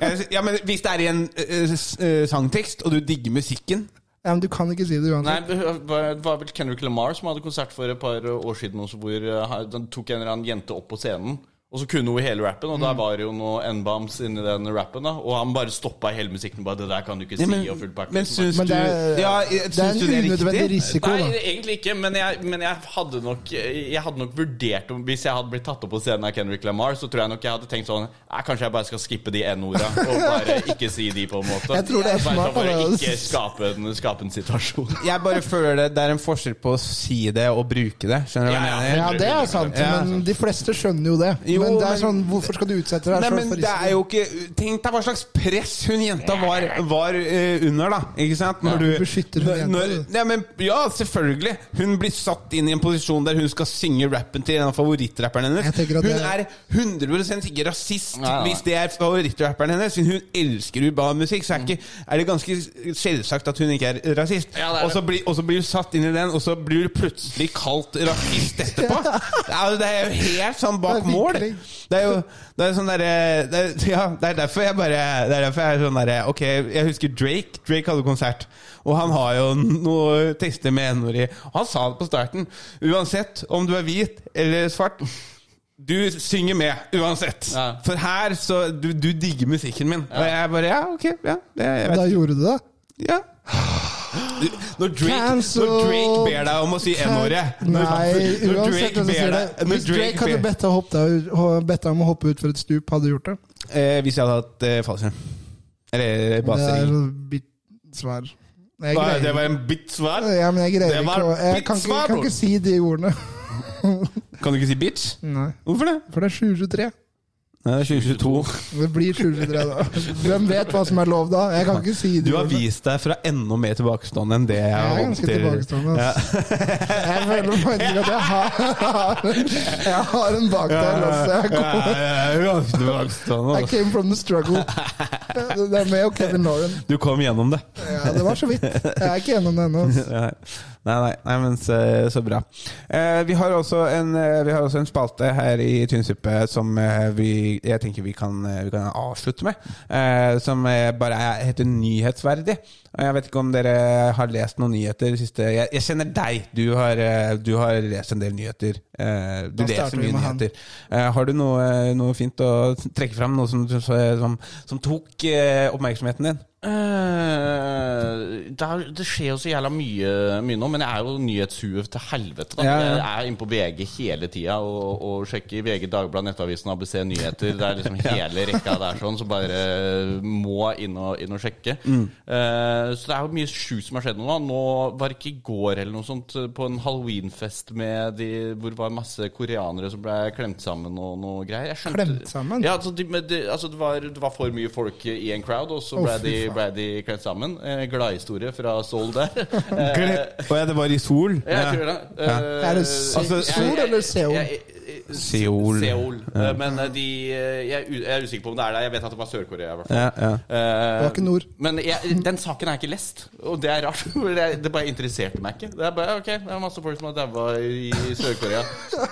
jeg, synes- ja, men Hvis det er i en uh, eh, sangtekst, og du digger musikken Ja, men du kan ikke si det uansett. var det var vel Kendrick Lamar som hadde konsert for et par år siden også, hvor eh, han- tok en eller annen jente opp på scenen. Og så kunne hun hele rappen, og der var det jo noe N-bombs inni den rappen. da Og han bare stoppa hele musikken. Bare 'Det der kan du ikke Ja, men, si', og full pakke. men Så syns du det ja, det er en unødvendig risiko, risiko, Nei, da. egentlig ikke, men jeg, men jeg hadde nok Jeg hadde nok vurdert om Hvis jeg hadde blitt tatt opp på scenen av Kendrick Lamar, så tror jeg nok jeg hadde tenkt sånn Kanskje jeg bare skal skippe de N-orda og bare ikke si de, på en måte. Jeg tror det er Bare smart, For å ikke skape en, skape en situasjon. [LAUGHS] Jeg bare føler det, det er en forskjell på å si det og bruke det. Skjønner du hva jeg jeg Ja, mener? det er sant, Ja. men de fleste skjønner jo det. Jo, men det er sånn, hvorfor skal du utsette deg men for det er risiko? jo ikke Tenk deg hva slags press hun jenta var, var uh, under, da. Ikke sant? Ja, du beskytter hun jenta, når, ja, men, ja, selvfølgelig. Hun blir satt inn i en posisjon der hun skal synge rappen til en av favorittrapperne hennes. Hun er 100 ikke rasist Nei, nei. hvis det er favorittrapperen hennes. Siden hun elsker urban musikk, så er, ikke, er det ganske selvsagt at hun ikke er rasist. Ja, er og, så blir, og så blir hun satt inn i den, og så blir hun plutselig kalt rasist etterpå. Det er, jo- det er jo helt sånn bak mål. Det er jo det er sånn derre er- Ja, det er derfor jeg bare Det er derfor jeg er sånn derre Ok, jeg husker Drake. Drake hadde konsert. Og han har jo noe tekster med n-ord i. Han sa det på starten. Uansett om du er hvit eller svart. Du synger med uansett. Ja. For her så Du, du digger musikken min. Og jeg bare Ja, ok. Ja, jeg, jeg vet Da gjorde du det? Ja. Når Drake, Cancel. når Drake ber deg om å si n-ordet Nei, når uansett Drake som sier det. når Hvis Drake hadde ber- bedt deg, hoppe deg ut- bedt deg om å hoppe ut for et stup, hadde du gjort det? Eh, hvis jeg hadde hatt eh, fallskjerm. Eller Det er basering. Jeg Hva, greier Det var en bit svar? Ja, men jeg greier Det var ikke å Jeg kan ikke, kan bror. ikke si de ordene. Kan du ikke si bitch? Nei, Hvorfor det? for det er 2023. Nei, det er 2022. Det blir 2023 da. Hvem vet hva som er lov da? Jeg kan ikke si det. Du har vist deg fra enda mer tilbakestående enn det jeg Jeg er ganske til. tilbakestående. Ja. Jeg føler faktisk at jeg har, jeg har en bak der også. Jeg, kommer, er. I altså. came from the struggle. Det er meg og Kevin Lauren. Du kom gjennom det. Ja, det var så vidt. Jeg er ikke gjennom det ennå. [LAUGHS] Nei, nei, nei, men så, så bra. Eh, vi, har en, eh, vi har også en spalte her i Tynnsuppe som eh, vi, jeg tenker vi kan, eh, vi kan avslutte med. Eh, som bare er, heter Nyhetsverdig. Og Jeg vet ikke om dere har lest noen nyheter siste. Jeg, jeg kjenner deg. Du har, du har lest en del nyheter. Eh, du leser mye nyheter. Eh, har du noe, noe fint å trekke fram? Noe som, som, som tok oppmerksomheten din? Eh, det, er, det skjer jo så jævla mye, mye nå, men jeg er jo nyhetshue til helvete. Da. Ja, ja. Jeg er inne på VG hele tida og, og sjekker VG, Dagbladet, Nettavisen, ABC Nyheter. Det er liksom [LAUGHS] hele rekka der sånn, så bare må inn og, inn og sjekke. Mm. Uh, så det er jo mye sjukt som har skjedd nå. da. Nå var det ikke i går eller noe sånt på en halloweenfest med de, hvor det var masse koreanere som ble klemt sammen og noe greier. Skjønte- Klemt sammen? Ja, altså, de, de, altså det, var, det var for mye folk i en crowd, og så ble oh, de. Ble de klemt sammen. Eh, Gladhistorie fra Seoul der. [LAUGHS] Eh, Å ja, det var i sol? jeg tror det. Ja. Eh, Er det Sol Seoul eller Seoul? jeg- jeg- Seoul. Seoul. Ja. Men eh, de eh, jeg, er jeg er usikker på om det er der. Jeg vet at det var Sør-Korea. i hvert fall. Ja, ja. Eh, Det var ikke nord. Men jeg, den saken er ikke lest, og det er rart. [LAUGHS] Det, bare interesserte meg ikke. Det er bare, ok, det er masse folk som har daua i Sør-Korea.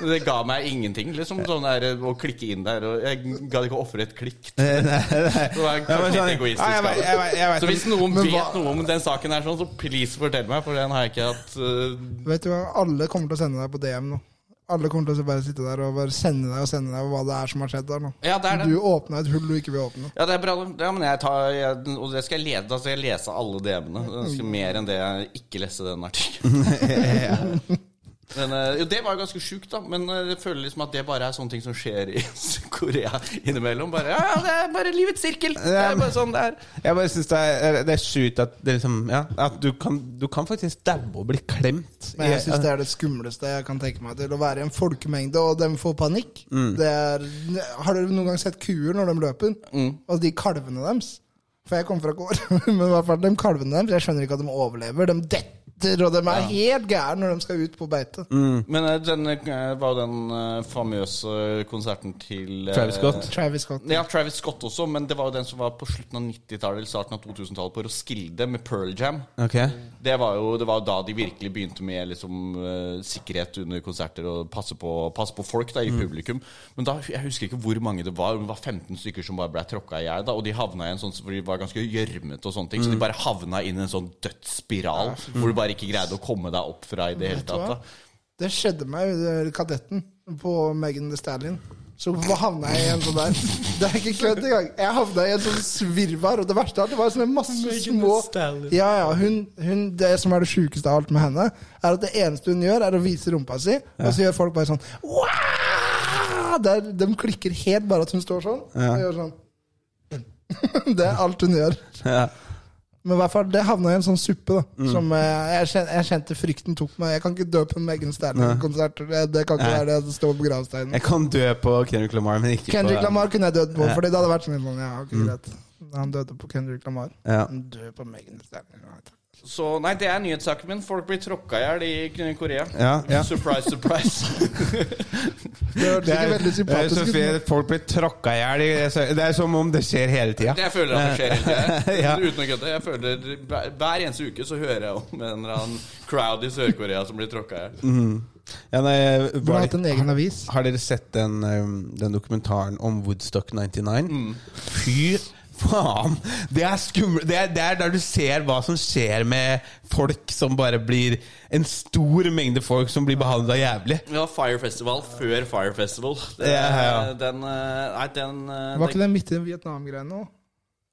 Det ga meg ingenting. Liksom sånn der Å klikke inn der. Og jeg gadd ikke å ofre et klikk. [LAUGHS] Det var kanskje sånn- litt egoistisk. Jeg jeg jeg så hvis noen vet hva- noe om den saken her, sånn, så please fortell meg, for den har jeg ikke hatt eh, Vet du hva, alle kommer til å sende deg på DM nå. Alle kommer til å bare sitte der og bare sende deg og sende deg hva det er som har skjedd der nå. Ja, det er det. Du åpna et hull du ikke vil åpne. Ja, det er bra. Ja, men jeg tar, jeg, og det skal jeg lede, da skal jeg lese alle DM-ene. Ganske Mer enn det jeg ikke leste den artikkelen. [LAUGHS] [LAUGHS] Men, eh, jo, det var jo ganske sjukt, da. Men eh, jeg føler liksom at det bare er sånne ting som skjer i [LAUGHS] Korea innimellom. Bare, ja, det er bare livets sirkel. Det er bare sånn det er. Jeg bare synes det er, det er sjukt at, det liksom, ja, at du, kan, du kan faktisk daue og bli klemt. Men jeg syns det er det skumleste jeg kan tenke meg til. Å være i en folkemengde, og dem får panikk. Det er, har dere noen gang sett kuer når de løper? Og de kalvene deres? For jeg kom fra gård. [LAUGHS] Men i hvert fall de kalvene deres, jeg skjønner ikke at de overlever. De detter, og de er helt gærne når de skal ut på beite. Men eh, den eh, var jo den uh, famøse konserten til uh, Travis Scott. Travis Scott. Ja, Travis Scott også, men det var jo den som var på slutten av 90-tallet eller starten av 2000-tallet, på Roskilde med Pearl Jam. Okay. Det var jo det var da de virkelig begynte med liksom, uh, sikkerhet under konserter og passe på, passe på folk da, i publikum. Men da, jeg husker ikke hvor mange det var. Det var 15 stykker som bare ble tråkka i hjel. Og de havna i en sånn for de var ganske gjørmete og sånne ting. Så de bare havna inn i en sånn dødsspiral hvor du bare ikke greide å komme deg opp fra i det hele tatt. da. Det skjedde meg under Kadetten på Megan Thee Stallion. Så havna jeg i en sånn der Det er ikke kødd engang. Jeg havna i en sånn svirvar, og det verste av alt det var sånne masse små Ja, ja, hun, hun, Det som er det sjukeste av alt med henne, er at det eneste hun gjør, er å vise rumpa si, og så gjør folk bare sånn wow! Det er, De klikker helt bare at hun står sånn. Ja. Og gjør sånn. [LAUGHS] Det er alt hun gjør. Ja. Men i hvert fall, det havna i en sånn suppe. da Som eh, jeg, kjente, jeg kjente frykten tok meg. Jeg kan ikke dø på en Megan Stanley-konsert. Det, det kan ikke Nei. være det som står på gravsteinen. Jeg kan dø på Kendrick Lamar, men ikke Kendrick på Lamar kunne jeg dødd på, Ja. Fordi det hadde vært sånn Ja, ok, greit. Han døde på Kendrick Lamar. Ja. Han døde på Megan Stanley. Nei, takk. Så nei, det er nyhetssaken min. Folk blir tråkka i hjel i Korea. Ja, ja. Surprise, surprise. [LAUGHS] Det hørtes ikke veldig det er sympatisk ut. Folk blir tråkka i hjel. Det er så- Det er som om det skjer hele tida. Jeg føler at det skjer hele tida. [LAUGHS] Ja. Uten å kødde. Jeg føler hver- eneste uke så hører jeg om en eller annen crowd i Sør-Korea som blir tråkka i hjel. Ja, nei, var hatt en egen avis. har dere sett den, um, den dokumentaren om Woodstock 99? Mm. Fy faen! Det er skummelt. Det det er der du ser hva som skjer med folk som bare blir En stor mengde folk som blir behandla jævlig. Ja, Fire Festival før Fire Festival. Det, Ja, ja. Den eh, Nei, den eh, Var ikke det midt i Vietnam-greiene òg?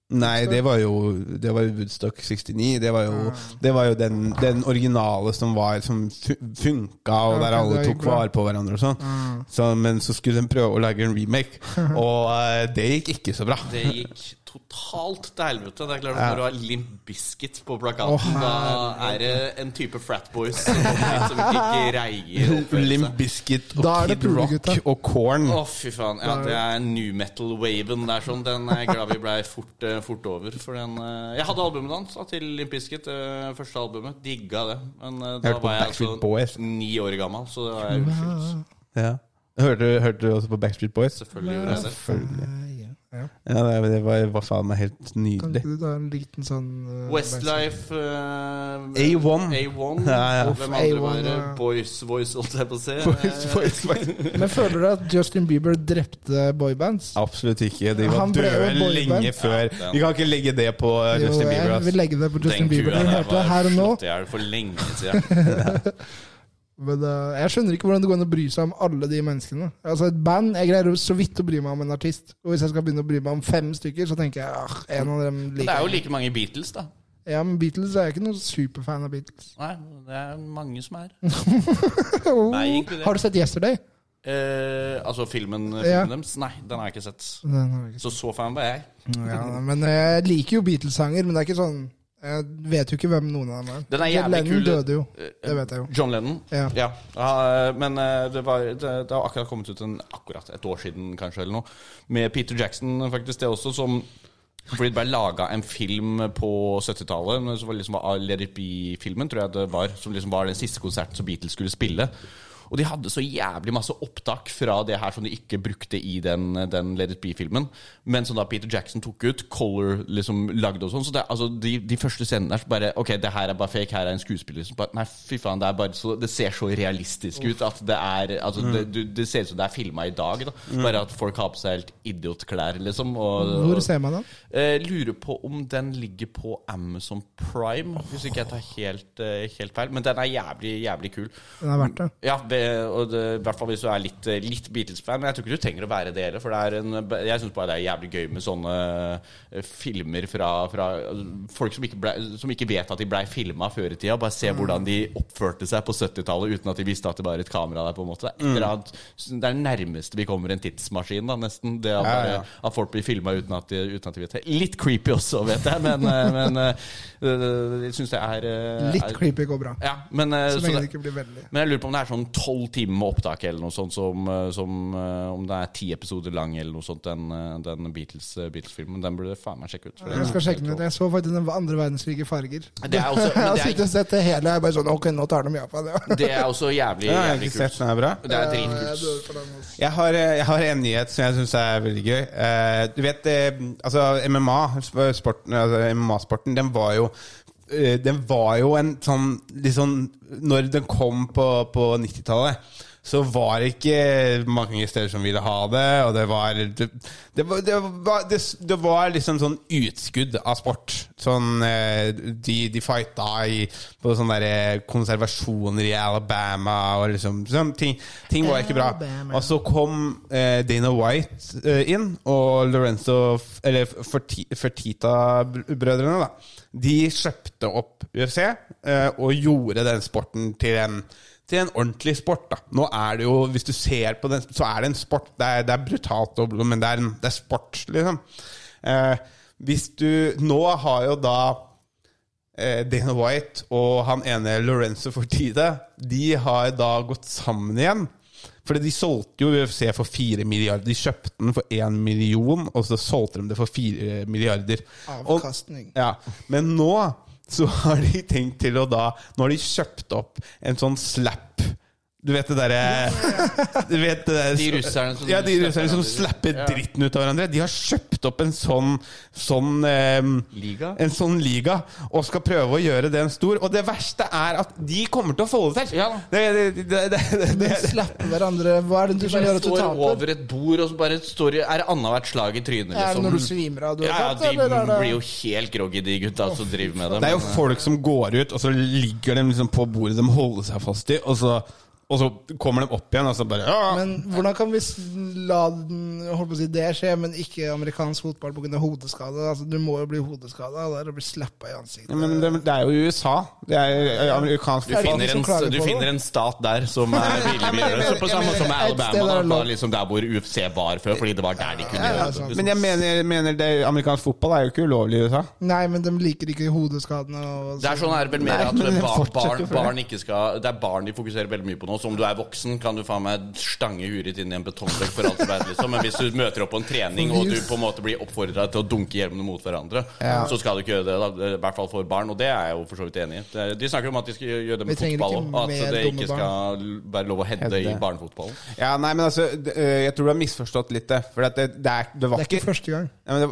Nei, det var jo Det var Woodstock 69. Det var jo, det var jo den, den originale som var Som fu- funka, og der alle tok vare på hverandre og sånn. Så, men så skulle de prøve å lage en remake, [LAUGHS] og eh, det gikk ikke så bra. Det gikk totalt til helvete. Det er klart. Når du har Limp Biscuit på plakaten, oh, da er det en type fratboys som, som ikke greier å Limp Biscuit og Kid Rock gutta. og Korn. Å, fy faen. Ja, det er new metal-waven der sånn. Den er jeg glad vi blei fort, eh, fort over. For den eh, Jeg hadde albumet hans da, til Limp Bizkit, det første albumet. Digga det. Men eh, da jeg var jeg altså Boys. ni år gammel, så det var jeg uskyldt. Ja. Hørte, hørte du også på Backstreet Boys? Selvfølgelig gjorde jeg det. Ja. Ja, det, det var, var faen meg helt nydelig. Kan du ta en liten sånn uh, Westlife uh, A1. A1. Ja, ja. Og hvem andre A1, var det? ja. Boys Voice, holdt jeg på å si. [LAUGHS] Boys, boys, boys. Men føler du at Justin Bieber drepte boybands? Absolutt ikke. De var Han døde lenge før. Ja, Vi kan ikke legge det på uh, Jo, Justin Bieber. jeg vil legge det på Justin Den Bieber. kua Du der var slått i hjel for lenge siden. [LAUGHS] Men uh, jeg skjønner ikke hvordan det går an å bry seg om alle de menneskene. Altså Et band Jeg greier så vidt å bry meg om en artist. Og hvis jeg skal begynne å bry meg om fem stykker, så tenker jeg ah, en av dem liker Det er jo like mange Beatles, da. Ja, men Beatles er jeg ikke noen superfan av Beatles. Nei, det er mange som er. [LAUGHS] Oh. Nei, inkludert. Har du sett Yesterday? Eh, altså filmen, filmen Ja. deres? Nei, den har jeg ikke sett. Har jeg ikke Så så fan var jeg. Ja, men jeg liker jo Beatles-sanger, men det er ikke sånn Jeg vet jo ikke hvem noen av dem er. Den er John jævlig Lennon kul. døde jo. Eh, Det vet jeg jo. John Lennon? Ja. Ja, ja, men eh, det, var, det, det har akkurat kommet ut en, akkurat et år siden, kanskje, eller noe, med Peter Jackson, faktisk, det også, som fordi det ble laga en film på 70-tallet, som var liksom var Let It Be-filmen, tror jeg det var, som liksom var den siste konserten som Beatles skulle spille. Og de hadde så jævlig masse opptak fra det her som de ikke brukte i den, den Let It Be-filmen, men som da Peter Jackson tok ut, Color liksom lagde og sånn. Så det, altså, de, de første scenene der så bare Ok, det her er bare fake, her er en skuespiller som bare Nei, fy faen, det er bare så Det ser så realistisk ut at det er Altså, det, du, det ser ut som det er filma i dag, da. Bare at folk har på seg helt idiotklær, liksom. Og, Hvor ser man den? Eh, lurer på om den ligger på Amazon Prime, hvis ikke jeg tar helt, eh, helt feil. Men den er jævlig, jævlig kul. Den er verdt det. Ja, det, og det, i hvert fall hvis du er litt, eh, litt Beatles-fan. Men jeg tror ikke du trenger å være det heller. For det er en, jeg syns bare det er jævlig gøy med sånne eh, filmer fra, fra folk som ikke, ble, som ikke vet at de blei filma før i tida. Bare se hvordan de oppførte seg på 70-tallet uten at de visste at det var et kamera der. på en måte Det er, et det nærmeste vi kommer en tidsmaskin, da, nesten. Det at, Ja, bare, ja. at folk blir filma uten, uten at de vet det. Litt creepy også, vet jeg, men, eh, [LAUGHS] men eh, eh, jeg syns det er eh, Litt er- creepy går bra. Ja, men, eh, Så lenge det- det ikke blir veldig. men jeg lurer på om det er sånn tolv timer med opptak eller noe sånt som, eh, som eh, Om det er ti episoder lang eller noe sånt, den, eh, den Beatles-filmen. Beatles-filmen. Den burde du faen meg sjekke ut. Jeg skal sjekke den ut. Jeg så faktisk den andre verdenskrig i farger. Det er også- [LAUGHS] men jeg har sittet og sett det hele. Jeg bare sånn Ok, nå tar de Japan, ja. Det er også jævlig, jævlig jeg ikke sett den er bra. Det er dritkult. også. Jeg har, jeg har en nyhet som jeg syns er veldig gøy. Eh, du vet, altså MMA-sporten, altså MMA-sporten, den var jo Den var jo en sånn sånn Når den kom på, på 90-tallet, så var det ikke mange steder som ville ha det, og det var Det, det, var, det, var, det, var liksom sånn utskudd av sport. Sånn eh, De, de fighta i, på sånne der konservasjoner i Alabama, og liksom sånn, ting, ting var ikke bra. Og så kom eh, Dana White eh, inn, og Lorenzo Eller Fertita-brødrene, da. De kjøpte opp UFC eh, og gjorde den sporten til en til en ordentlig sport. da Nå er det jo, Hvis du ser på den, så er det en sport. Det er, det er brutalt, men det er, en, det er sport, liksom. Eh, hvis du Nå har jo da eh, Dana White og han ene Lorenzo Fortide De har da gått sammen igjen. Fordi de solgte jo UFC for 4 milliarder. De kjøpte den for 1 million, og så solgte de det for 4 milliarder. Og- Avkastning. ja, men nå så har de tenkt til å da Nå har de kjøpt opp en sånn slap Du vet det derre [LAUGHS] Du vet det der, De russerne som Ja, de russerne som slapper dritten ut av hverandre. De har kjøpt opp en sånn Sånn um, Liga? En sånn liga og skal prøve å gjøre den stor. Og det verste er at de kommer til å få det til! Ja. Det, det, det, det, det, De slapper hverandre. Hva er det du som gjør at du står over et bord, og så bare står i Er det annethvert slag i trynet, Er det liksom? når du svimer av? Du Ja, tatt, de eller blir jo helt groggy, de gutta som driver med det. Det er jo eh, folk som går ut, og så ligger de liksom på bordet de holder seg fast i, og så, og så kommer de opp igjen, og så bare ja. Men hvordan kan vi la den, holdt på å si, det skje, men ikke amerikansk fotball pga. hodeskade? Altså, du må jo bli hodeskada og bli slappa i ansiktet. Ja, Men det, det er jo i USA. Det er amerikansk Du Er det fotball. Du, finner, en, du finner en stat der som er villig til å gjøre det. På samme måte som Alabama, der da, var liksom der hvor UFC var før, fordi det var der de kunne Ja, ja, gjøre det. Men jeg mener, mener det, amerikansk fotball er jo ikke ulovlig i USA. Nei, men de liker ikke hodeskadene. Og Det er sånn er vel mer at barn, det. barn ikke skal Det er barn de fokuserer veldig mye på nå. Så om du er voksen, kan du faen meg stange huet ditt inn i en betongvegg for alt du vet, liksom. Men hvis du møter opp på en trening, og du på en måte blir oppfordra til å dunke hjelmene mot hverandre, så skal du ikke gjøre det. Da. I hvert fall for barn. Og det er jeg jo for så vidt enig i. De snakker om at de skal gjøre det med fotball, òg, at det ikke skal være lov å hedde i barnefotballen. Ja, nei, men altså, jeg tror du har misforstått litt det. For det, det, er, det var Det er ikke første gang. Ja, men det,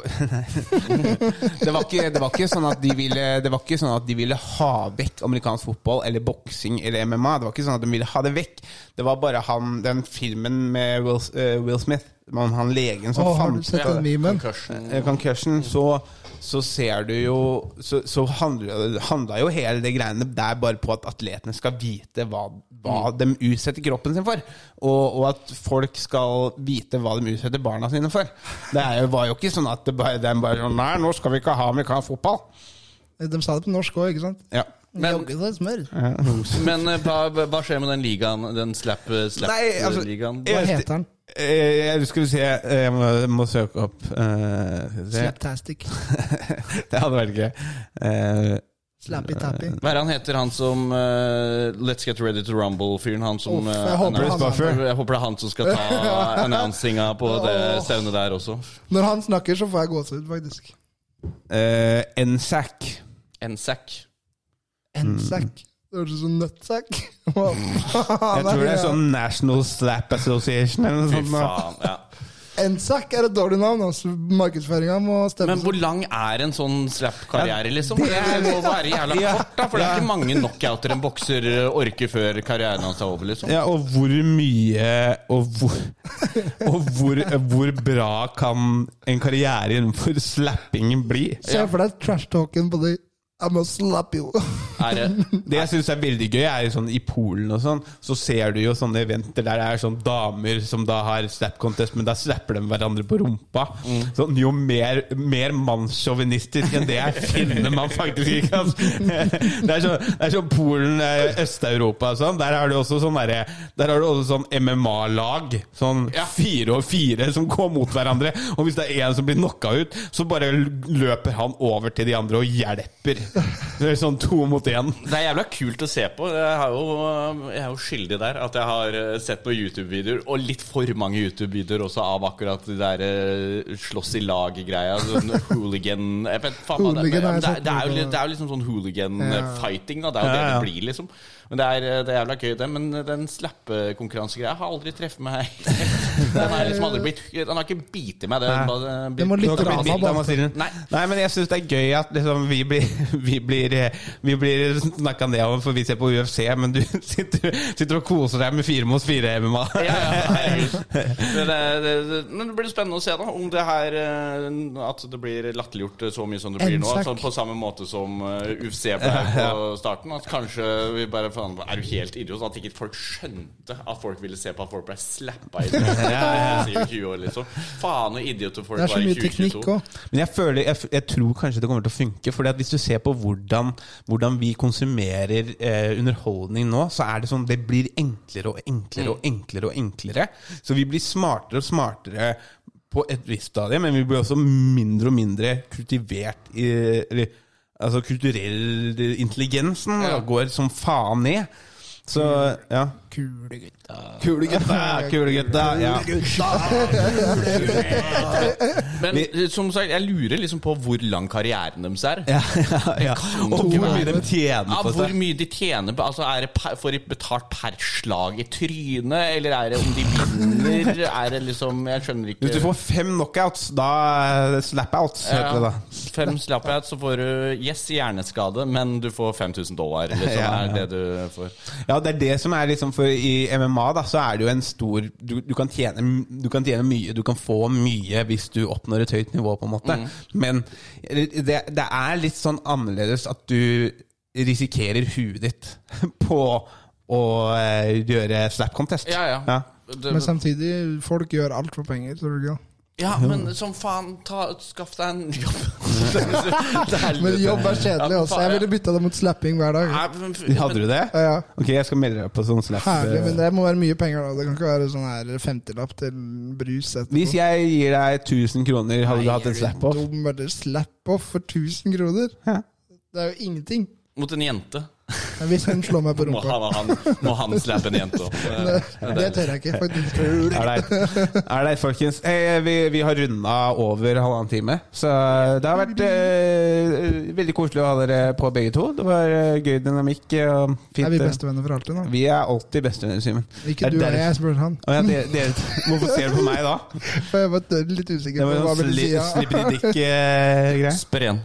[LAUGHS] det, var ikke, det var ikke sånn at de ville Det var ikke sånn at de ville ha vekk amerikansk fotball eller boksing eller MMA. Det var ikke sånn at de ville ha det vekk. Det var bare han, den filmen med Will, uh, Will Smith, man, han legen som oh, fant ut av det. Concussion. eh, concussion, så, så ser du jo Så, så handla jo hele det greiene der bare på at atletene skal vite hva, hva Mm. de utsetter kroppen sin for. Og, og at folk skal vite hva de utsetter barna sine for. Det er jo, var jo ikke sånn at det bare, de bare sånn Nei, nå skal vi ikke ha amerikansk fotball. De sa det på norsk òg, ikke sant? Ja. Men- ja. Men eh, hva, hva skjer med den ligaen? Den slap-ligaen? Slap, altså. Hva heter den? Jeg, skal vi se Jeg må, må søke opp eh, se. Slaptastic. [LAUGHS] Det hadde vært gøy. Uh, Slappy-tappy. Hva er han heter, han som uh, Let's Get Ready to Rumble-fyren? Han som Uff, jeg eh, håper han Jeg håper det er han som skal ta [LAUGHS] annonsinga på det stevnet der også. Når han snakker, så får jeg gåsehud, faktisk. Uh, NSAC. NSAC. N-sack. Det høres ut som nøttsekk. [LAUGHS] Hva Jeg tror det er sånn National Slap Association eller noe Fy sånt. faen. ja er et dårlig navn. Altså. Markedsføringa må stemme. Men hvor lang er en sånn slap-karriere, liksom? Det må være jævla kort, da. For det er ikke mange knockouter en bokser orker før karrieren hans er over, liksom. Ja, og hvor mye Og hvor, og hvor, hvor bra kan en karriere innenfor slapping bli? Se for deg trash-talken på det. I'm må slap you. Det Det jeg syns er veldig gøy, er sånn i Polen og sånn, så ser du jo sånne eventer der det er sånn damer som da har slap contest, men da slapper de hverandre på rumpa. Sånn, jo mer, mer mannssjåvinistisk enn det jeg finner man faktisk ikke. Altså. Det er sånn, det er sånn Polen, eh, Øst-Europa og sånn. Der har du også sånn derre Der har du også sånn MMA-lag. Sånn Ja. fire og fire som går mot hverandre. Og hvis det er en som blir knocka ut, så bare løper han over til de andre og hjelper. [LAUGHS] Det er sånn to mot én. Det er jævla kult å se på. Jeg, jo, jeg er jo skyldig der. At jeg har eh, sett noen YouTube-videoer, og litt for mange YouTube-videoer også, av akkurat de der eh, slåss i lag-greia. Sånn [LAUGHS] hooligan vet, faen, hooligan det, Hooligan har det, det, er jo, det er jo liksom sånn hooligan-fighting. Det er jo det det blir, liksom. Men det er, det er jævla gøy, det. Men den slappekonkurransegreia har aldri treffet meg. [LAUGHS] Den har liksom aldri blitt Den har ikke bitt i meg. Det, bare, må litt Du ikke blitt drama bak. Nei. Nei, men jeg syns det er gøy at liksom, vi blir, [LAUGHS] vi blir, vi blir snakka ned om, for vi ser på UFC, men du [LAUGHS] sitter, sitter og koser deg med fire mot fire MMA. Ja, ja. Men det, det, men det blir spennende å se da om det her eh, At det blir latterliggjort så mye som det blir nå. Altså, på samme måte som eh, UFC ble på starten. At kanskje vi bare faen, Er du helt idiot? At ikke folk skjønte at folk ville se på at folk ble slappa [LAUGHS] i i 20 år, liksom. Faen og idioter folk Det er så i mye teknikk òg. Men jeg, føler, jeg, jeg tror kanskje det kommer til å funke. For Hvis du ser på hvordan, hvordan vi konsumerer eh, underholdning nå, så er det sånn det blir enklere og enklere og enklere. og enklere Så vi blir smartere og smartere på et visst stadie, men vi blir også mindre og mindre kultivert i eller, Altså kulturell intelligensen Ja. går som faen ned. Så ja. Kule gutta. Kule gutta! Kule gutta! Ja. [LAUGHS] Men eh, som sagt, jeg lurer liksom på hvor lang karrieren deres er. Ja, ja, ja. Og hvor mye de tjener Ja, på hvor mye de tjener på Altså, er det per, Får de betalt per slag i trynet, eller er det om de vinner? Er det liksom Jeg skjønner ikke Hvis du får fem knockouts, da Slapouts, slap-outs. heter det da. Fem slap-out, så får du yes, hjerneskade, men du får 5000 dollar. Liksom, [LAUGHS] Ja, ja. er det du får. Ja, det er det som er liksom For i MMA da, så er det jo en stor du, du, kan tjene, du kan tjene mye, du kan få mye hvis du oppnår et høyt nivå, på en måte. Men det, det er litt sånn annerledes at du risikerer huet ditt [LAUGHS] på å eh, gjøre slap contest. Ja, ja. Ja. Men samtidig, folk gjør alt for penger. Tror du ikke? Ja, men som faen, ta, skaff deg en jobb. [LAUGHS] Men jobb er kjedelig. Også. Jeg ville bytta det mot slapping hver dag. Nei, men- Hadde du det? Ja, ja. Ok, jeg skal melde deg på sånn slapp. Herlig, men det må være mye penger. da Det kan ikke være sånn her 50-lapp til brus etterpå. Hvis jeg gir deg 1000 kroner, hadde du hatt en slap-off? Slap-off for 1000 kroner? Ja. Det er jo ingenting. Mot en jente. Hvis hun slår meg på [LAUGHS] Må rumpa. han, han, må han slappe en jente opp. [LAUGHS] Det tør jeg ikke, faktisk. Er det, er det folkens? Hey, vi, vi har runda over halvannen time, så det har vært eh, veldig koselig å ha dere på begge to. Det var eh, gøy dynamikk og fint. Er vi eh. bestevenner for alltid nå? Vi er alltid bestevenner, Simen. Ikke du og jeg, spør han. Oh, ja, dere, dere, hvorfor ser du på meg da? [LAUGHS] For jeg var litt usikker Det på hva vil du si. Ja. igjen.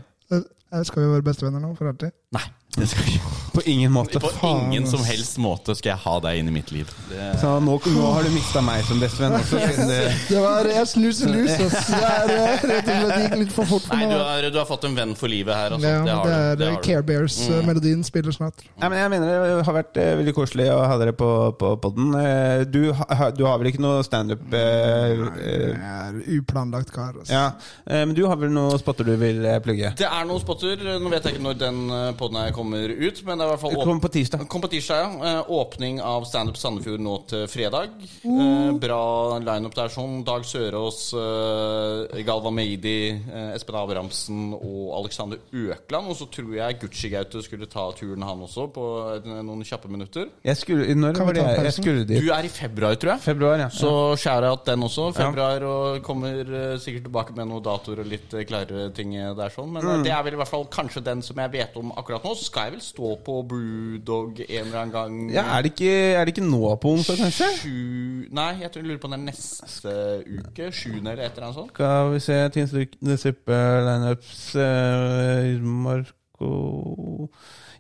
Eh, Skal vi være bestevenner nå for alltid? Nei, det. På ingen måte. På faen, ingen ass. som helst måte skal jeg ha deg inn i mitt liv. Det, Så nå, nå har du mista meg som bestevenn også. det- [LAUGHS] Det var jeg snuser lus. ass. [LAUGHS] Det er eh, rett og slett gikk litt for fort for nei, meg. du har, du har fått en venn for livet her. Altså. Ja, det har det er Det eh, har. Care Bears-melodien spiller snart. Ja, men jeg mener det har vært eh, veldig koselig å ha dere på, på podden. Eh, du, ha, du har vel ikke noe standup eh, eh, Jeg er uplanlagt kar. Altså. Ja, eh, men du har vel noen spotter du vil eh, plugge? Det er noen spotter. Nå vet jeg ikke når den poden her kommer ut, men det er i hvert fall kommer på tirsdag. Kom på tirsdag, ja. Eh, Åpning av Standup Sandefjord nå til fredag. Eh, Bra lineup der sånn. Dag Sørås, eh, Galva Meidi, Espen Abrahamsen og Alexander Økland. Og så tror jeg Gucci-Gaute skulle ta turen, han også, på noen kjappe minutter. Jeg skulle, når var det jeg, skulle Du er i februar, tror jeg. Februar, ja. Så skjærer jeg den også. Februar og kommer sikkert tilbake med noen datoer og litt klarere ting der sånn. Men mm. det er vel i hvert fall kanskje den som jeg vet om akkurat nå. Så skal jeg vel stå på Brewdog en eller annen gang. ja er, det ikke, er det ikke nå på onsdag, kanskje? Sju Nei, jeg tror jeg lurer på om det er neste uke. Sjuende eller et eller annet sånt. Skal vi se Tins Suppe lineups uh, Marco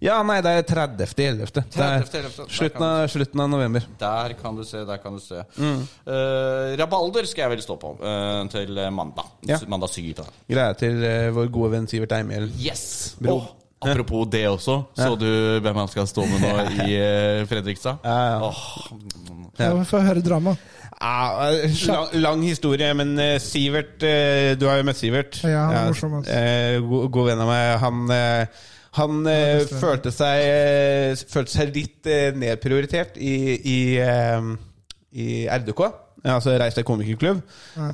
Ja, nei, det er 30. 11. Det er 30., slutten av, slutten av november. Der kan du se, der kan du se. Mm. Eh, Rabalder skal jeg vel stå på eh, til mandag. Ja. Mandag 7. Greia til eh, vår gode venn Sivert Eimhjell. Yes! Bro. Åh, apropos det også. Så du hvem han skal stå med nå [LAUGHS] i eh, Fredrikstad? Ja, ja. Åh, Ja, vi får høre drama. Ja, eh, lang, lang historie, men eh, Sivert Du har jo møtt Sivert. Ja, han er morsom, altså. eh, god, god venn av meg. Han, han eh, følte, seg, eh, følte seg litt eh, nedprioritert i, i, i RDK. Eh, Altså Reis til komikerklubb.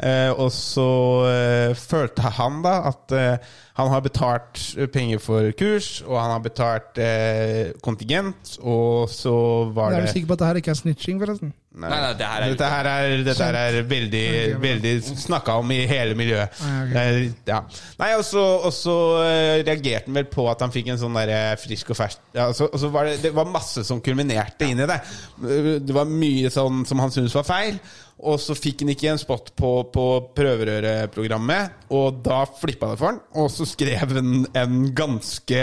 Eh, og så eh, følte han da at eh, han har betalt penger for kurs, og han har betalt eh, kontingent, og så var det Er du sikker på at det her ikke er snitching, forresten? Nei, nei, det her er dette her er, dette her er veldig, veldig snakka om i hele miljøet. Er- ja. Nei, og så, eh, reagerte han vel på at han fikk en sånn der eh, frisk og fersk ja, og så, og så var det, det var masse som kulminerte inn i det. Det var mye sånn som han syntes var feil. Og så fikk han ikke en spot på, på prøverøreprogrammet, og da flippa det for han. Og så skrev han en ganske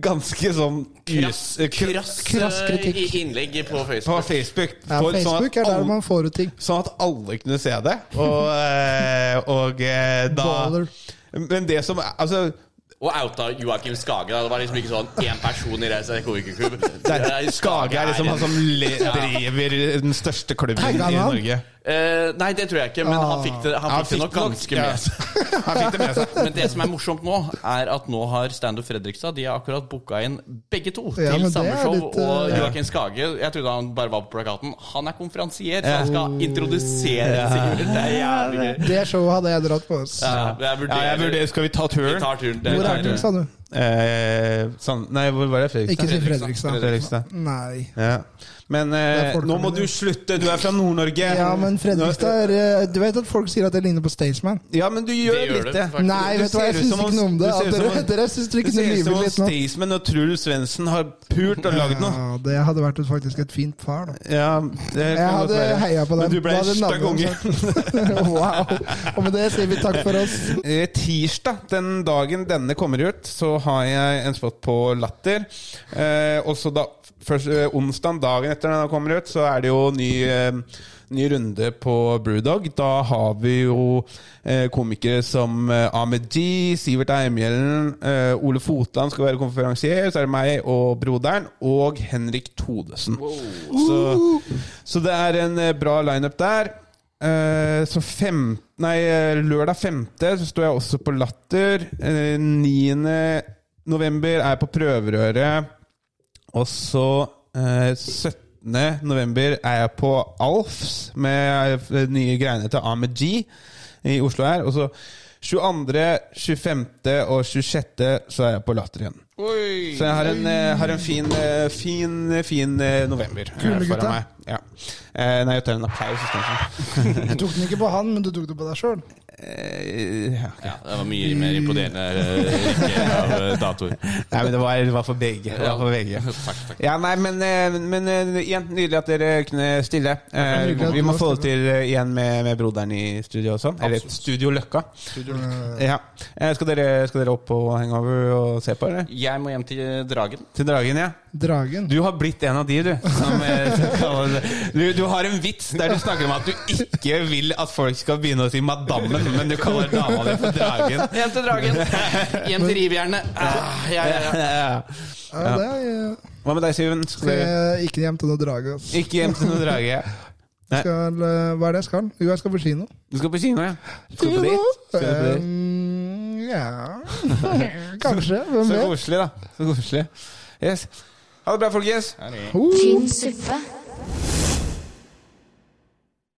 ganske sånn Krass, krass, krass eh, kritikk. i- innlegg på på Facebook. Facebook. Ja, for- sånn at er der alle- man får ut ting. Sånn at alle kunne se det. Og, eh, og eh, da Baller. Men det som Altså, Og outa Joakim Skage. da. Det var liksom ikke sånn én person i Reise komikerklubb. det er Skage er liksom han som driver den største klubben i? Norge. Eh, nei, det tror jeg ikke, men han fikk det, han Han fikk det nok fikk nok- ganske ja. med seg. [LAUGHS] Han fikk det med seg. Men det som er morsomt nå, er at nå har Standup Fredrikstad De har akkurat booka inn begge to Ja, til samme show. litt, uh, og. Joakim Skage Jeg trodde han bare var på plakaten. Han er konferansier, så han skal introdusere Sigurd. Det er jævlig gøy. Det showet hadde jeg dratt på. Ja, jeg Ja, vurderer jeg vurderer, skal vi ta Vi turen? tar turen. Det Hvor er du, sa du? Eh, sånn, nei, hvor var det? Ikke Fredrikstad? si Fredrikstad. Fredrikstad. Nei. Ja. Men eh, nå må du slutte, du er fra Nord-Norge. Ja, men Fredrikstad er eh, Du vet at folk sier at jeg ligner på Staysman? Ja, men du gjør, Det gjør litt det. faktisk. Nei, Du vet du hva, jeg ser syns ikke noe om det. du At ser ut dere, som- dere syns dere Det ser ut som om litt nå. Staysman og Truls Svendsen har pult og lagd noe. Ja, det hadde vært faktisk et fint par, da. Ja, det Jeg hadde være. heia på dem. Men du ble en stygg unge. wow. Og med det sier vi takk for oss. [LAUGHS] Eh, Tirsdag, den dagen denne kommer ut, så har jeg en spot på Latter. Eh, også da først, eh, onsdag, dagen etter den kommer ut, så er det jo ny, eh, ny runde på Brewdog. Da har vi jo eh, komikere som Ahmed G, Sivert Eimhjellen, Ole Fotland skal være konferansier. Så er det meg og broderen, og Henrik Todesen. Så, så det er en bra lineup der. Så fem, nei, lørdag 5. så står jeg også på Latter. Eh, 9. november er jeg på Prøverøret. Og så eh, 17. november er jeg på Alfs med eh, nye greiene til Ahmed G i Oslo her. Og så 22., 25. og 26. så er jeg på Latter igjen. Så jeg har en, eh, har en fin, eh, fin, fin november Kule foran meg. Ja. Eh, nei, jeg tar en applaus istedenfor. [LAUGHS] Du tok den ikke på han, men du tok den på deg sjøl. Eh, ja. Ja, det var mye mer imponerende eh, rekke av eh, datoer. Nei, men det var, det var for begge. Det var for begge. [LAUGHS] Takk, takk. Ja, nei, men, men igjen, nydelig at dere kunne stille. Eh, vi må få det til igjen med, med broderen i studio også. Eller Studio Løkka. Ja. Eh, Skal, dere, skal dere opp og hangover og se på, eller? Jeg må hjem til Dragen. Til Dragen, ja. Dragen. Du har blitt en av de, du. Som, eh, du. Du har en vits der du snakker om at du ikke vil at folk skal begynne å si 'madammen', men du kaller dama di for Dragen. Hjem til Dragen. Hjem til Rivjernet. Ah, ja, ja, ja. Ja. Ja, det er, eh, Hva med deg, Siven? Skal skal du ikke hjem til noe drage. Altså. ikke hjem til noe drage? Skal, eh, hva er det jeg skal? Jo, jeg skal på kino. Du skal på kino, ja? Skal du på dit? Skal du på dit? Um, ja [LAUGHS] Kanskje. Hvem Så koselig, da. Så koselig. Yes. Ha det bra, folkens. Tynn suppe.